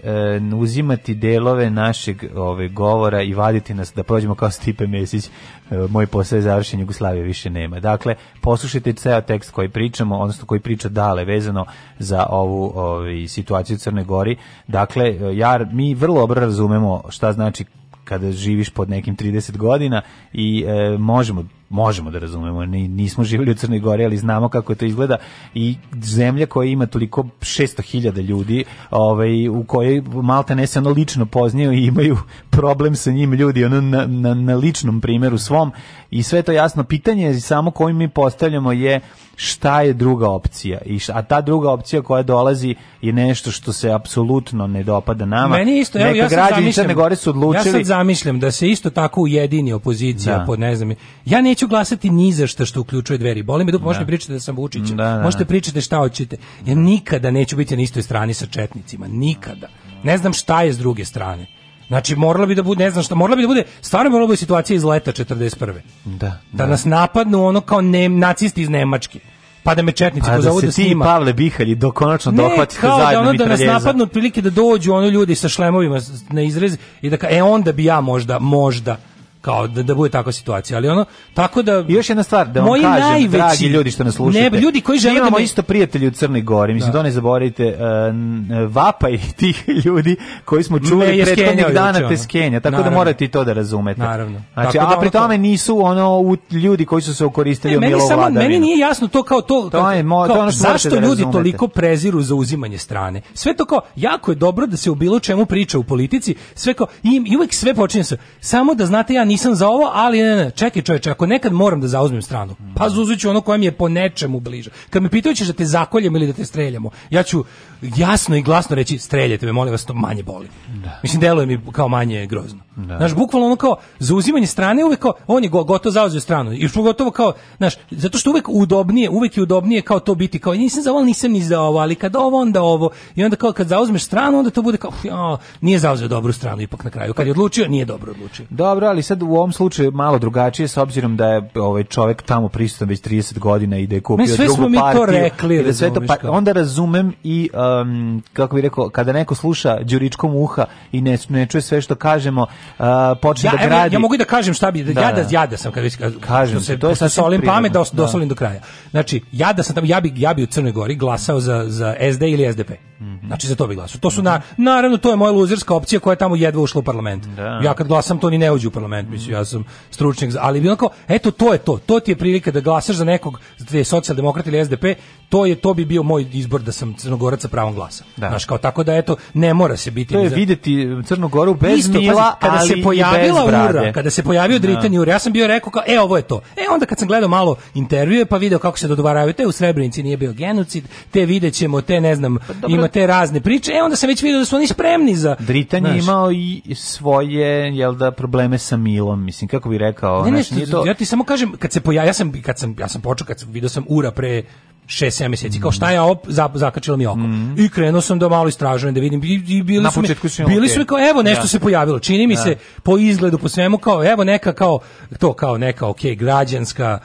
uh, uzimati delove našeg ove govora i vaditi nas da prođemo kao Stipe Mesić uh, moj posao je završen Jugoslavije više nema dakle poslušajte ceo tekst koji pričamo odnosno koji priča dale vezano za ovu ovaj situaciju Crne Gori. Dakle, ja, mi vrlo dobro razumemo šta znači kada živiš pod nekim 30 godina i e, možemo možemo da razumemo, nismo živjeli u Crnoj Gori, ali znamo kako to izgleda i zemlja koja ima toliko 600.000 ljudi, ovaj, u kojoj Malta ne se lično poznaju i imaju problem sa njim ljudi, ono na, na, na ličnom primjeru svom i sve to jasno. Pitanje je samo kojim mi postavljamo je šta je druga opcija i a ta druga opcija koja dolazi je nešto što se apsolutno ne dopada nama. Meni isto, evo, ja sad zamišljam, gore su odlučili. Ja sad zamišljem da se isto tako ujedini opozicija da. pod ne znam. Ja neću glasati ni za šta što uključuje dveri. Boli me da. možete da. pričati da sam Vučić, da, da, možete pričati šta hoćete. Ja nikada neću biti na istoj strani sa četnicima, nikada. Ne znam šta je s druge strane. Znači morala bi da bude ne znam šta, morala bi da bude stvarno morala da bi situacija iz leta 41. Da. Da, da. nas napadnu ono kao ne, nacisti iz Nemačke. Pa da me četnici pa da pozovu da, da snima. Pa Pavle Bihalji do konačno ne, dohvatite kao da ono da nas napadnu otprilike da dođu ono ljudi sa šlemovima na izrez i da ka, e onda bi ja možda možda kao da, da bude takva situacija, ali ono tako da I još jedna stvar da vam kažem, najveći, dragi ljudi što nas slušate. Ne, ljudi koji žele da me... isto prijatelji u Crnoj Gori, mislim da, to ne zaboravite, e, uh, <laughs> i tih ljudi koji smo čuli prethodnih dana te znači, skenja, tako da Naravno. da morate i to da razumete. Naravno. Znači, tako a da pri tome nisu ono ljudi koji su se okoristili ne, meni samo meni nije jasno to kao to, to, je, mo, kao, to ono što zašto da ljudi toliko preziru za uzimanje strane. Sve to kao jako je dobro da se u bilo čemu priča u politici, sve kao i, i uvek sve počinje sa samo da znate ja nisam za ovo, ali ne, ne, čekaj čoveče, ako nekad moram da zauzmem stranu, pa da. zuziću ono koja mi je po nečemu bliže. Kad me pitajućeš da te zakoljem ili da te streljamo, ja ću jasno i glasno reći streljajte me, molim vas, to manje boli. Da. Mislim, deluje mi kao manje grozno. Da. Znaš, bukvalno ono kao, zauzimanje strane uvek kao, on je gotovo zauzio stranu. I što gotovo kao, znaš, zato što uvek udobnije, uvek je udobnije kao to biti, kao, nisam za ovo, nisam ni za ovo, ali kad ovo, onda ovo. I onda kao, kad zauzmeš stranu, onda to bude kao, ja, nije zauzeo dobru stranu ipak na kraju. Kad je odlučio, nije dobro odlučio. Dobro, ali sad u ovom slučaju malo drugačije, s obzirom da je ovaj čovek tamo prisutan već 30 godina i da je kupio drugu partiju. Mi sve smo mi to rekli. Da sve to, pa, onda razumem i uh, um, kako bi rekao, kada neko sluša Đuričkom uha i ne, ne čuje sve što kažemo, uh, počne ja, da gradi. Ja, ja mogu i da kažem šta bi, da, jada, da, jada sam kad kažem, se, to je sa solim pamet da, dosolim do kraja. Znači, ja da sam tamo, ja bi, ja bi u Crnoj Gori glasao za, za SD ili SDP. Mm -hmm. Znači, za to bi glasao. To su, mm -hmm. na, naravno, to je moja luzerska opcija koja je tamo jedva ušla u parlament. Da. Ja kad glasam, to ni ne uđe u parlament, mislim, ja sam stručnjak, ali bi onako, eto, to je to, to ti je prilika da glasaš za nekog, da je socijaldemokrat ili SDP, to je, to bi bio moj izbor da sam Crnogoraca pravom glasa. Da. Znaš, kao tako da eto ne mora se biti To je videti Crnu Goru bez Isto, mila, kada ali se pojavila ura, kada se pojavio Dritan i da. ura, ja sam bio rekao kao e ovo je to. E onda kad sam gledao malo intervjue pa video kako se dogovaraju te u Srebrenici nije bio genocid, te videćemo, te ne znam, pa, ima te razne priče. E onda sam već video da su oni spremni za Dritan je imao i svoje jel da probleme sa Milom, mislim kako bi rekao, ne, ne, znaš, nije to. Ja ti samo kažem kad se pojavio ja sam kad sam ja sam počeo kad sam video sam ura pre 6-7 meseci. Kao šta je op, zakačilo mi oko. Mm. I krenuo sam da malo istražujem, da vidim. I, i bili Na su mi, bili okay. su mi kao, evo, nešto ja. Da. se pojavilo. Čini mi ja. Da. se po izgledu, po svemu, kao, evo, neka kao, to kao neka, ok, građanska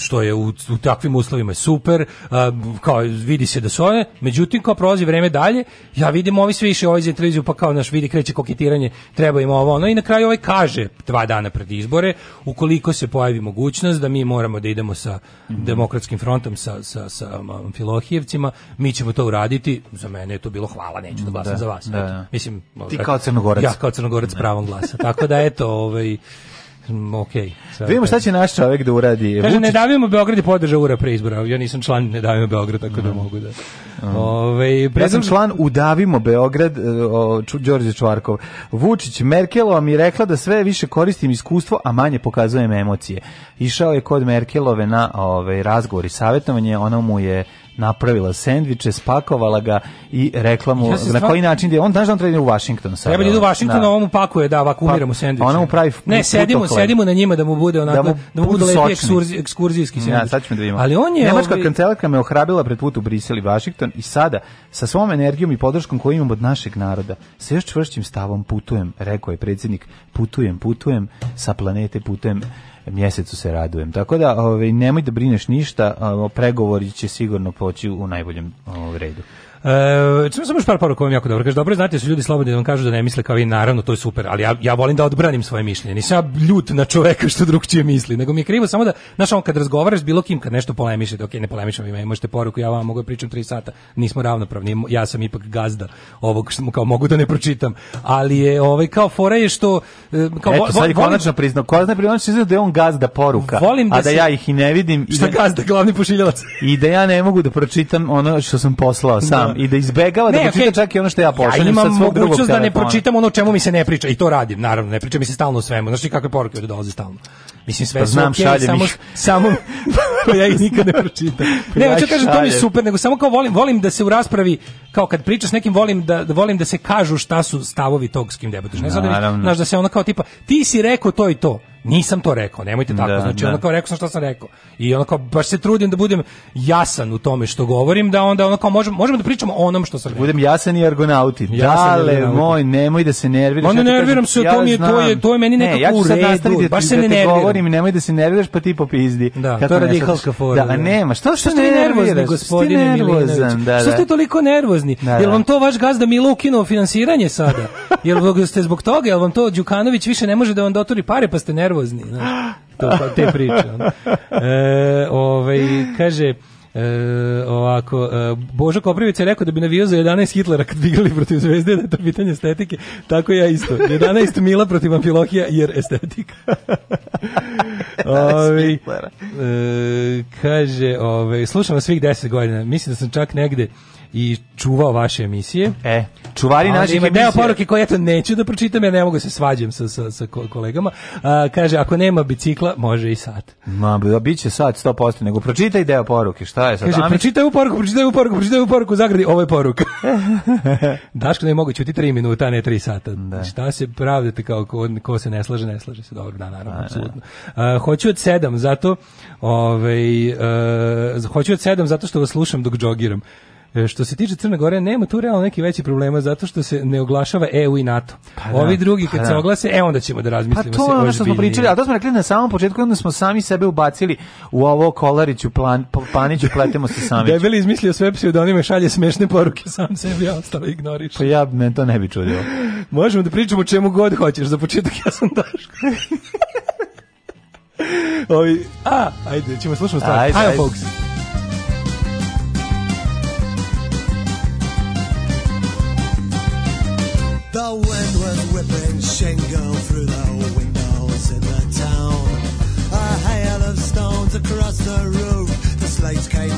što je u, u takvim uslovima super, a, kao vidi se da su one, međutim kao prolazi vreme dalje, ja vidim ovi sve više ovaj za televiziju pa kao naš vidi kreće koketiranje, treba im ovo ono i na kraju ovaj kaže dva dana pred izbore, ukoliko se pojavi mogućnost da mi moramo da idemo sa mhm. demokratskim frontom sa, sa, sa um, Filohijevcima, mi ćemo to uraditi, za mene je to bilo hvala, neću da glasam da, za vas. Da, da. Mislim, Ti kao crnogorac. Ja kao crnogorac pravom glasa. Tako da eto, ovaj Mm, ok. Sad, Vidimo šta će naš čovjek da uradi. Kaže, ne davimo Beograd je podržao ura preizbora. Ja nisam član ne davimo Beograd, tako da mm. da mogu da... Mm. Ove, prezum... Ja sam član Udavimo Beograd, e, Đorđe Čvarkov. Vučić, Merkelova mi rekla da sve više koristim iskustvo, a manje pokazujem emocije. Išao je kod Merkelove na ove, ovaj, razgovor i savjetovanje, ona mu je napravila sendviče, spakovala ga i rekla mu ja na koji način da on znaš da on treba da u Washington sad. Treba da ide u Vašington, da. a on mu pakuje da vakumira mu pa, sendviče. Ona mu pravi Ne, sedimo, sedimo na njima da mu bude da onako da mu, da mu bude lepi ekskurzi, ekskurzijski sendvič. Ja, sad ćemo da vidimo. Ali on je Nemačka ovi... kancelarka me ohrabila pred put u Brisel i Vašington i sada sa svom energijom i podrškom koju imam od našeg naroda, sa još čvršćim stavom putujem, rekao je predsjednik, putujem, putujem sa planete putujem mjesecu se radujem. Tako da ovaj nemoj da brineš ništa, pregovori će sigurno poći u najboljem ovaj, redu. E, samo još par poruka vam jako dobro. Kaže, dobro, znate, da su ljudi slobodni da vam kažu da ne misle kao vi, naravno, to je super, ali ja, ja volim da odbranim svoje mišljenje. Nisam ja ljut na čoveka što drugčije misli, nego mi je krivo samo da, znaš, on kad razgovaraš bilo kim, kad nešto polemišete, ok, ne polemišam vi možete poruku, ja vam mogu da pričam 3 sata, nismo ravnopravni, ja sam ipak gazda ovog što mu kao mogu da ne pročitam, ali je ovaj kao fora je što e, kao Eto, sad je konačno priznao, konačno priznao da je on gazda poruka, volim da a da, da si, ja ih i ne vidim. Šta gazda, glavni pošiljalac? I da ja ne mogu da pročitam ono što sam poslao sam čitam i da izbegava da pročitam okay. čak i ono što ja pošaljem ja imam mogućnost da ne pročitam ono čemu mi se ne priča i to radim, naravno, ne priča mi se stalno o svemu. Znaš ti kakve poruke ovdje dolaze stalno? Mislim sve pa znam, okay, samo, ih. samo pa <laughs> ja ih nikad ne pročitam. <laughs> ne, ja hoću da kažem to mi je super, nego samo kao volim, volim da se u raspravi kao kad pričaš s nekim volim da, da volim da se kažu šta su stavovi tog s kim debatiš. Ne znam da, znaš da se ono kao tipa ti si rekao to i to. Nisam to rekao, nemojte tako. Da, znači, da. ono kao rekao sam što sam rekao. I ono kao, baš se trudim da budem jasan u tome što govorim, da onda ono kao možemo, možemo da pričamo o onom što sam rekao. Budem jasan i argonauti. Dale, moj, nemoj da se nerviraš. Ono ja nerviram se, ja to, mi je, to, je, to je meni nekako ne, ja ću sad baš da se da ne nerviram. Govorim, nemoj da se nerviraš, pa ti popizdi. Da, Kako to je radikalska fora. Da, da, nema, što, što, što nervozni, gospodine Milinović? Što ste toliko nervozni? Jel vam to vaš gazda Milo ukinuo finansiranje sada? Jel ste zbog toga, jel vam to Đukanović više ne može da vam dotori pare, pa ste nervozni? nervozni, znaš, to, pa te priče. E, ovaj, kaže, E, ovako, e, Božo Koprivić je rekao da bi navio za 11 Hitlera kad bi protiv zvezde, da je to pitanje estetike. Tako ja isto. 11 Mila protiv Amfilohija jer estetika. <laughs> ove, e, kaže, ove, ovaj, slušam vas svih 10 godina. Mislim da sam čak negde i čuvao vaše emisije. E, čuvari naše emisije. Deo poruke koje eto neću da pročitam, ja ne mogu da se svađam sa, sa, sa kolegama. A, kaže, ako nema bicikla, može i sad. Ma, bit će sat 100%, nego pročitaj deo poruke, šta je sad? Kaže, pročitaj u poruku, pročitaj u poruku, pročitaj u poruku, zagradi, ovo je poruka. <laughs> Daško ne mogu čuti 3 minuta, a ne 3 sata. Da. Šta se pravdate kao ko, ko se ne slaže, ne slaže se. Dobro, da, naravno, apsolutno. hoću od 7, zato ovaj, a, hoću od 7, ovaj, e, zato što vas slušam dok džogiram. E, što se tiče Crne Gore, nema tu realno neki veći problema zato što se ne oglašava EU i NATO. Pa da, Ovi pa da, drugi kad pa se oglase, e onda ćemo da razmislimo pa to se ono što smo pričali, a to smo rekli na samom početku, onda smo sami sebe ubacili u ovo Kolariću, plan, Paniću, pletemo se sami. <laughs> Debeli izmislio sve pseudonime, šalje smešne poruke sam sebi, a ostalo ignoriš. Pa ja me to ne bi čudilo. <laughs> Možemo da pričamo čemu god hoćeš, za početak ja sam Daško. <laughs> Ovi, a, ajde, ćemo slušati stvar. Ajde, ajde, ajde, folks. Ocean going through the windows in the town. A hail of stones across the roof. The slates came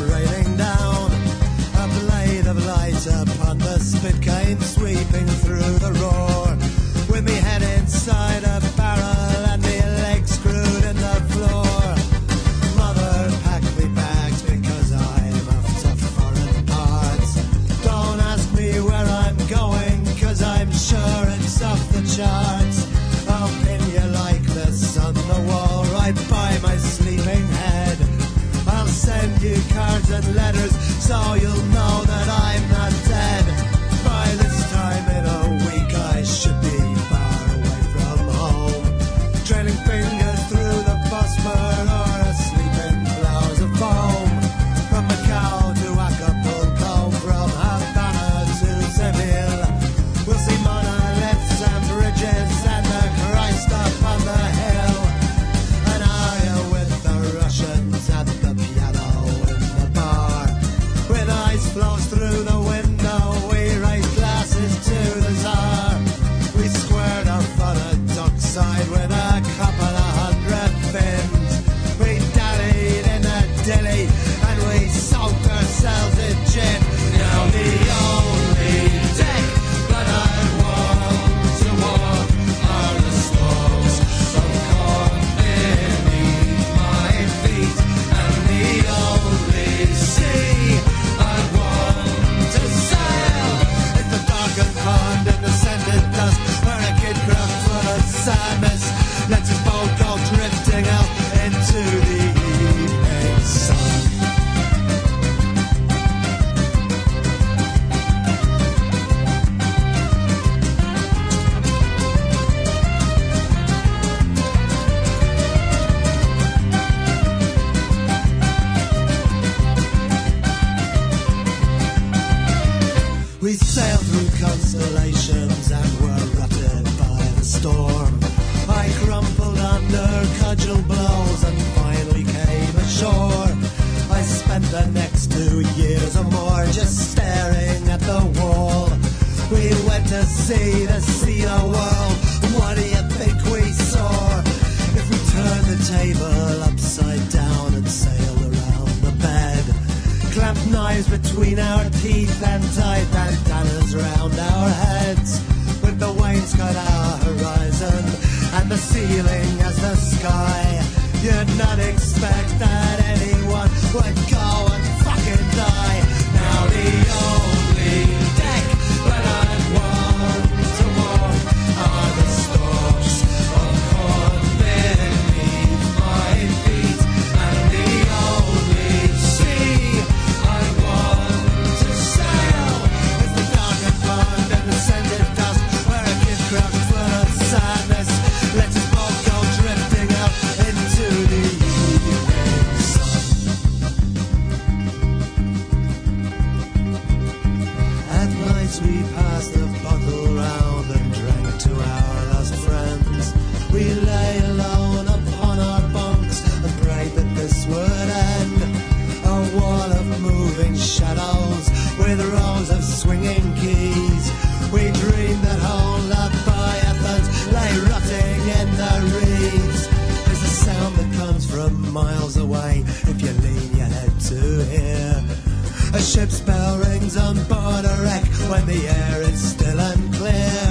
so you'll know We sailed through constellations and were rutted by the storm. I crumpled under cudgel blows and finally came ashore. I spent the next two years or more just staring at the wall. We went to see the sea, of world. between our teeth and tied bandanas round our heads. With the wainscot our horizon and the ceiling as the sky. You'd not expect that anyone would go and fucking die. Now the old the air is still unclear.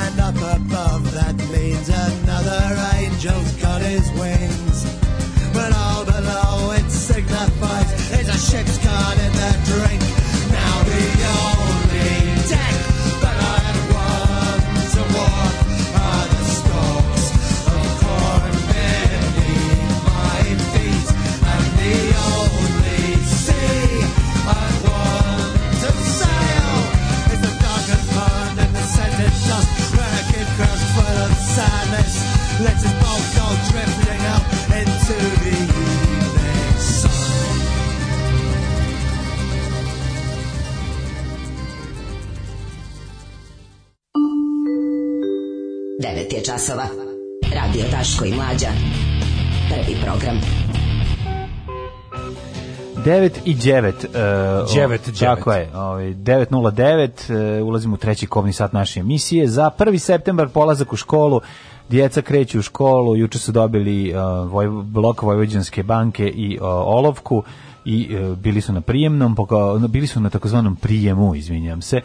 And up above, that means another angel's got his wings. But all below, it signifies it's a ship's časova. Radio Daško i Mlađa. Prvi program. 9 i 9. Uh, 9, 9. Tako je. Ovaj 909 uh, e, ulazimo u treći kovni sat naše emisije za 1. septembar polazak u školu. Djeca kreću u školu, juče su dobili uh, voj, blok Vojvođanske banke i uh, olovku i e, bili su na prijemnom, bili su na takozvanom prijemu, izvinjam se,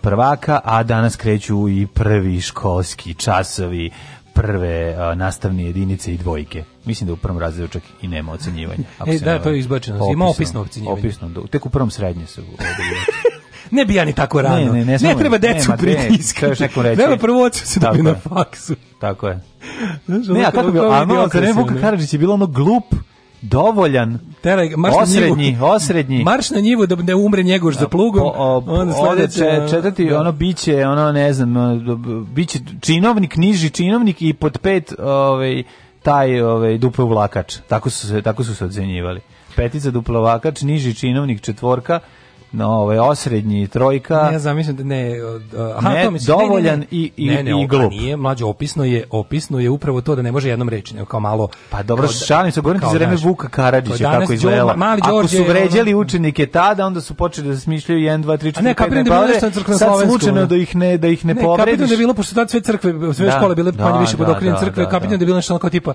prvaka, a danas kreću i prvi školski časovi prve nastavne jedinice i dvojke. Mislim da u prvom razredu čak i nema ocenjivanja. E, da, to je izbačeno. Ima opisno ocenjivanje. Opisno, tek u prvom srednje se <laughs> Ne bi ja ni tako rano. Ne, ne, ne, ne treba decu pritiskati. Treba prvo ocu se dobi na faksu. Tako je. Znaš, ne, a kako bi, a Karadžić je bilo ono glup, dovoljan Teraj, marš osrednji, na njivu, osrednji. Marš na njivu da ne umre njegoš za plugom. O, o, onda sledeće, četvrti, da. ono biće, ono ne znam, biće činovnik, niži činovnik i pod pet ovaj, taj ovaj, dupe uvlakač. Tako su se, tako su se ocenjivali. Petica duplovakač, niži činovnik četvorka, no, ovaj osrednji trojka. Ne, zamislim da ne, a ne, to mislim, dovoljan ne, ne, i i ne, ne, i glup. Nije, mlađe opisno je, opisno je upravo to da ne može jednom reći, kao malo. Pa dobro, kao, da- šalim se, govorim ti za vreme Vuka Karadžića kako izvela. Mali Ako su vređali ono, učenike tada, onda su počeli da smišljaju 1 2 3 4 5. Ne, kapiram da pa nešto na crkvenom Sad slučajno da ih ne da ih ne povrediš. Ne, kapiram da bilo pošto tad sve crkve, sve da, škole bile pa da, više pod okriljem crkve, kapiram da bilo nešto kao tipa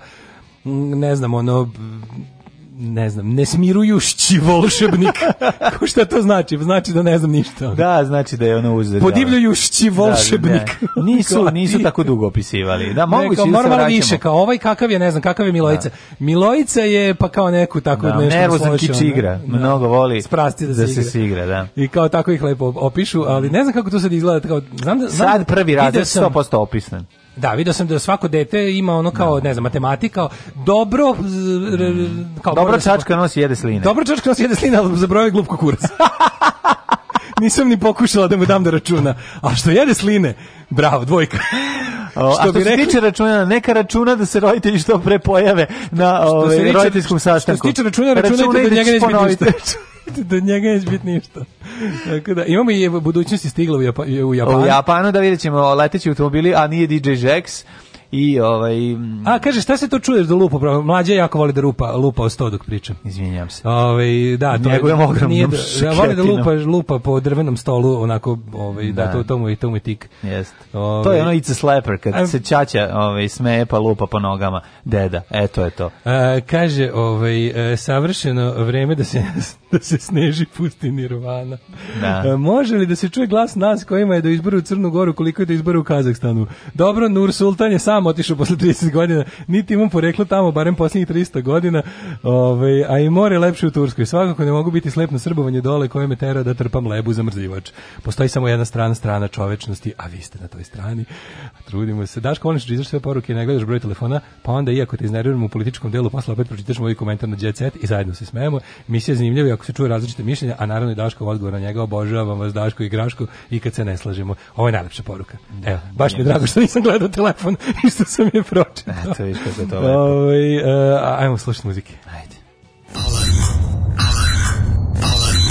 ne znam, ono ne znam, nesmirujušći volšebnik. <laughs> Šta to znači? Znači da ne znam ništa. Da, znači da je ono uzeo. Podivljujušći da, da, da. volšebnik. Da, <laughs> ne. Nisu, nisu tako dugo opisivali. Da, moguće da se vraćamo. više, kao ovaj kakav je, ne znam, kakav je Milojica. Da. Milojica je pa kao neku tako da, nešto nervozan kič igra. Da. Mnogo voli Sprasti da, da se, igra. da. I kao tako ih lepo opišu, ali ne znam kako to sad izgleda. Kao, znam da, znam, sad prvi razred 100% opisan. Da, video sam da svako dete ima ono kao, da. ne znam, matematika, dobro... Mm. Kao dobro da čačka pa- nosi jede sline. Dobro čačka nosi jede sline, ali zabrojao je glup kukurac. <laughs> Nisam ni pokušala da mu dam da računa. A što jede sline? Bravo, dvojka. <laughs> O, što, a što bi se rekli, tiče računa, neka računa da se roditelji što pre pojave na ovaj, roditeljskom sastanku. Što se ovaj, tiče računa, računajte, računajte da, da njega neće biti <laughs> do njega neće biti ništa. Tako da, imamo i budućnosti stiglo u, Japan, u Japanu. U Japanu da vidjet ćemo leteći automobili, a nije DJ Jax i ovaj mm. A kaže šta se to čuješ da lupa pravo mlađe jako voli da lupa lupa o sto dok pričam izvinjavam se. Ovaj da to Njegov je ogromno. Nije da-, da, voli da lupa lupa po drvenom stolu onako ovaj da, da to tomu i tomu tik. Jeste. Ovaj, to je ono ice sleper kad a, se čača ovaj smeje pa lupa po nogama deda. eto je to. A, e, kaže ovaj e, savršeno vreme da se da se sneži pusti nirvana. Da. E, može li da se čuje glas nas kojima je do da izboru u Crnu Goru koliko je do da izboru u Kazahstanu? Dobro, Nur Sultan je sam otišao posle 30 godina, niti imam poreklo tamo, barem posljednjih 300 godina, Ove, a i more lepše u Turskoj. Svakako ne mogu biti slep na srbovanje dole koje me tera da trpam lebu zamrzivač. Postoji samo jedna strana, strana čovečnosti, a vi ste na toj strani. Trudimo se. Daško, voliš čitaš da sve poruke, ne gledaš broj telefona, pa onda iako te iznerviramo u političkom delu, posle opet pročitaš moj komentar na Jet Set i zajedno se smejemo. Misija zanimljiva kako se čuje različite mišljenja, a naravno i Daškov odgovor na njega, obožavam vas Daško i Graško i kad se ne slažemo. Ovo je najlepša poruka. Da, Evo, baš njega. mi je da. drago što nisam gledao telefon i što sam je pročitao. Eto, viš kako je to lepo. Ove, ovaj, uh, ajmo slušati muzike. Ajde. Alarm. Alarm. Alarm.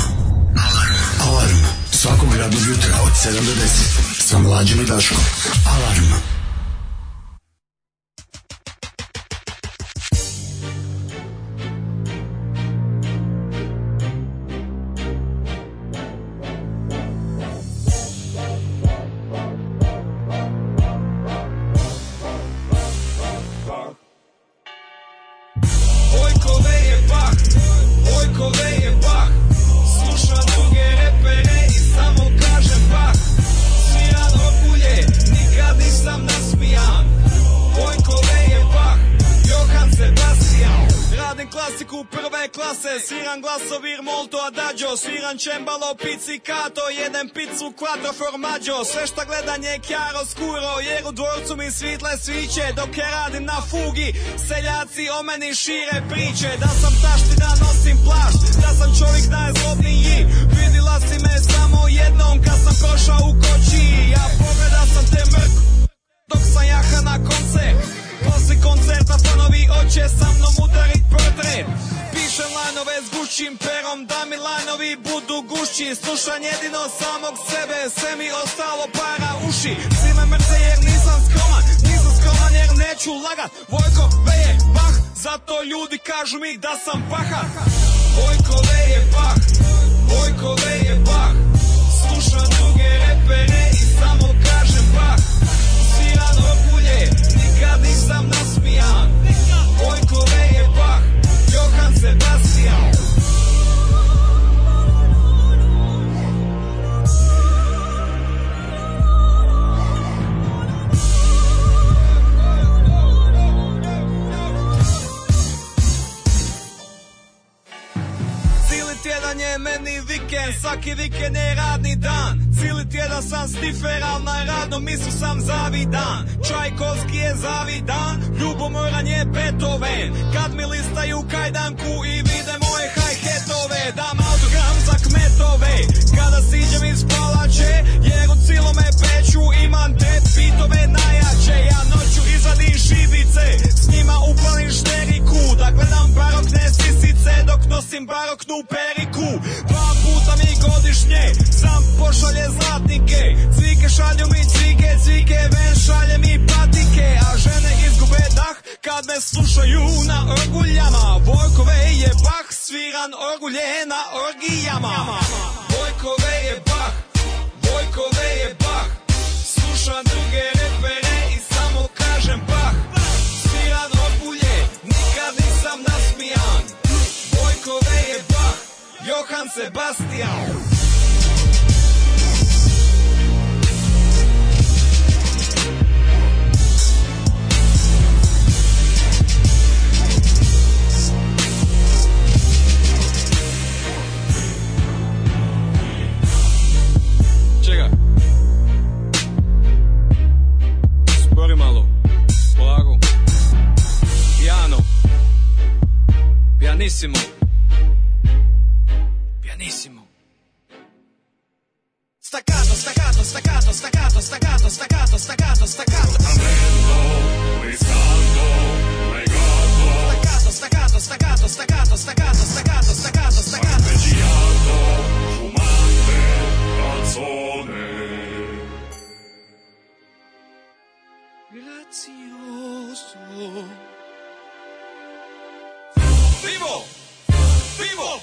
Alarm. Alarm. Svakog radnog jutra od 7 do 10 sa mlađim i Daškom. Alarm. Sviram glasovir molto adagio Sviram čembalo pizzicato Jedem pizzu quattro formaggio Sve šta gledam je chiaro scuro Jer u dvorcu mi svitle sviće Dok ja radim na fugi Seljaci o meni šire priče Da sam da nosim plašt Da sam čovjek najzlobniji Vidila si me samo jednom Kad sam prošao u koči Ja pogleda sam te mrk Dok sam jaha na koncert Posle koncerta fanovi oće sa mnom udarit portret članove s gušćim perom Da Milanovi budu gušći Slušam jedino samog sebe Sve mi ostalo para uši Svi me mrze jer nisam skroman Nisam skroman jer neću lagat Vojko B je bah Zato ljudi kažu mi da sam paha Vojko B je bah Vojko B je bah Slušam druge repere i samo kažem bah Bitan je meni vikend, svaki vikend je radni dan Cili tjedan sam stifer, al na radnom misu sam zavidan Čajkovski je zavidan, ljubomoran je Beethoven Kad mi listaju kajdanku i vide moje hi-hatove Dam autogram za smetove Kada siđem iz palače Jego u me peću imam te pitove najjače Ja noću izvadim šibice S njima upalim šteriku Da gledam barokne sisice Dok nosim baroknu periku Dva puta mi godišnje Sam pošalje zlatnike Cvike šalju mi cvike Cvike ven šalje mi patike A žene izgube dah Kad me slušaju na orguljama Vorkove je bah sviran orgulje na orgijama nama Moj je bah, moj je bah Slušam druge repere i samo kažem bah Smijan opulje, nikad nisam nasmijan Moj je bah, Johan Sebastian Pianissimo. Pianissimo. Staccato, staccato, staccato, staccato, staccato, staccato, staccato, staccato. Stamento, riscaldo, legato. Staccato, staccato, staccato, staccato, staccato, staccato, staccato, staccato. Arpeggiato, fumante, canzone. Grazioso. Vivo! Vivo!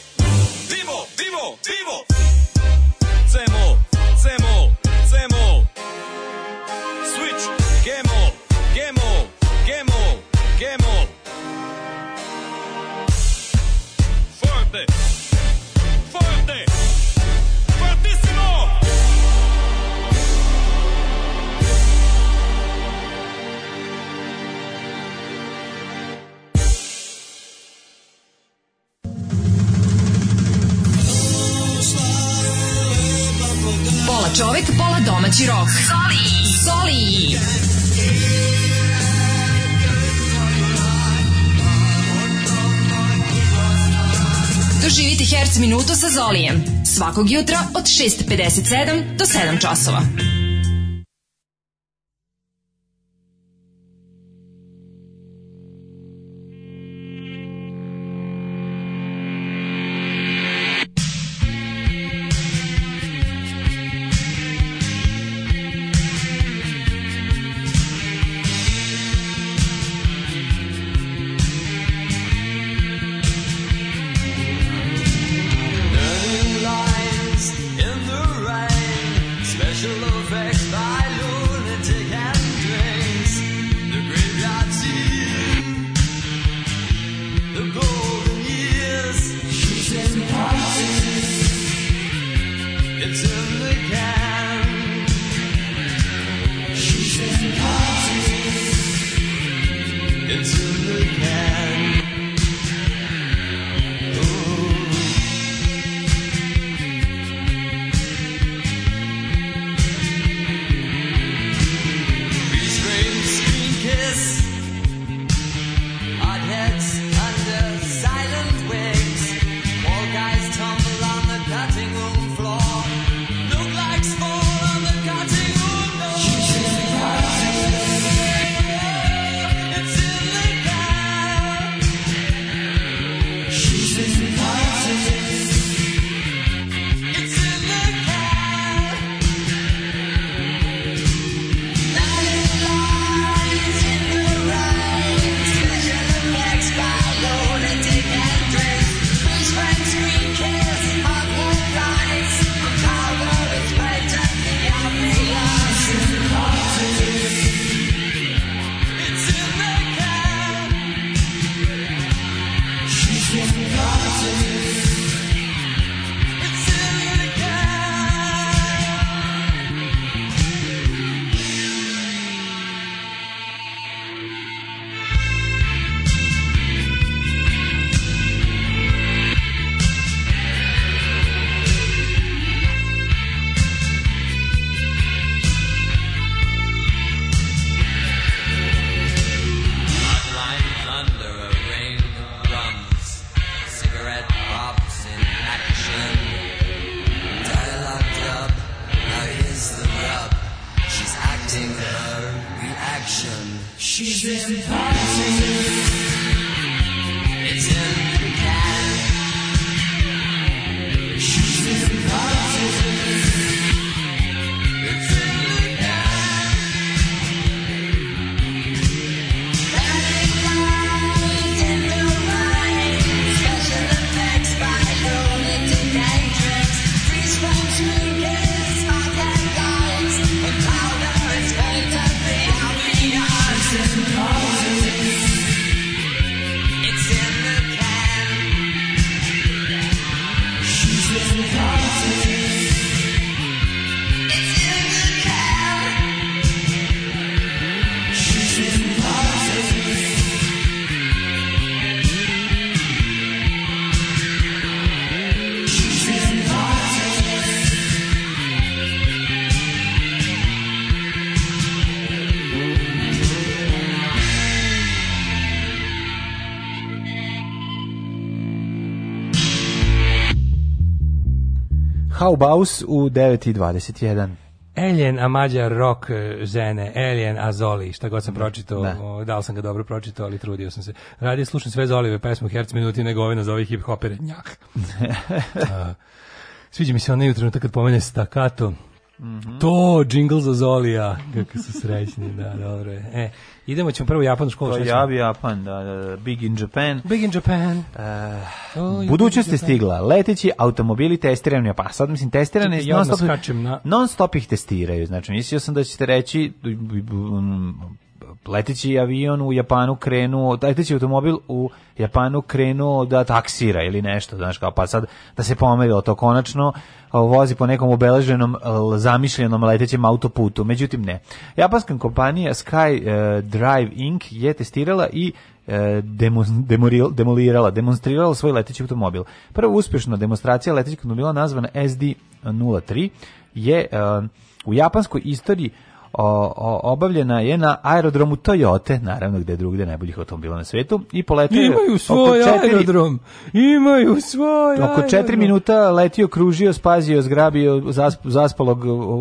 Vivo! Vivo! Vivo! Cemo! Cemo! Cemol! Switch! Gemo! Gemo! Gemo! Gemol! Forte! čovek, pola domaći rok. Soli! Soli! Doživite Herc minutu sa Zolijem. Svakog jutra od 6.57 do 7 časova. Baus u 9.21. Eljen, a Mađar, Rock, e, Žene, Eljen, a Zoli, šta god sam da. pročitao, da. da. li sam ga dobro pročitao, ali trudio sam se. Radio slušam sve Zolive pesmu Herc minuti, nego za ovih hip-hopere, njah. <laughs> Sviđa mi se onaj jutro kad pomene stakato. Mhm. To, jingle za Zolija, kako su srećni, da, dobro je. E, idemo ćemo prvo u Japan školu. To je Javi Japan, da, da, da, Big in Japan. Big in Japan. Uh, oh, budućnost je stigla, leteći automobili testirani, pa sad mislim testirani, ja non stop, na... non stop ih testiraju, znači mislio sam da ćete reći leteći avion u Japanu krenuo, leteći automobil u Japanu krenuo da taksira ili nešto, znaš kao, pa sad da se pomerilo to konačno, vozi po nekom obeleženom zamišljenom letećem autoputu. Međutim ne. Japanska kompanija Sky e, Drive Inc je testirala i e, Demo, demoril, demolirala, demonstrirala svoj leteći automobil. Prva uspješna demonstracija letećeg automobila nazvana SD-03 je uh, u japanskoj istoriji o, o, obavljena je na aerodromu Toyote, naravno gde je drugde najboljih automobila na svetu i poletio imaju svoj četiri, aerodrom. Imaju svoj Oko aerodrom. četiri minuta letio, kružio, spazio, zgrabio zasp, zaspalog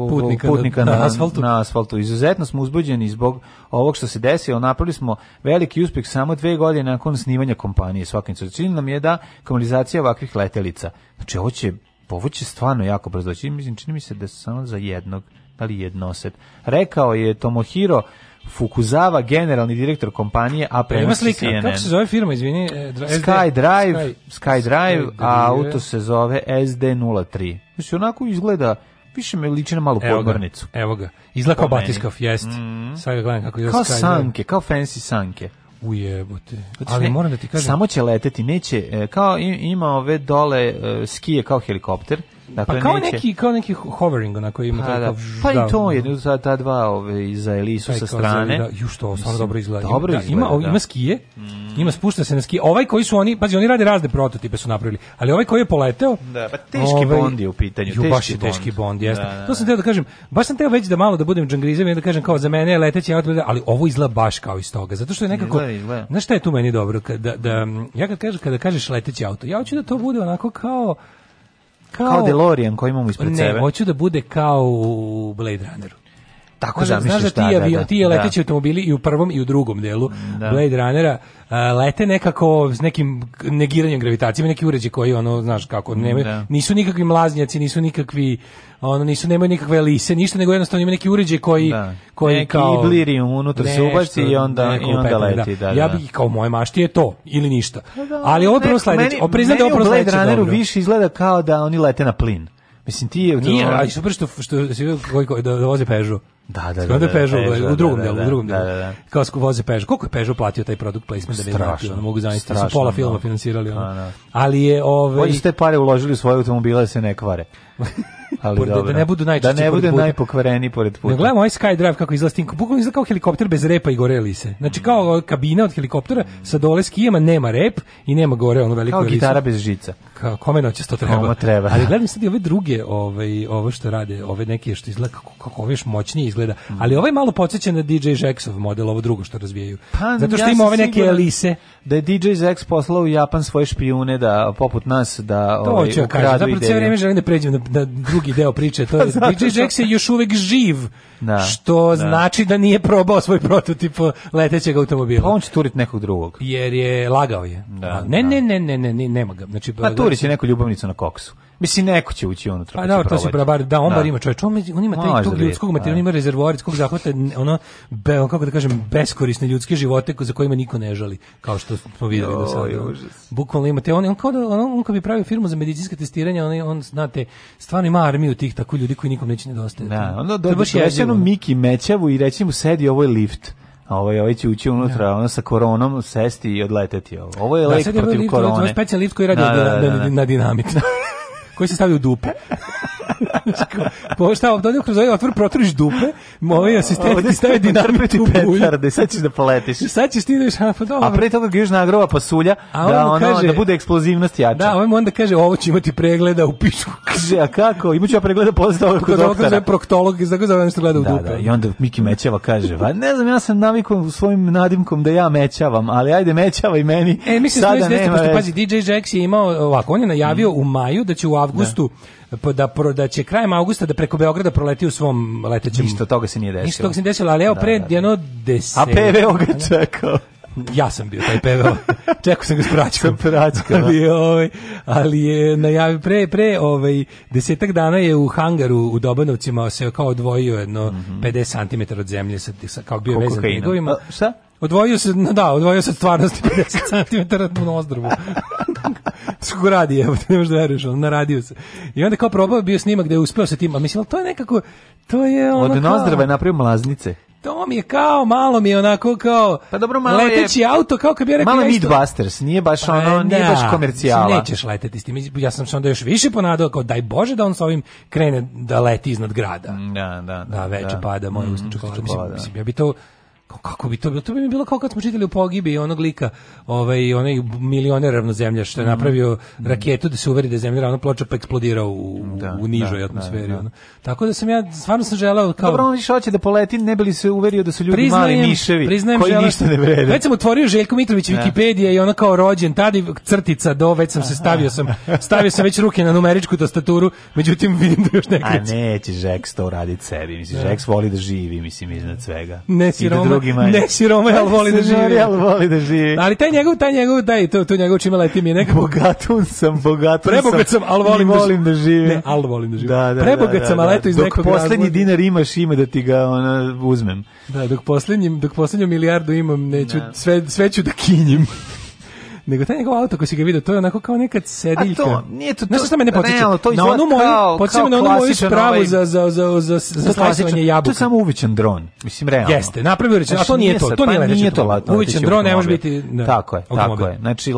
putnika, putnika na, na, asfaltu. na asfaltu. Izuzetno smo uzbuđeni zbog ovog što se desilo. Napravili smo veliki uspjeh samo dve godine nakon snimanja kompanije. Svakim čini nam je da kanalizacija ovakvih letelica. Znači, ovo će povući stvarno jako brzo. Čini, mislim, čini mi se da samo za jednog ali jednosed. Rekao je Tomohiro Fukuzawa, generalni direktor kompanije, a pa prema CNN. Kako se zove firma, izvini? E, Sky Drive, Sky, Drive, a auto se zove SD03. Mislim, onako izgleda više me liči na malu podmornicu. Evo ga. Izgleda kao Batiskov, jest. Mm. Sad gledam kako je Kao sanke, kao fancy sanke. Ujebote. Znači, ali ne, moram da ti kažem. Samo će leteti, neće, e, kao ima ove dole e, skije kao helikopter, Pa dakle, pa kao neće... neki kao neki hovering onako ima pa, tako. Da, pa i da, to da. je za ta dva ove za Elisu sa strane. Da, ju što stvarno dobro izgleda. Dobro da, ima da. ima skije. Mm. Ima spušta se na skije. Ovaj koji su oni, pazi, oni rade razne prototipe su napravili, ali ovaj koji je poleteo. Da, pa teški ovaj, bond je u pitanju, ju, teški baš je teški bond, jeste. Da, da, to sam teo da kažem, baš sam teo već da malo da budem džangrizem i da kažem kao za mene je leteći auto, ali ovo izgleda baš kao iz toga, zato što je nekako izgleda, Znaš šta je tu meni dobro da da ja kad kažem kada kažeš leteći auto, ja hoću da to bude onako kao kao, kao DeLorean koji imamo ispred ne, sebe. Ne, hoću da bude kao u Blade Runneru tako znaš, znaš da ti, da, avio, da, ti da. leteći automobili i u prvom i u drugom delu da. Blade Runnera uh, lete nekako s nekim negiranjem gravitacije, ima neki uređaj koji ono znaš kako, nemaju, da. nisu nikakvi mlaznjaci, nisu nikakvi ono nisu nemaju nikakve lise, ništa nego jednostavno ima neki uređaj koji da. koji neki kao iblirium unutra se ubaci i onda i onda leti, da. Ja bih kao moje je to ili ništa. Pa ali ovo prvo sledeće, opriznaj da ovo prvo Blade Runneru više izgleda kao da oni lete na plin. Mislim ti je Nije, ali super što što se koji koji da, voze Peugeot. Da, da, da. Da, Peugeot, Peugeot, u da, drugom da, delu, u da, drugom da, delu. Da, da, da. Kao skup voze Peugeot. Koliko je Peugeot platio taj produkt placement da ne ono mogu zamisliti, su pola filma da. finansirali ono. Da, da. Ali je ove... Ovaj- Oni ste pare uložili u svoje automobile da se ne kvare. <laughs> ali da, da ne budu najčešći da ne bude najpokvareni pored puta. Da gledamo ovaj Skydive kako izlazi Tinko, bukvalno izlazi kao helikopter bez repa i gore lise. Znači kao kabina od helikoptera sa dole skijama nema rep i nema gore ono veliko Kao gitara bez žica kao kome noćas to treba. Koma treba. Ali gledam sad i ove druge, ovaj, ovo što rade, ove neke što izgleda kako, kako ove još moćnije izgleda. Mm. Ali ovaj malo podsjeća na DJ Jacksov model, ovo drugo što razvijaju. Pa, Zato što ja ima ove neke elise. Da je DJ Jacks poslao u Japan svoje špijune da poput nas da to ovaj, ukradu Zapravo cijelo vrijeme želim da pređem na, na, drugi deo priče. To <laughs> je, DJ da, da, da. Jacks je još uvek živ, da, što da. znači da nije probao svoj prototip letećeg automobila. Pa on će turit nekog drugog. Jer je lagao je. Da, ne, ne, ne, ne, ne, nema ga. Znači, pa će neku ljubavnicu na koksu. Mislim neko će ući unutra. Pa da, to se bar da on bar da. ima čovjek, on, on ima taj tog da ljudskog materijala, da. ima rezervoar iz kog zahvata ono be, kako da kažem beskorisne ljudske živote za kojima niko ne žali, kao što smo videli do sada. Bukvalno imate on on kao da on, on kao bi pravio firmu za medicinska testiranja, on on znate, stvarno ima armiju tih tako ljudi koji nikom neće nedostajati. Da, onda dobiš jednu Miki Mećavu i reći mu sedi ovo je lift. Ovaj ovaj će ući unutra, da. ono sa koronom sesti i odleteti. Ovo je da, lek protiv korone. To je specijalist koji radi da, na dinamit. <laughs> koji se stavlja u dupe. Pošta ovdje ovdje kroz ovaj otvor proturiš dupe, moji asistenti stave dinamit u bulju. Petarde, sad ćeš da poletiš. Sad ćeš ti da a pa dobro. A pre toga gdješ na agrova pasulja, a da, ono, kaže, da bude eksplozivnost jača. Da, ovaj mu onda kaže, ovo će imati pregleda u pišku. Kaže, a kako? Imaću ja pregleda posle ovog kod doktora. Kod ovog proktolog, iz tako zove što gleda u da, dupe. Da, I onda Miki Mećava kaže, pa ne znam, ja sam navikao svojim nadimkom da ja mećavam, ali ajde mećava i meni. E, mislim, sada nema. Pazi, DJ Jax je imao ovako, on je najavio u maju da će u avgustu pa da. da da će krajem avgusta da preko Beograda proleti u svom letećem. Ništa toga se nije desilo. Ništa toga se nije desilo, ali evo da, pre jedno da, da. deset. A PVO ga čekao. ja sam bio taj peveo. <laughs> Čekao sam ga s praćkom. Da. ali, ovaj, ali je najavi pre, pre ovaj, desetak dana je u hangaru u Dobanovcima se kao odvojio jedno mm -hmm. 50 cm od zemlje sa, sa kao bio Koliko vezan njegovima. Šta? Odvojio se, da, odvojio se stvarnosti 50 cm od nozdrovu. <laughs> Skoro radi, evo, ne možeš da veruješ, on na radiju se. I onda kao probao bio snimak gde je uspeo sa tim, a mislim, to je nekako, to je ono Od nozdrava je napravio mlaznice. To mi je kao, malo mi je onako kao pa dobro, malo leteći je, auto, kao kad bi ja rekao Malo je Midbusters, nije baš pa, ono, nije da, baš komercijala. Nećeš leteti s tim, ja sam se onda još više ponadao, kao daj Bože da on s ovim krene da leti iznad grada. Da, da, da. Da, veče da. pada moje mm, usne čokolade. Mislim, mislim, ja bi to, kako bi to bilo? To bi mi bilo kao kad smo čitali u pogibi onog lika, ovaj, onaj milioner ravnozemlja što je mhm. napravio mhm. raketu da se uveri da je zemlja ravna ploča pa eksplodira u, da, u nižoj da, da, atmosferi. Da, ono. Tako da sam ja, stvarno sam želao kao... Dobro, on više hoće da poleti, ne bi li se uverio da su ljudi mali miševi koji želao, ništa ne vrede. Već sam otvorio Željko Mitrović da. Wikipedia i ona kao rođen, tada crtica do, već sam se stavio sam, stavio sam već ruke na numeričku tastaturu, međutim vidim da još ne kreće. A neće Žeks to uraditi sebi, mislim, da. Žeks voli da živi, mislim, iznad svega. Ne, siroma drugi Ne siroma, ali voli da živi. Ali voli da živi. Ali taj njegov, taj njegov, taj, to, to njegov čime leti mi je nekako... Bogatun sam, bogatun sam. Prebogat sam, ali volim, da volim da, živim. Ne, ali volim da živim. Da, da, Prebogat da, da sam, ali da. eto iz dok nekog Dok poslednji dinar imaš ima da ti ga ona, uzmem. Da, dok poslednjim, dok poslednju milijardu imam, neću, sve, sve ću da kinjim nego taj njegov auto koji si ga vidio, to je onako kao neka sediljka. A to, nije to, to, Znaš šta mene podsjeća? to na onu moju, podsjeća na onu moju spravu ovaj- za, za, za, za, za slasovanje jabuka. To je samo uvičan dron, mislim, realno. Jeste, napravio reći, a to znači, nije to, to nije pa leteći to. Uvičan dron ne može biti... Tako je, tako je. Znači,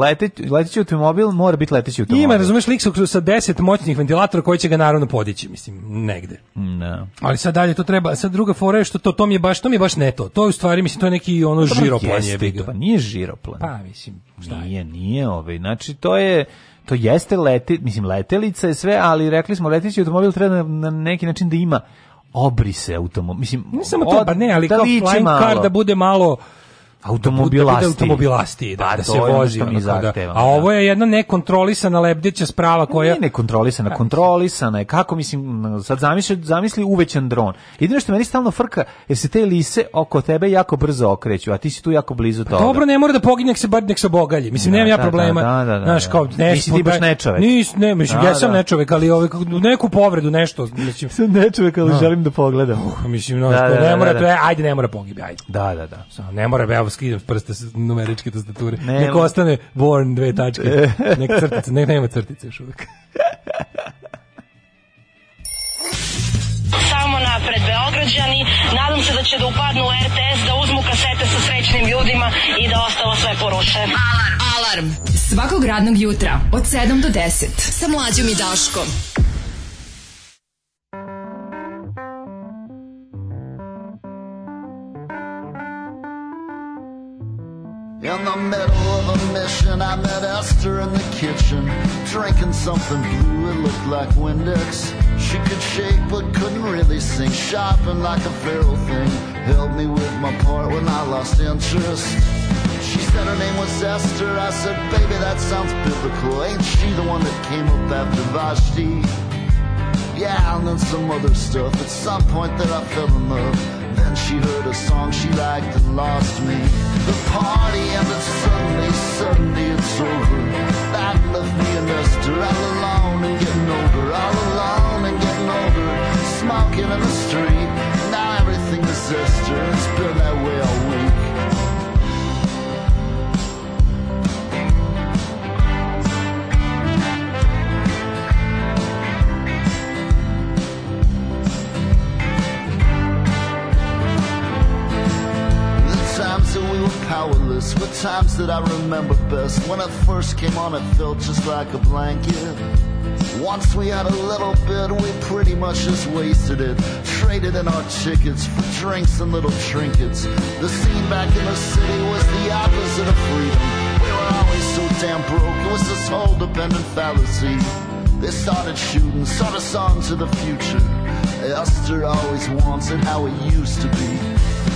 leteći automobil mora biti leteći automobil. Ima, razumeš, lik sa 10 moćnih ventilatora koji će ga naravno podići, mislim, negde. No. Da. Ali sad dalje to treba, sad druga fora je što to, to mi je baš, to mi je baš ne to. To je u stvari, mislim, to je neki ono pa to žiroplan je. Pa nije žiroplan. Pa, mislim, Šta je? Nije, nije, ovaj. Znači to je to jeste leti, mislim letelica je sve, ali rekli smo letići automobil treba na neki način da ima obrise automobil. Mislim, ne samo to, pa ne, ali da kao flying car da bude malo automobilasti. Da automobilasti, da, pa da se vozi. Ono da. A da. ovo je jedna nekontrolisana lebdeća sprava koja... Nije nekontrolisana, kontrolisana je. Kako, mislim, sad zamisli, zamisli uvećan dron. Jedino što meni stalno frka, jer se te lise oko tebe jako brzo okreću, a ti si tu jako blizu pa, toga. Dobro, ne mora da poginjek se bar nek se bogalji Mislim, da, nemam ja da, da, problema. Da, da, da, Znaš, kao, ne, nisi ti baš nečovek. Nis, ne, mislim, ja sam nečovek, ali ovaj, neku povredu, nešto. Mislim, sam nečovek, ali želim da pogledam. Uh, mislim, no, ne mora, da, ajde, ne mora pogibi, ajde. Da, da, da. Ne mora, evo, skidam prste numeričke tastature. Nema. Neko ostane born dve tačke. <laughs> Nek crtice, nek nema crtice još uvijek. Samo napred Beograđani, nadam se da će da upadnu u RTS, da uzmu kasete sa srećnim ljudima i da ostalo sve poruše. Alarm! Alarm! Svakog radnog jutra od 7 do 10 sa mlađom i Daškom. In the middle of a mission, I met Esther in the kitchen, drinking something blue, it looked like Windex. She could shake but couldn't really sing, shopping like a feral thing. Helped me with my part when I lost interest. She said her name was Esther. I said, baby, that sounds biblical. Ain't she the one that came up after Vashti? Yeah, and then some other stuff. At some point that I fell in love. Then she heard a song she liked and lost me. The party ended suddenly, suddenly it's over. That left me and Esther all alone and getting older, all alone and getting older. Smoking in the street, now everything is Esther. It's been that way we were powerless were times that I remember best. When it first came on, it felt just like a blanket. Once we had a little bit, we pretty much just wasted it. Traded in our tickets for drinks and little trinkets. The scene back in the city was the opposite of freedom. We were always so damn broke, it was this whole dependent fallacy. They started shooting, sort of songs of the future. Esther always wants it how it used to be.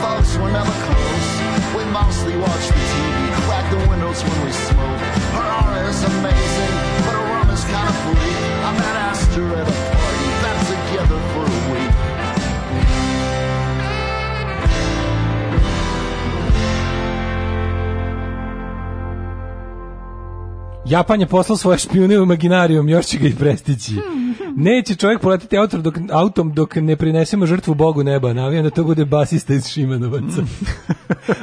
folks were never close. We mostly watch the TV, crack the windows when we smoke. Her aura is amazing, but her room is kind of free. I met Astor at a party, got together for a week. Japan je poslao svoje špijune u imaginarijum, još će ga i prestići. Hmm. Neće čovjek poletiti autom dok, autom dok ne prinesemo žrtvu Bogu neba. Navijam da to bude basista iz Šimanovaca. Mm.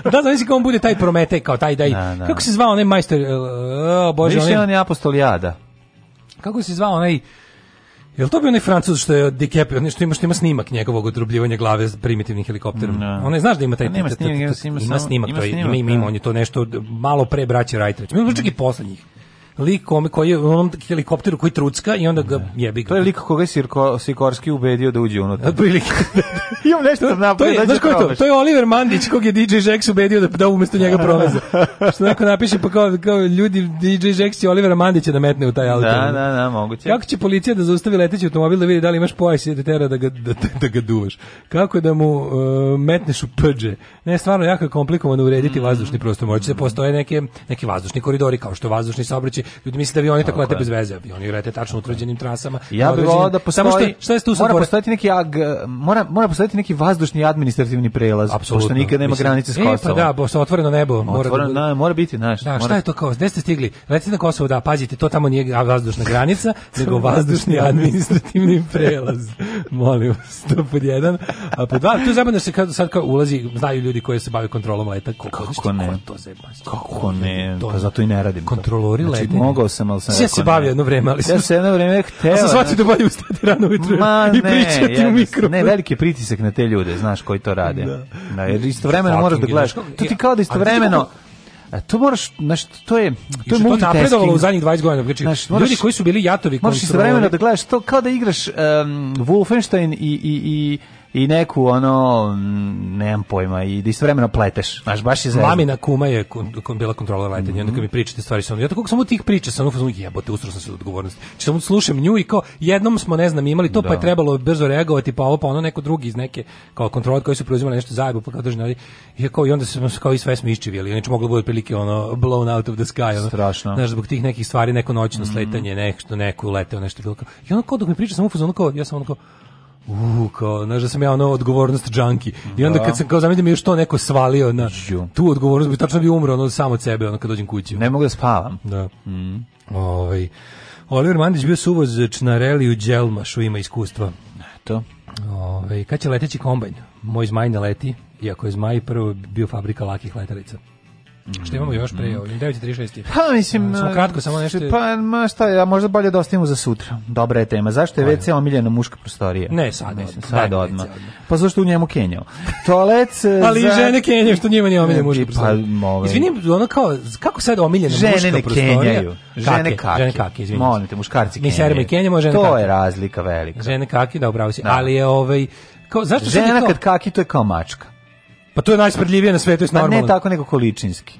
<laughs> da, znam si kao on bude taj Prometej, kao taj, daj. Da, da. Kako se zvao onaj majstor? Uh, bože, Više on je apostolijada. Kako se zvao onaj... Jel to bio onaj Francuz što je Dikepio, nešto ima što ima snimak njegovog odrubljivanja glave s primitivnim helikopterom. No. Da. Ona znaš da ima taj nema snimak, ima snimak, ima snimak, ima, da. ima, on je to nešto malo pre braće Rajtović. Mi čak i poslednjih lik kome koji je onom helikopteru koji trucka i onda ga da. jebi ga. To je lik koga je Sirko, Sikorski ubedio da uđe unutra. <laughs> Otprilike. Da, da. <laughs> Imam nešto to, napad, to je, da znaš ko je to? To je Oliver Mandić kog je DJ Jax ubedio da, da umjesto njega prolaze. Što neko napiše pa kao, kao ljudi DJ Jax i Olivera Mandića da metne u taj auto. Da, da, da, moguće. Kako će policija da zaustavi leteći automobil da vidi da li imaš pojas i da tera da ga, da, da ga duvaš? Kako da mu uh, metneš u pđe? Ne, stvarno jako je komplikovano urediti mm. vazdušni prostor. Moći da postoje neke, neki vazdušni koridori kao što vazdušni saobraćaj ljudi misle da avioni tako, tako lete je. bez veze, avioni lete tačno utvrđenim trasama. Ja bih volao da postoji, samo što, što je tu mora postojati neki ag, mora, mora postojati neki vazdušni administrativni prelaz, Absolutno. pošto nikad nema Mislim, granice s Kosovom. E, pa da, pošto otvoreno nebo. Mora, otvoreno, da, da, mora biti, znaš. Da, mora... šta je to kao, gde ste stigli? Letite na Kosovo, da, pazite, to tamo nije vazdušna granica, <laughs> nego vazdušni administrativni prelaz. Molim vas, to pod jedan. A pod dva, tu zajedno da se kad, sad kao ulazi, znaju ljudi koji se bave kontrolom leta. Kako, kako ne? To zebano, kako ne? pa zato i ne radim. Kontrolori znači, pitanje. Mogao sam, ali sam ja se bavio jedno vreme, ali sam... Ja se jedno vreme hteo... <laughs> Ali sam shvatio da bolje ustati rano ujutro i pričati ja, u mikrofon. Ne, veliki pritisak na te ljude, znaš, koji to rade. Da. da jer istovremeno moraš da gledaš. To ti kao da istovremeno... A to moraš, znaš, to je to je multitasking. To napredovalo u zadnjih 20 godina, znači znaš, moraš, ljudi koji su bili jatovi kontrolori. Možeš istovremeno da gledaš to kao da igraš um, Wolfenstein i i i i neku ono mm, nemam pojma i da istovremeno pleteš baš baš je zajedno mamina kuma je kon, bila kontrola letenja mm -hmm. onda kad mi pričate stvari sam ja tako samo tih priča sam ufazon jebote ustro sam se odgovornost odgovornosti znači samo slušam nju i kao jednom smo ne znam imali to da. pa je da. trebalo brzo reagovati pa ovo pa ono neko drugi iz neke kao kontrola koji su preuzimali nešto zajebo pa kao držali i kao i onda smo kao i sve smo iščivili znači moglo bude prilike ono blown out of the sky ono strašno znaš zbog tih nekih stvari neko noćno mhm. sletanje mm -hmm. nešto neko leteo nešto bilo kao i onda kao dok mi priča sam ufazon kao ja sam ono kao u kao znaš da sam ja ono odgovornost džanki i onda kad da. sam kao zamidim je što neko svalio na tu odgovornost bi tačno bi umro ono samo od sebe ono kad dođem kući ne mogu da spavam da mm. ovaj Oliver Mandić bio suvozač na reliju što ima iskustva eto ovaj kad će leteći kombajn moj zmaj ne leti iako je zmaj prvo bio fabrika lakih letelica Što imamo još pre, mhm. ovim 9.36. Pa mislim... Samo kratko, samo nešto... Pa ma šta je, a možda bolje da ostavimo za sutra. Dobra je tema. Zašto je WC omiljena muška prostorija? Ne, sad mislim. Sad da, da, odmah. Pa zašto u njemu kenjao? Toalet <laughs> Ali za... i žene kenjaju, što njima nije omiljena e, muška pa, prostorija. Pa, ove... Ovaj. Izvinim, ono kao, kako sad omiljena žene muška prostorija? Žene ne kenjaju. Žene kake. Žene kake, izvinim. Molim te, muškarci kenjaju. Mi serimo i kenjamo, žene kake. To je razlika velika. Žene kake, da, upravo si. Da. Ali je ovaj... Kao, zašto žena kad kaki, to je kao mačka. Pa to je najsprdljivije na svetu, je normalno. Pa ne tako nego količinski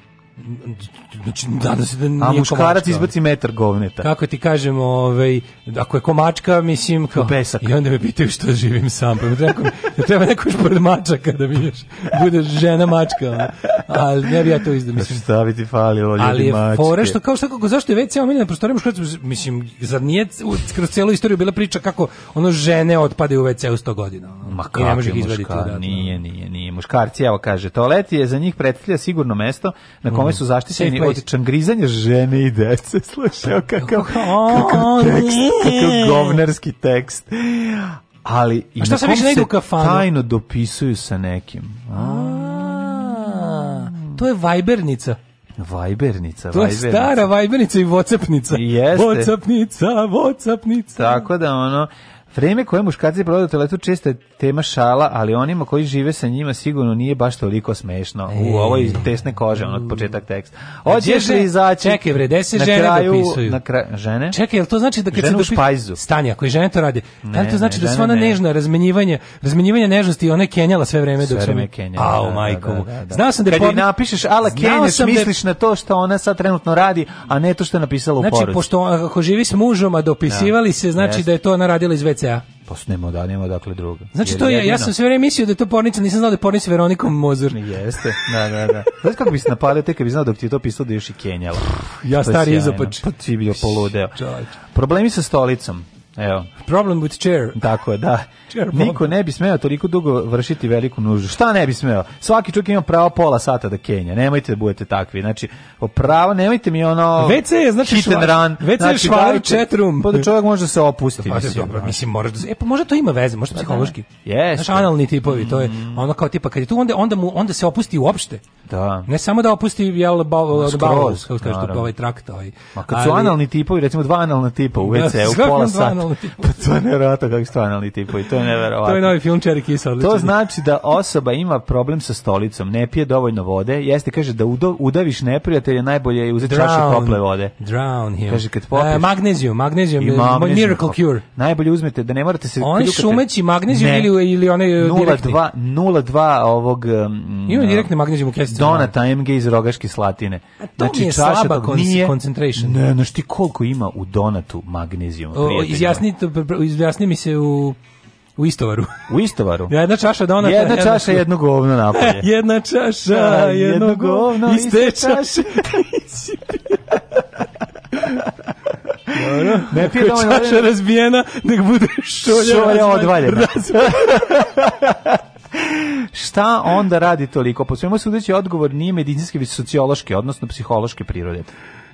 znači nadam se da nije A muškarac izbaci metar govneta. Kako ti kažem, ovaj ako je komačka, mislim kao pesak. I onda me pitaju što živim sam, pa rekao, da treba neko još pored mačaka da vidiš. Bude žena mačka. Ali ne bi ja to izdao, mislim. Šta bi ti falilo, ljudi Ali je mačke. fore što kao što, kako zašto je već na prostorija muškarac, mislim, zar nije kroz celu istoriju bila priča kako ono žene otpadaju u WC-u 100 godina. Ma kako, I ne Nije, nije, nije. Muškarci, evo kaže, toalet je za njih predstavlja sigurno mesto na kom kome mm. su zaštićeni od čangrizanja žene i dece. <laughs> Slušao kakav, kakav tekst, kakav govnarski tekst. Ali i A šta na kom se tajno dopisuju sa nekim. A, to je vajbernica. Vajbernica, To je stara vajbernica i vocapnica. Jeste. Vocapnica, vocapnica. Tako da ono, Vreme koje muškarci provode u toaletu često je tema šala, ali onima koji žive sa njima sigurno nije baš toliko smešno. U e. ovoj tesne kože, on od početak tekst. Hoćeš li izaći? Čekaj, bre, gde se žene kraju, dopisuju? Na kraju, žene? Čekaj, jel to znači da kad se dopišu... špajzu. Stanje, ako i žene to radi, da ne, ali to znači ne, da sva ona nežna razmenjivanje, razmenjivanje nežnosti, ona je kenjala sve vreme dok sam... kenjala. Au, da, da, majko mu. Znao sam da je... Kad pod... napišeš ala kenjaš, misliš na to što ona sad trenutno radi, a ne to što je napisala u znači, poruci. Znači, pošto ako živi s mužom, a dopisivali se, znači da je to ona radila iz WC KFC-a. Pa nema da, nema dakle druga. Znači to je, ja sam sve vreme mislio da je to pornica, nisam znao da je pornica Veronika Mozor. Jeste, da, da, da. Znaš kako bi se napalio tek kad bi znao dok ti je to pisao da još i Kenjala. ja stari izopač. Pa ti bio poludeo. Problemi sa stolicom. Evo. Problem with chair. Tako da. Niko ne bi smeo toliko dugo vršiti veliku nuždu. Šta ne bi smeo? Svaki čovjek ima pravo pola sata da kenja. Nemojte da budete takvi. Znači, pravo, nemojte mi ono... WC je, znači, hit and run. WC znači, je švaru chat Pa da čovjek može da se opusti. Pa, da, mislim, dobro, mislim, moraš da... E, pa možda to ima veze, možda pa da. psihološki. Yes. Znaš, analni tipovi, to je mm. ono kao tipa, kad je tu, onda, onda, mu, onda se opusti uopšte. Da. Ne samo da opusti, jel, bal, bal, kako se kaže, ovaj trakt, ovaj. Ma kad su analni tipovi, recimo dva analna tipa u da, WC-u, pola sata analni tip. <laughs> Pa to je nevjerojatno kakvi su analni tipovi, to je nevjerojatno. to je novi film Čeri Kisa, odličan. To znači da osoba ima problem sa stolicom, ne pije dovoljno vode, jeste, kaže da udo, udaviš neprijatelja, najbolje je uzeti čašu tople vode. Drown him. Kaže kad popiš. Uh, e, magnezijum, magnezijum, miracle cure. Najbolje uzmete, da ne morate se... Oni šumeći magnezijum ili, ili one 02, e, direktni? 02 ovog... Um, mm, ima direktne magnezijum u kestici. Donata MG iz Rogaške Slatine. A to znači, mi je znači, slaba tog, nije, concentration. Ne, znaš ti koliko ima u donatu magnezijuma? Iz Objasni, izjasni mi se u u istovaru. U istovaru. <laughs> jedna čaša da ona jedna, čaša jedno govno napolje. <laughs> jedna čaša da, jedno, jedno govno iste čaše. <laughs> Dobro. Ne pije dovoljno čaša dovoljno... razbijena, nek bude šolja, šolja odvaljena. Šta onda radi toliko? Po svemu sudeći odgovor nije medicinski, već sociološki, odnosno psihološke prirode.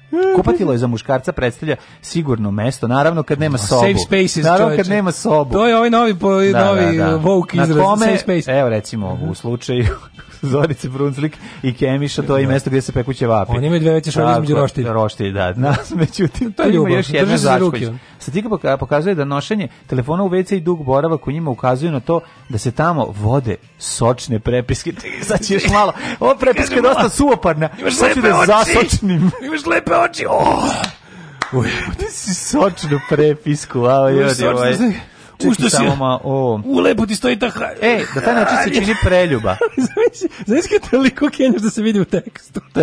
<laughs> Kupatilo je za muškarca predstavlja sigurno mesto, naravno kad nema sobu. Safe spaces, naravno kad nema sobu. To je ovaj novi po, da, da, novi da, da, da. woke izraz, kome, safe space. Evo recimo u mhm. slučaju <laughs> Zorice Brunzlik i Kemiša, to je i da. mesto gdje se pekuće vapi. Oni imaju dve veće šolje između roštilja. Roštilj, da. <laughs> Nas, međutim, to je ljubav. Još jedna začkoć. Statika pokazuje da nošenje telefona u WC i dug boravak u njima ukazuju na to da se tamo vode sočne prepiske. Čekaj, sad ću još malo. Ova prepiska je dosta suoparna. Imaš sad ću da oči. zasočnim. Imaš lepe oči. Oh. Uj, ti si sočnu prepisku. Wow, Imaš sočnu, ovaj. Čekaj, Ušto ma, o... u lepo ti stoji ta hrana. Ej, da taj način se čini preljuba. <laughs> Znaš kad toliko kenjaš da se vidi u tekstu. <laughs>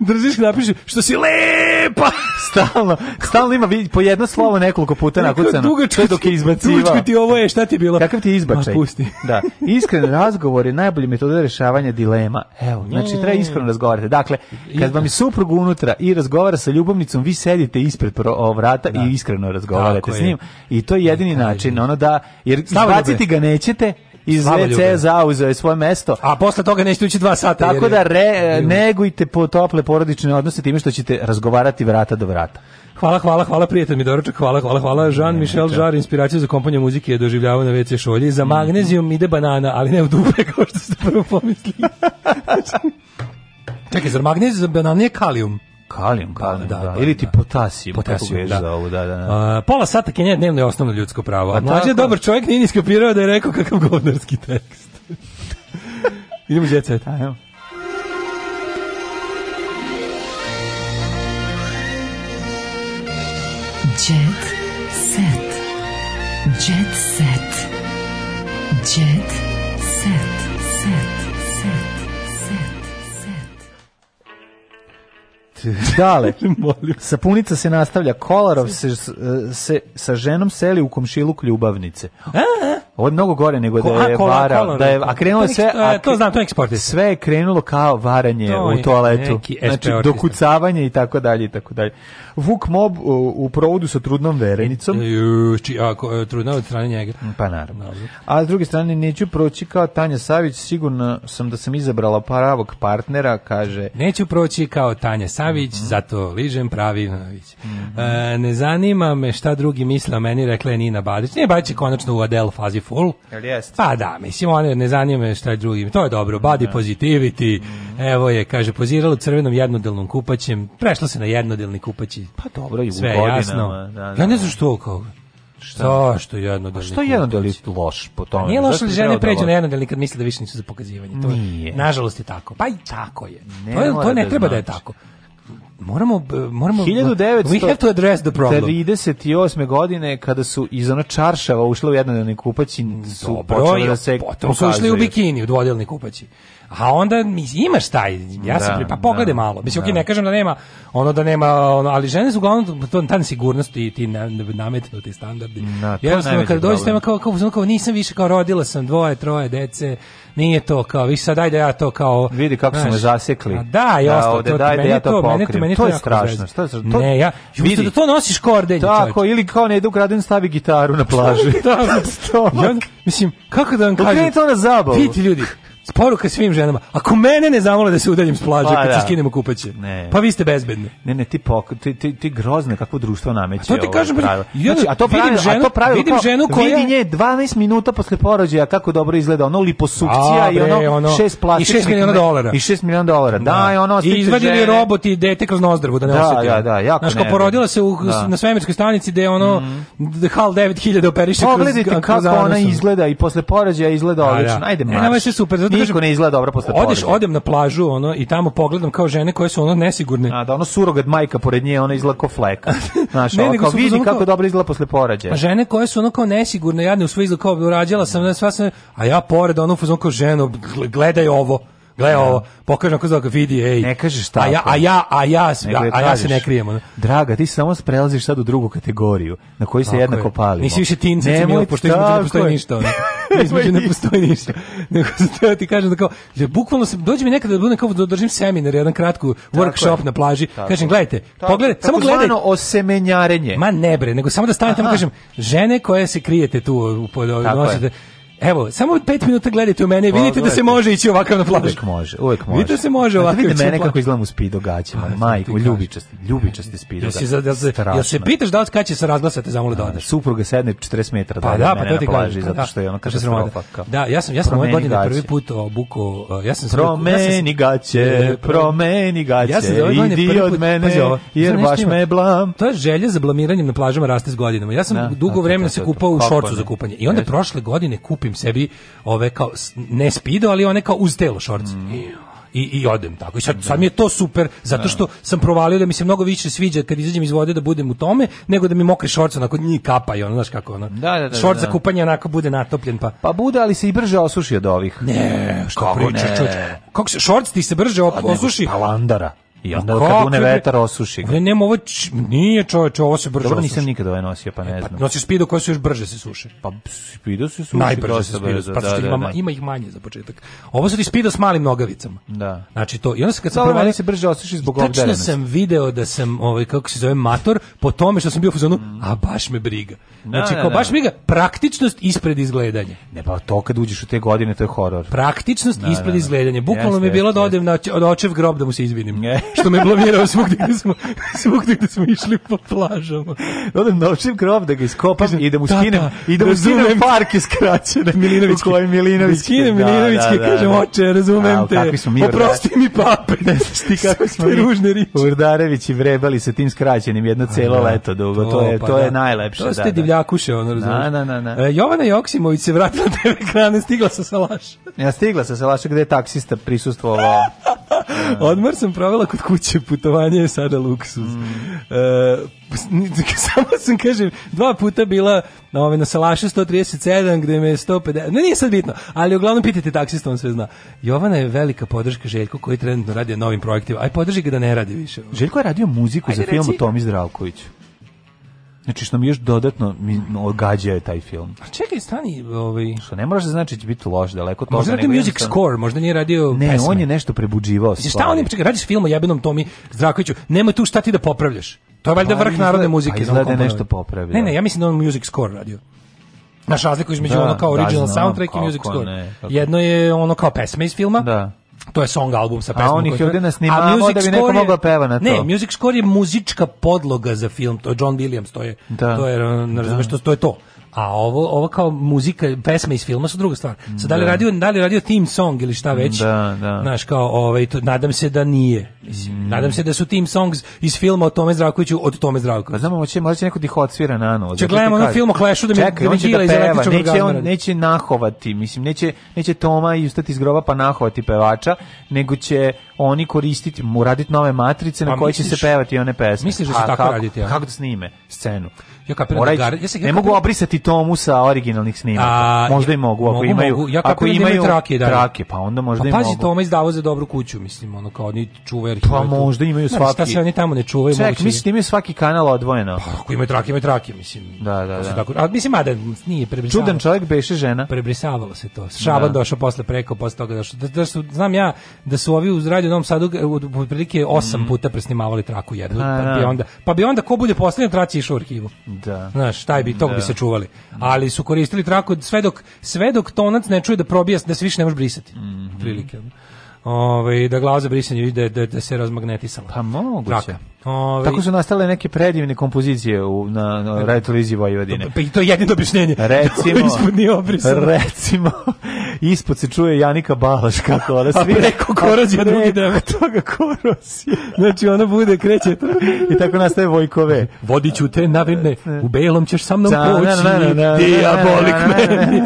držiš napiši što si lepa <laughs> stalno stalno ima po jedno slovo nekoliko puta nakucano dugačko dok je izbacivao ti ovo je šta ti je bilo kakav ti je izbačaj pusti da iskren razgovor je najbolja metoda rešavanja dilema evo znači treba mm. iskreno razgovarati dakle kad vam je suprug unutra i razgovara sa ljubavnicom vi sedite ispred vrata i da. iskreno razgovarate s njim i to je jedini način, ono da, jer izbaciti ga nećete, iz WC zauzeo je svoje mesto. A posle toga nećete ući dva sata. Tako da re, e, negujte po tople porodične odnose time što ćete razgovarati vrata do vrata. Hvala, hvala, hvala, prijatelj mi doručak, hvala, hvala, hvala. Jean-Michel Jarre, inspiracija za komponje muzike je doživljavao na WC šolje, Za mhm. magnezijom ide banana, ali ne u dupe, <laughs> kao što ste prvo pomislili. <laughs> Čekaj, za magnezijom za banana je kalijum? Kalijum, da, kalijum, da, da, da, Ili ti potasijum, potasijum da. Za da. ovo, da, da, da. A, pola sata kenja dnevno je osnovno ljudsko pravo. A pa mlađe dobar čovjek, nije niskapirao da je rekao kakav govnarski tekst. <laughs> Idemo jet set. Ajmo. Jet set. Jet set. Jet set. Set. <laughs> Dale, sapunica se nastavlja, Kolarov se, se sa ženom seli u komšiluk ljubavnice. Ovo je mnogo gore nego da je vara, da je a krenulo sve, a to znam, to je Sve je krenulo kao varanje u toaletu. Znači dokucavanje i tako dalje i tako dalje. Vuk Mob u provodu sa trudnom verenicom. E, Ako e, trudna od strane njega. Mm, pa naravno. A s druge strane neću proći kao Tanja Savić, sigurno sam da sam izabrala pravog partnera, kaže. Neću proći kao Tanja Savić Navić, mm zato ližem pravi Navić. Mm -hmm. e, ne zanima me šta drugi misle o meni, rekla je Nina Badić. Nina Badić je konačno u Adele fazi full. Jel jest? Pa da, mislim, ona ne zanima me šta drugi. To je dobro, mhm. body mm -hmm. positivity. Mhm. Evo je, kaže, pozirala u crvenom jednodelnom kupaćem. Prešla se na jednodelni kupaći. Pa dobro, i Sve godinama. Jasno. Da, da, da. Ja ne da. znam što kao. Šta? Zašto jednodelni? A pa što jednodelni loš po tome? Nije loš li žene da pređu na jednodelni kad misle da više nisu za pokazivanje. To, Nije. Nažalost je tako. Pa i tako je. Ne to, je, to ne da treba da, da je znači. tako moramo moramo 1900 we have to address the problem 38. godine kada su iz ona čaršava ušla u jednodnevni kupaći su Dobro, počeli da se potom pa su ušli u bikini u dvodelni kupaći A onda mi imaš taj, ja sam da, pri, pa pogledaj da, malo. Mislim, okej, da. ne kažem da nema, ono da nema, ono, ali žene su uglavnom to ta nesigurnost i ti nametnuti standardi. ja sam kad dođeš tema kao, kao, kao nisam više kao rodila sam dvoje, troje dece, nije to kao, vi sad ajde ja to kao vidi kako smo zasekli. A da, i da, ovde, to, meni ja to, to meni to, meni to, je strašno. Što to, ne, ja, vidi. da to nosiš kordelje. Tako, čovječ. ili kao ne idu graden stavi gitaru na plaži. <laughs> da, <laughs> mislim, kako da vam kažem? Okreni to na zabavu. Vidite ljudi, Poruka svim ženama. Ako mene ne zamole da se udaljim s plaže, pa, kad da. se skinemo kupaće. Ne. Pa vi ste bezbedni. Ne, ne, ti pok, ti ti, ti grozne kako društvo nameće. A to ti kažem, ja, znači, a to pravilo, vidim ženu, a to pravilo, vidim ženu koja vidi nje 12 minuta posle porođaja kako dobro izgleda, ono liposukcija a, bre, i ono, ono 6 plastičnih i 6 miliona dolara. I 6 miliona dolara. Da, da i ono I izvadili žene. robot i dete kroz nozdravu da ne da, oseti. Da, da, jako. Znaš, porodila se u, da. na svemirskoj stanici gde ono mm. HAL 9000 operiše kroz. Pogledajte kako ona izgleda i posle porođaja izgleda da. odlično. Ajde, e, maš. Ne, super, niko ne izgleda dobro posle Odeš, podre. odem na plažu ono i tamo pogledam kao žene koje su ono nesigurne. A da ono surogat majka pored nje, ona izgleda kao fleka. Znaš, <laughs> ne, ono, kao vidi kako kao, dobro izgleda posle porađaja. Pa žene koje su ono kao nesigurne, jadne u svoj izgled kao urađala sam, ne, sva sam, a ja pored ono fuzon kao ženo, gledaj ovo. Gle da. ovo, pokažem kako zove vidi, ej. Ne kažeš šta. A ja a ja a ja, a, a ja se ne krijemo. Draga, ti samo prelaziš sad u drugu kategoriju na kojoj se tako jednako je. palimo. Nisi više tinca, mi pošto između ne <laughs> postoji ništa. Između ne postoji ništa. Nego se da ti kažem da kao, da bukvalno se dođe mi nekada da budem kao da držim seminar, jedan kratku workshop je. na plaži. Tako kažem, gledajte, pogledajte, samo gledajte. osemenjarenje. Ma ne bre, nego samo da stanem tamo kažem, žene koje se krijete tu, nosite, Evo, samo 5 minuta gledajte u mene, pa, vidite da se može ići ovakav na plažu. Uvek može, uvek može. Vidite da se može ovakav. Vidite mene plažu. kako izgledam u spido gaćama, pa, majko, ljubičasti, ljubičasti spido. Jel se jel se, jel se pitaš da li kad će se razglasati zamoli da, da odeš. Supruga sedne 40 metara pa, da, pa to ti plaži pa, zato da. što je ona kaže strofa. Da, ja sam ja sam ove godine prvi put obuko, ja sam promeni gaće, promeni gaće. Ja sam od mene jer baš me blam. To je želje za blamiranjem na plažama raste s godinama. Ja sam da, dugo vremena se kupao u šorcu za kupanje i onda prošle godine kupim kupim sebi ove kao ne spido, ali one kao uz telo šorc. Mm i, i odem tako. I sad, da. sad mi je to super, zato da. što sam provalio da mi se mnogo više sviđa kad izađem iz vode da budem u tome, nego da mi mokri šorc onako njih kapa i ono, znaš kako ono. Da, da, da, šorc da. za kupanje onako bude natopljen. Pa, pa bude, ali se i brže osuši od ovih. Ne, što kako pričaš, Kako se, šorc ti se brže pa osuši? Pa landara. I onda kad une vetar osuši ga. Ne, nema ovo, č, nije čoveče, ovo se brže Dobro, nisam osuši. nikad ovaj nosio, pa e, ne pa znam. E, pa, nosiš spido koje su još brže se suše. Pa spido se suši. Najbrže se spido, pa da, da, ima, da. ima ih manje za početak. Ovo su ti spido s malim nogavicama. Da. Znači to, i onda se kad sam provalio... se brže osuši zbog ovog Tačno sam video da sam, ovaj, kako se zove, mator, po tome što sam bio u fazonu, mm. a baš me briga. Da, znači, da, kao da. baš briga, praktičnost ispred izgledanja. Ne, pa to kad uđeš u te godine, to je horor. Praktičnost ispred izgledanja. Bukvalno mi je bilo da odem na očev grob da mu se izvinim što me blamirao svugdje gde smo, svugdje gde smo išli po plažama. Odem da očim krov da ga iskopam Kažem, i da mu tata, skinem, i da mu skinem park iskraćene. <laughs> Milinovićki. U kojoj Milinovićki. Skinem da, Milinovićki, da, da, kažem, da. oče, razumem A, te. Mi, Oprosti mi pape. <laughs> Ne znaš ti kako smo mi ružne riči. Urdarević i vrebali sa tim skraćenim jedno celo da. leto dugo. To, to je, pa, to je da. najlepše. To ste divljakuše, ono razumiješ. Na, na, na, e, Jovana Joksimović se vratila na TV ekrane, stigla sa Salaša. Ja stigla sa Salaša gde je taksista prisustvovao. <laughs> Odmor sam provela kod kuće putovanje je sada luksuz. Mm. E, <laughs> samo sam, kažem, dva puta bila na, ove, na Salašu 137, gde me je 150... Ne, nije sad bitno, ali uglavnom pitajte taksista, on sve zna. Jovana je velika podrška Željku koji trenutno radi na novim projektima. Aj, podrži ga da ne radi više. Željko je radio muziku Ajde za film o Tomi Zdravkoviću. Znači što mi još dodatno mi ogađa taj film. A čekaj, stani, ovaj što ne možeš znači će biti loš daleko toga. Možda je music jednostavno... score, možda nije radio Ne, pesme. on je nešto prebuđivao. Znači, šta on je, čekaj, radiš film o jebenom Tomi Zrakoviću, nema tu šta ti da popravljaš. To je valjda pa, vrh narodne muzike. Pa izgleda nešto popravio. Ne, ne, ja mislim da on music score radio. Naš razliku između da, ono kao da, original da, znam, soundtrack i music score. Ne, Jedno je ono kao pesme iz filma, da to je song album sa pesmom. A on ih ovdje nasnimao da bi neko mogao peva na to. Ne, Music Score je muzička podloga za film, to je John Williams, to je, da. to je, ne razumeš, to, to je to a ovo, ovo kao muzika, pesma iz filma su druga stvar. Sad, da li, da. radio, da li radio theme song ili šta već, da, da. Znaš, kao, ovaj, to, nadam se da nije. Mislim, mm. Nadam se da su theme songs iz filma o Tome Zdravkoviću od Tome Zdravkovića. Pa znamo, hoće, možda će neko dihotsvira da na novo. Če gledamo na da film o Clashu da mi, Čekaj, da mi gila da iz električnog neće, on, neće nahovati, mislim, neće, neće Toma i ustati iz groba pa nahovati pevača, nego će oni koristiti, mu raditi nove matrice pa na koje će se pevati one pesme. Misliš da su tako kako, raditi? Ja? Kako da snime scenu? ja kapiram da ja se ne mogu obrisati tomu sa originalnih snimaka. možda i mogu ako imaju. ako da imaju, trake, da. Trake, pa onda možda pa, pazi, Toma izdavo za dobru kuću, mislim, ono kao oni čuvaju Pa možda imaju svaki. šta se oni tamo ne čuvaju, Ček, mislim da imaju svaki kanal odvojeno. Pa ako imaju trake, imaju trake, mislim. Da, da, da. a mislim a da nije prebrisavalo. Čudan čovjek beše žena. Prebrisavalo se to. Da. Šaban došao posle preko, posle toga Da, da su, znam ja da su ovi u Radio Novom Sadu otprilike 8 mhm. puta presnimavali traku jednu, pa, pa bi onda pa bi onda ko bude poslednji traci išao u arhivu. Da. Znaš, taj bi, tog da. bi se čuvali. Ali su koristili traku sve dok, sve dok tonac ne čuje da probija, da se više ne može brisati. Mm -hmm. Prilike ovaj da glava za brisanje ide da, da se razmagnetisala. Pa moguće. Ove, Tako su nastale neke predivne kompozicije u, na, na Televiziji Vojvodine. Pa i to je jedino objašnjenje. Recimo, ispod nije obrisano. Recimo, ispod se čuje Janika Balaš kako ona svira. A preko Korođe drugi deo. Toga Korosija. Znači ona bude, kreće. I tako nastaje Vojkove. Vodiću te navine, u belom ćeš sa mnom poći. Diabolik meni.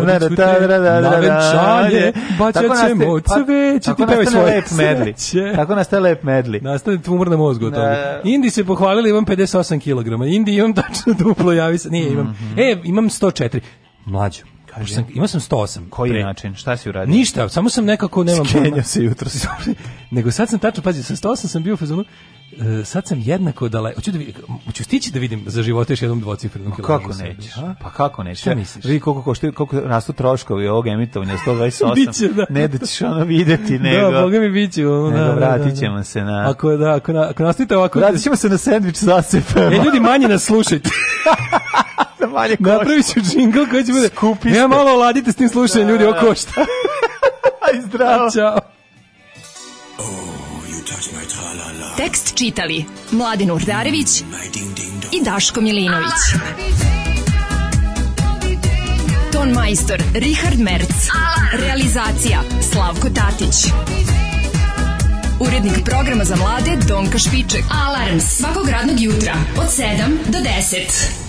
Vodiću te navidčanje, baća nastaje moć sveće, pa, ti pevaj svoje lep medli. Tako nastaje lep medli. Nastaje tumor na mozgu od da, toga. Da, da. Indi se pohvalili, imam 58 kg. Indi imam <laughs> tačno duplo, javi se. Nije, imam. Mm -hmm. E, imam 104. Mlađo Kaži. Sam, imao sam 108. Koji pre. način? Šta si uradio? Ništa, samo sam nekako nemam Skenjao se jutro. <laughs> Nego sad sam tačno, pazi, sa 108 sam bio u fazonu, uh, sad sam jednako daleko. Hoću da vidim, hoću stići da vidim za života još jednom dvocifrenom pa kilometru. Kako nećeš? A? Pa kako nećeš? Šta misliš? Vidi koliko košta, koliko rastu troškovi ovog emitovanja 128. <laughs> biće, da. Ne da ćeš ono videti <laughs> da, nego. Da, boga mi biće, ono, nego, da, vratit ćemo da, da. da. se na. Ako da, ako, na, ako nastavite ovako. Vratit se na sendvič sa sepem. E ljudi manje nas slušajte košta manje košta. Napravi džingl koji će bude... Skupi Ja malo oladite s tim slušanjem, ljudi, ovo košta. <laughs> Aj, zdravo. Ćao. Oh, Tekst čitali Mladin Urdarević i Daško Milinović. Ton majstor Richard Merc. Realizacija Slavko Tatić. Urednik programa za mlade Donka Špiček. Alarms svakog radnog jutra od 7 do 10.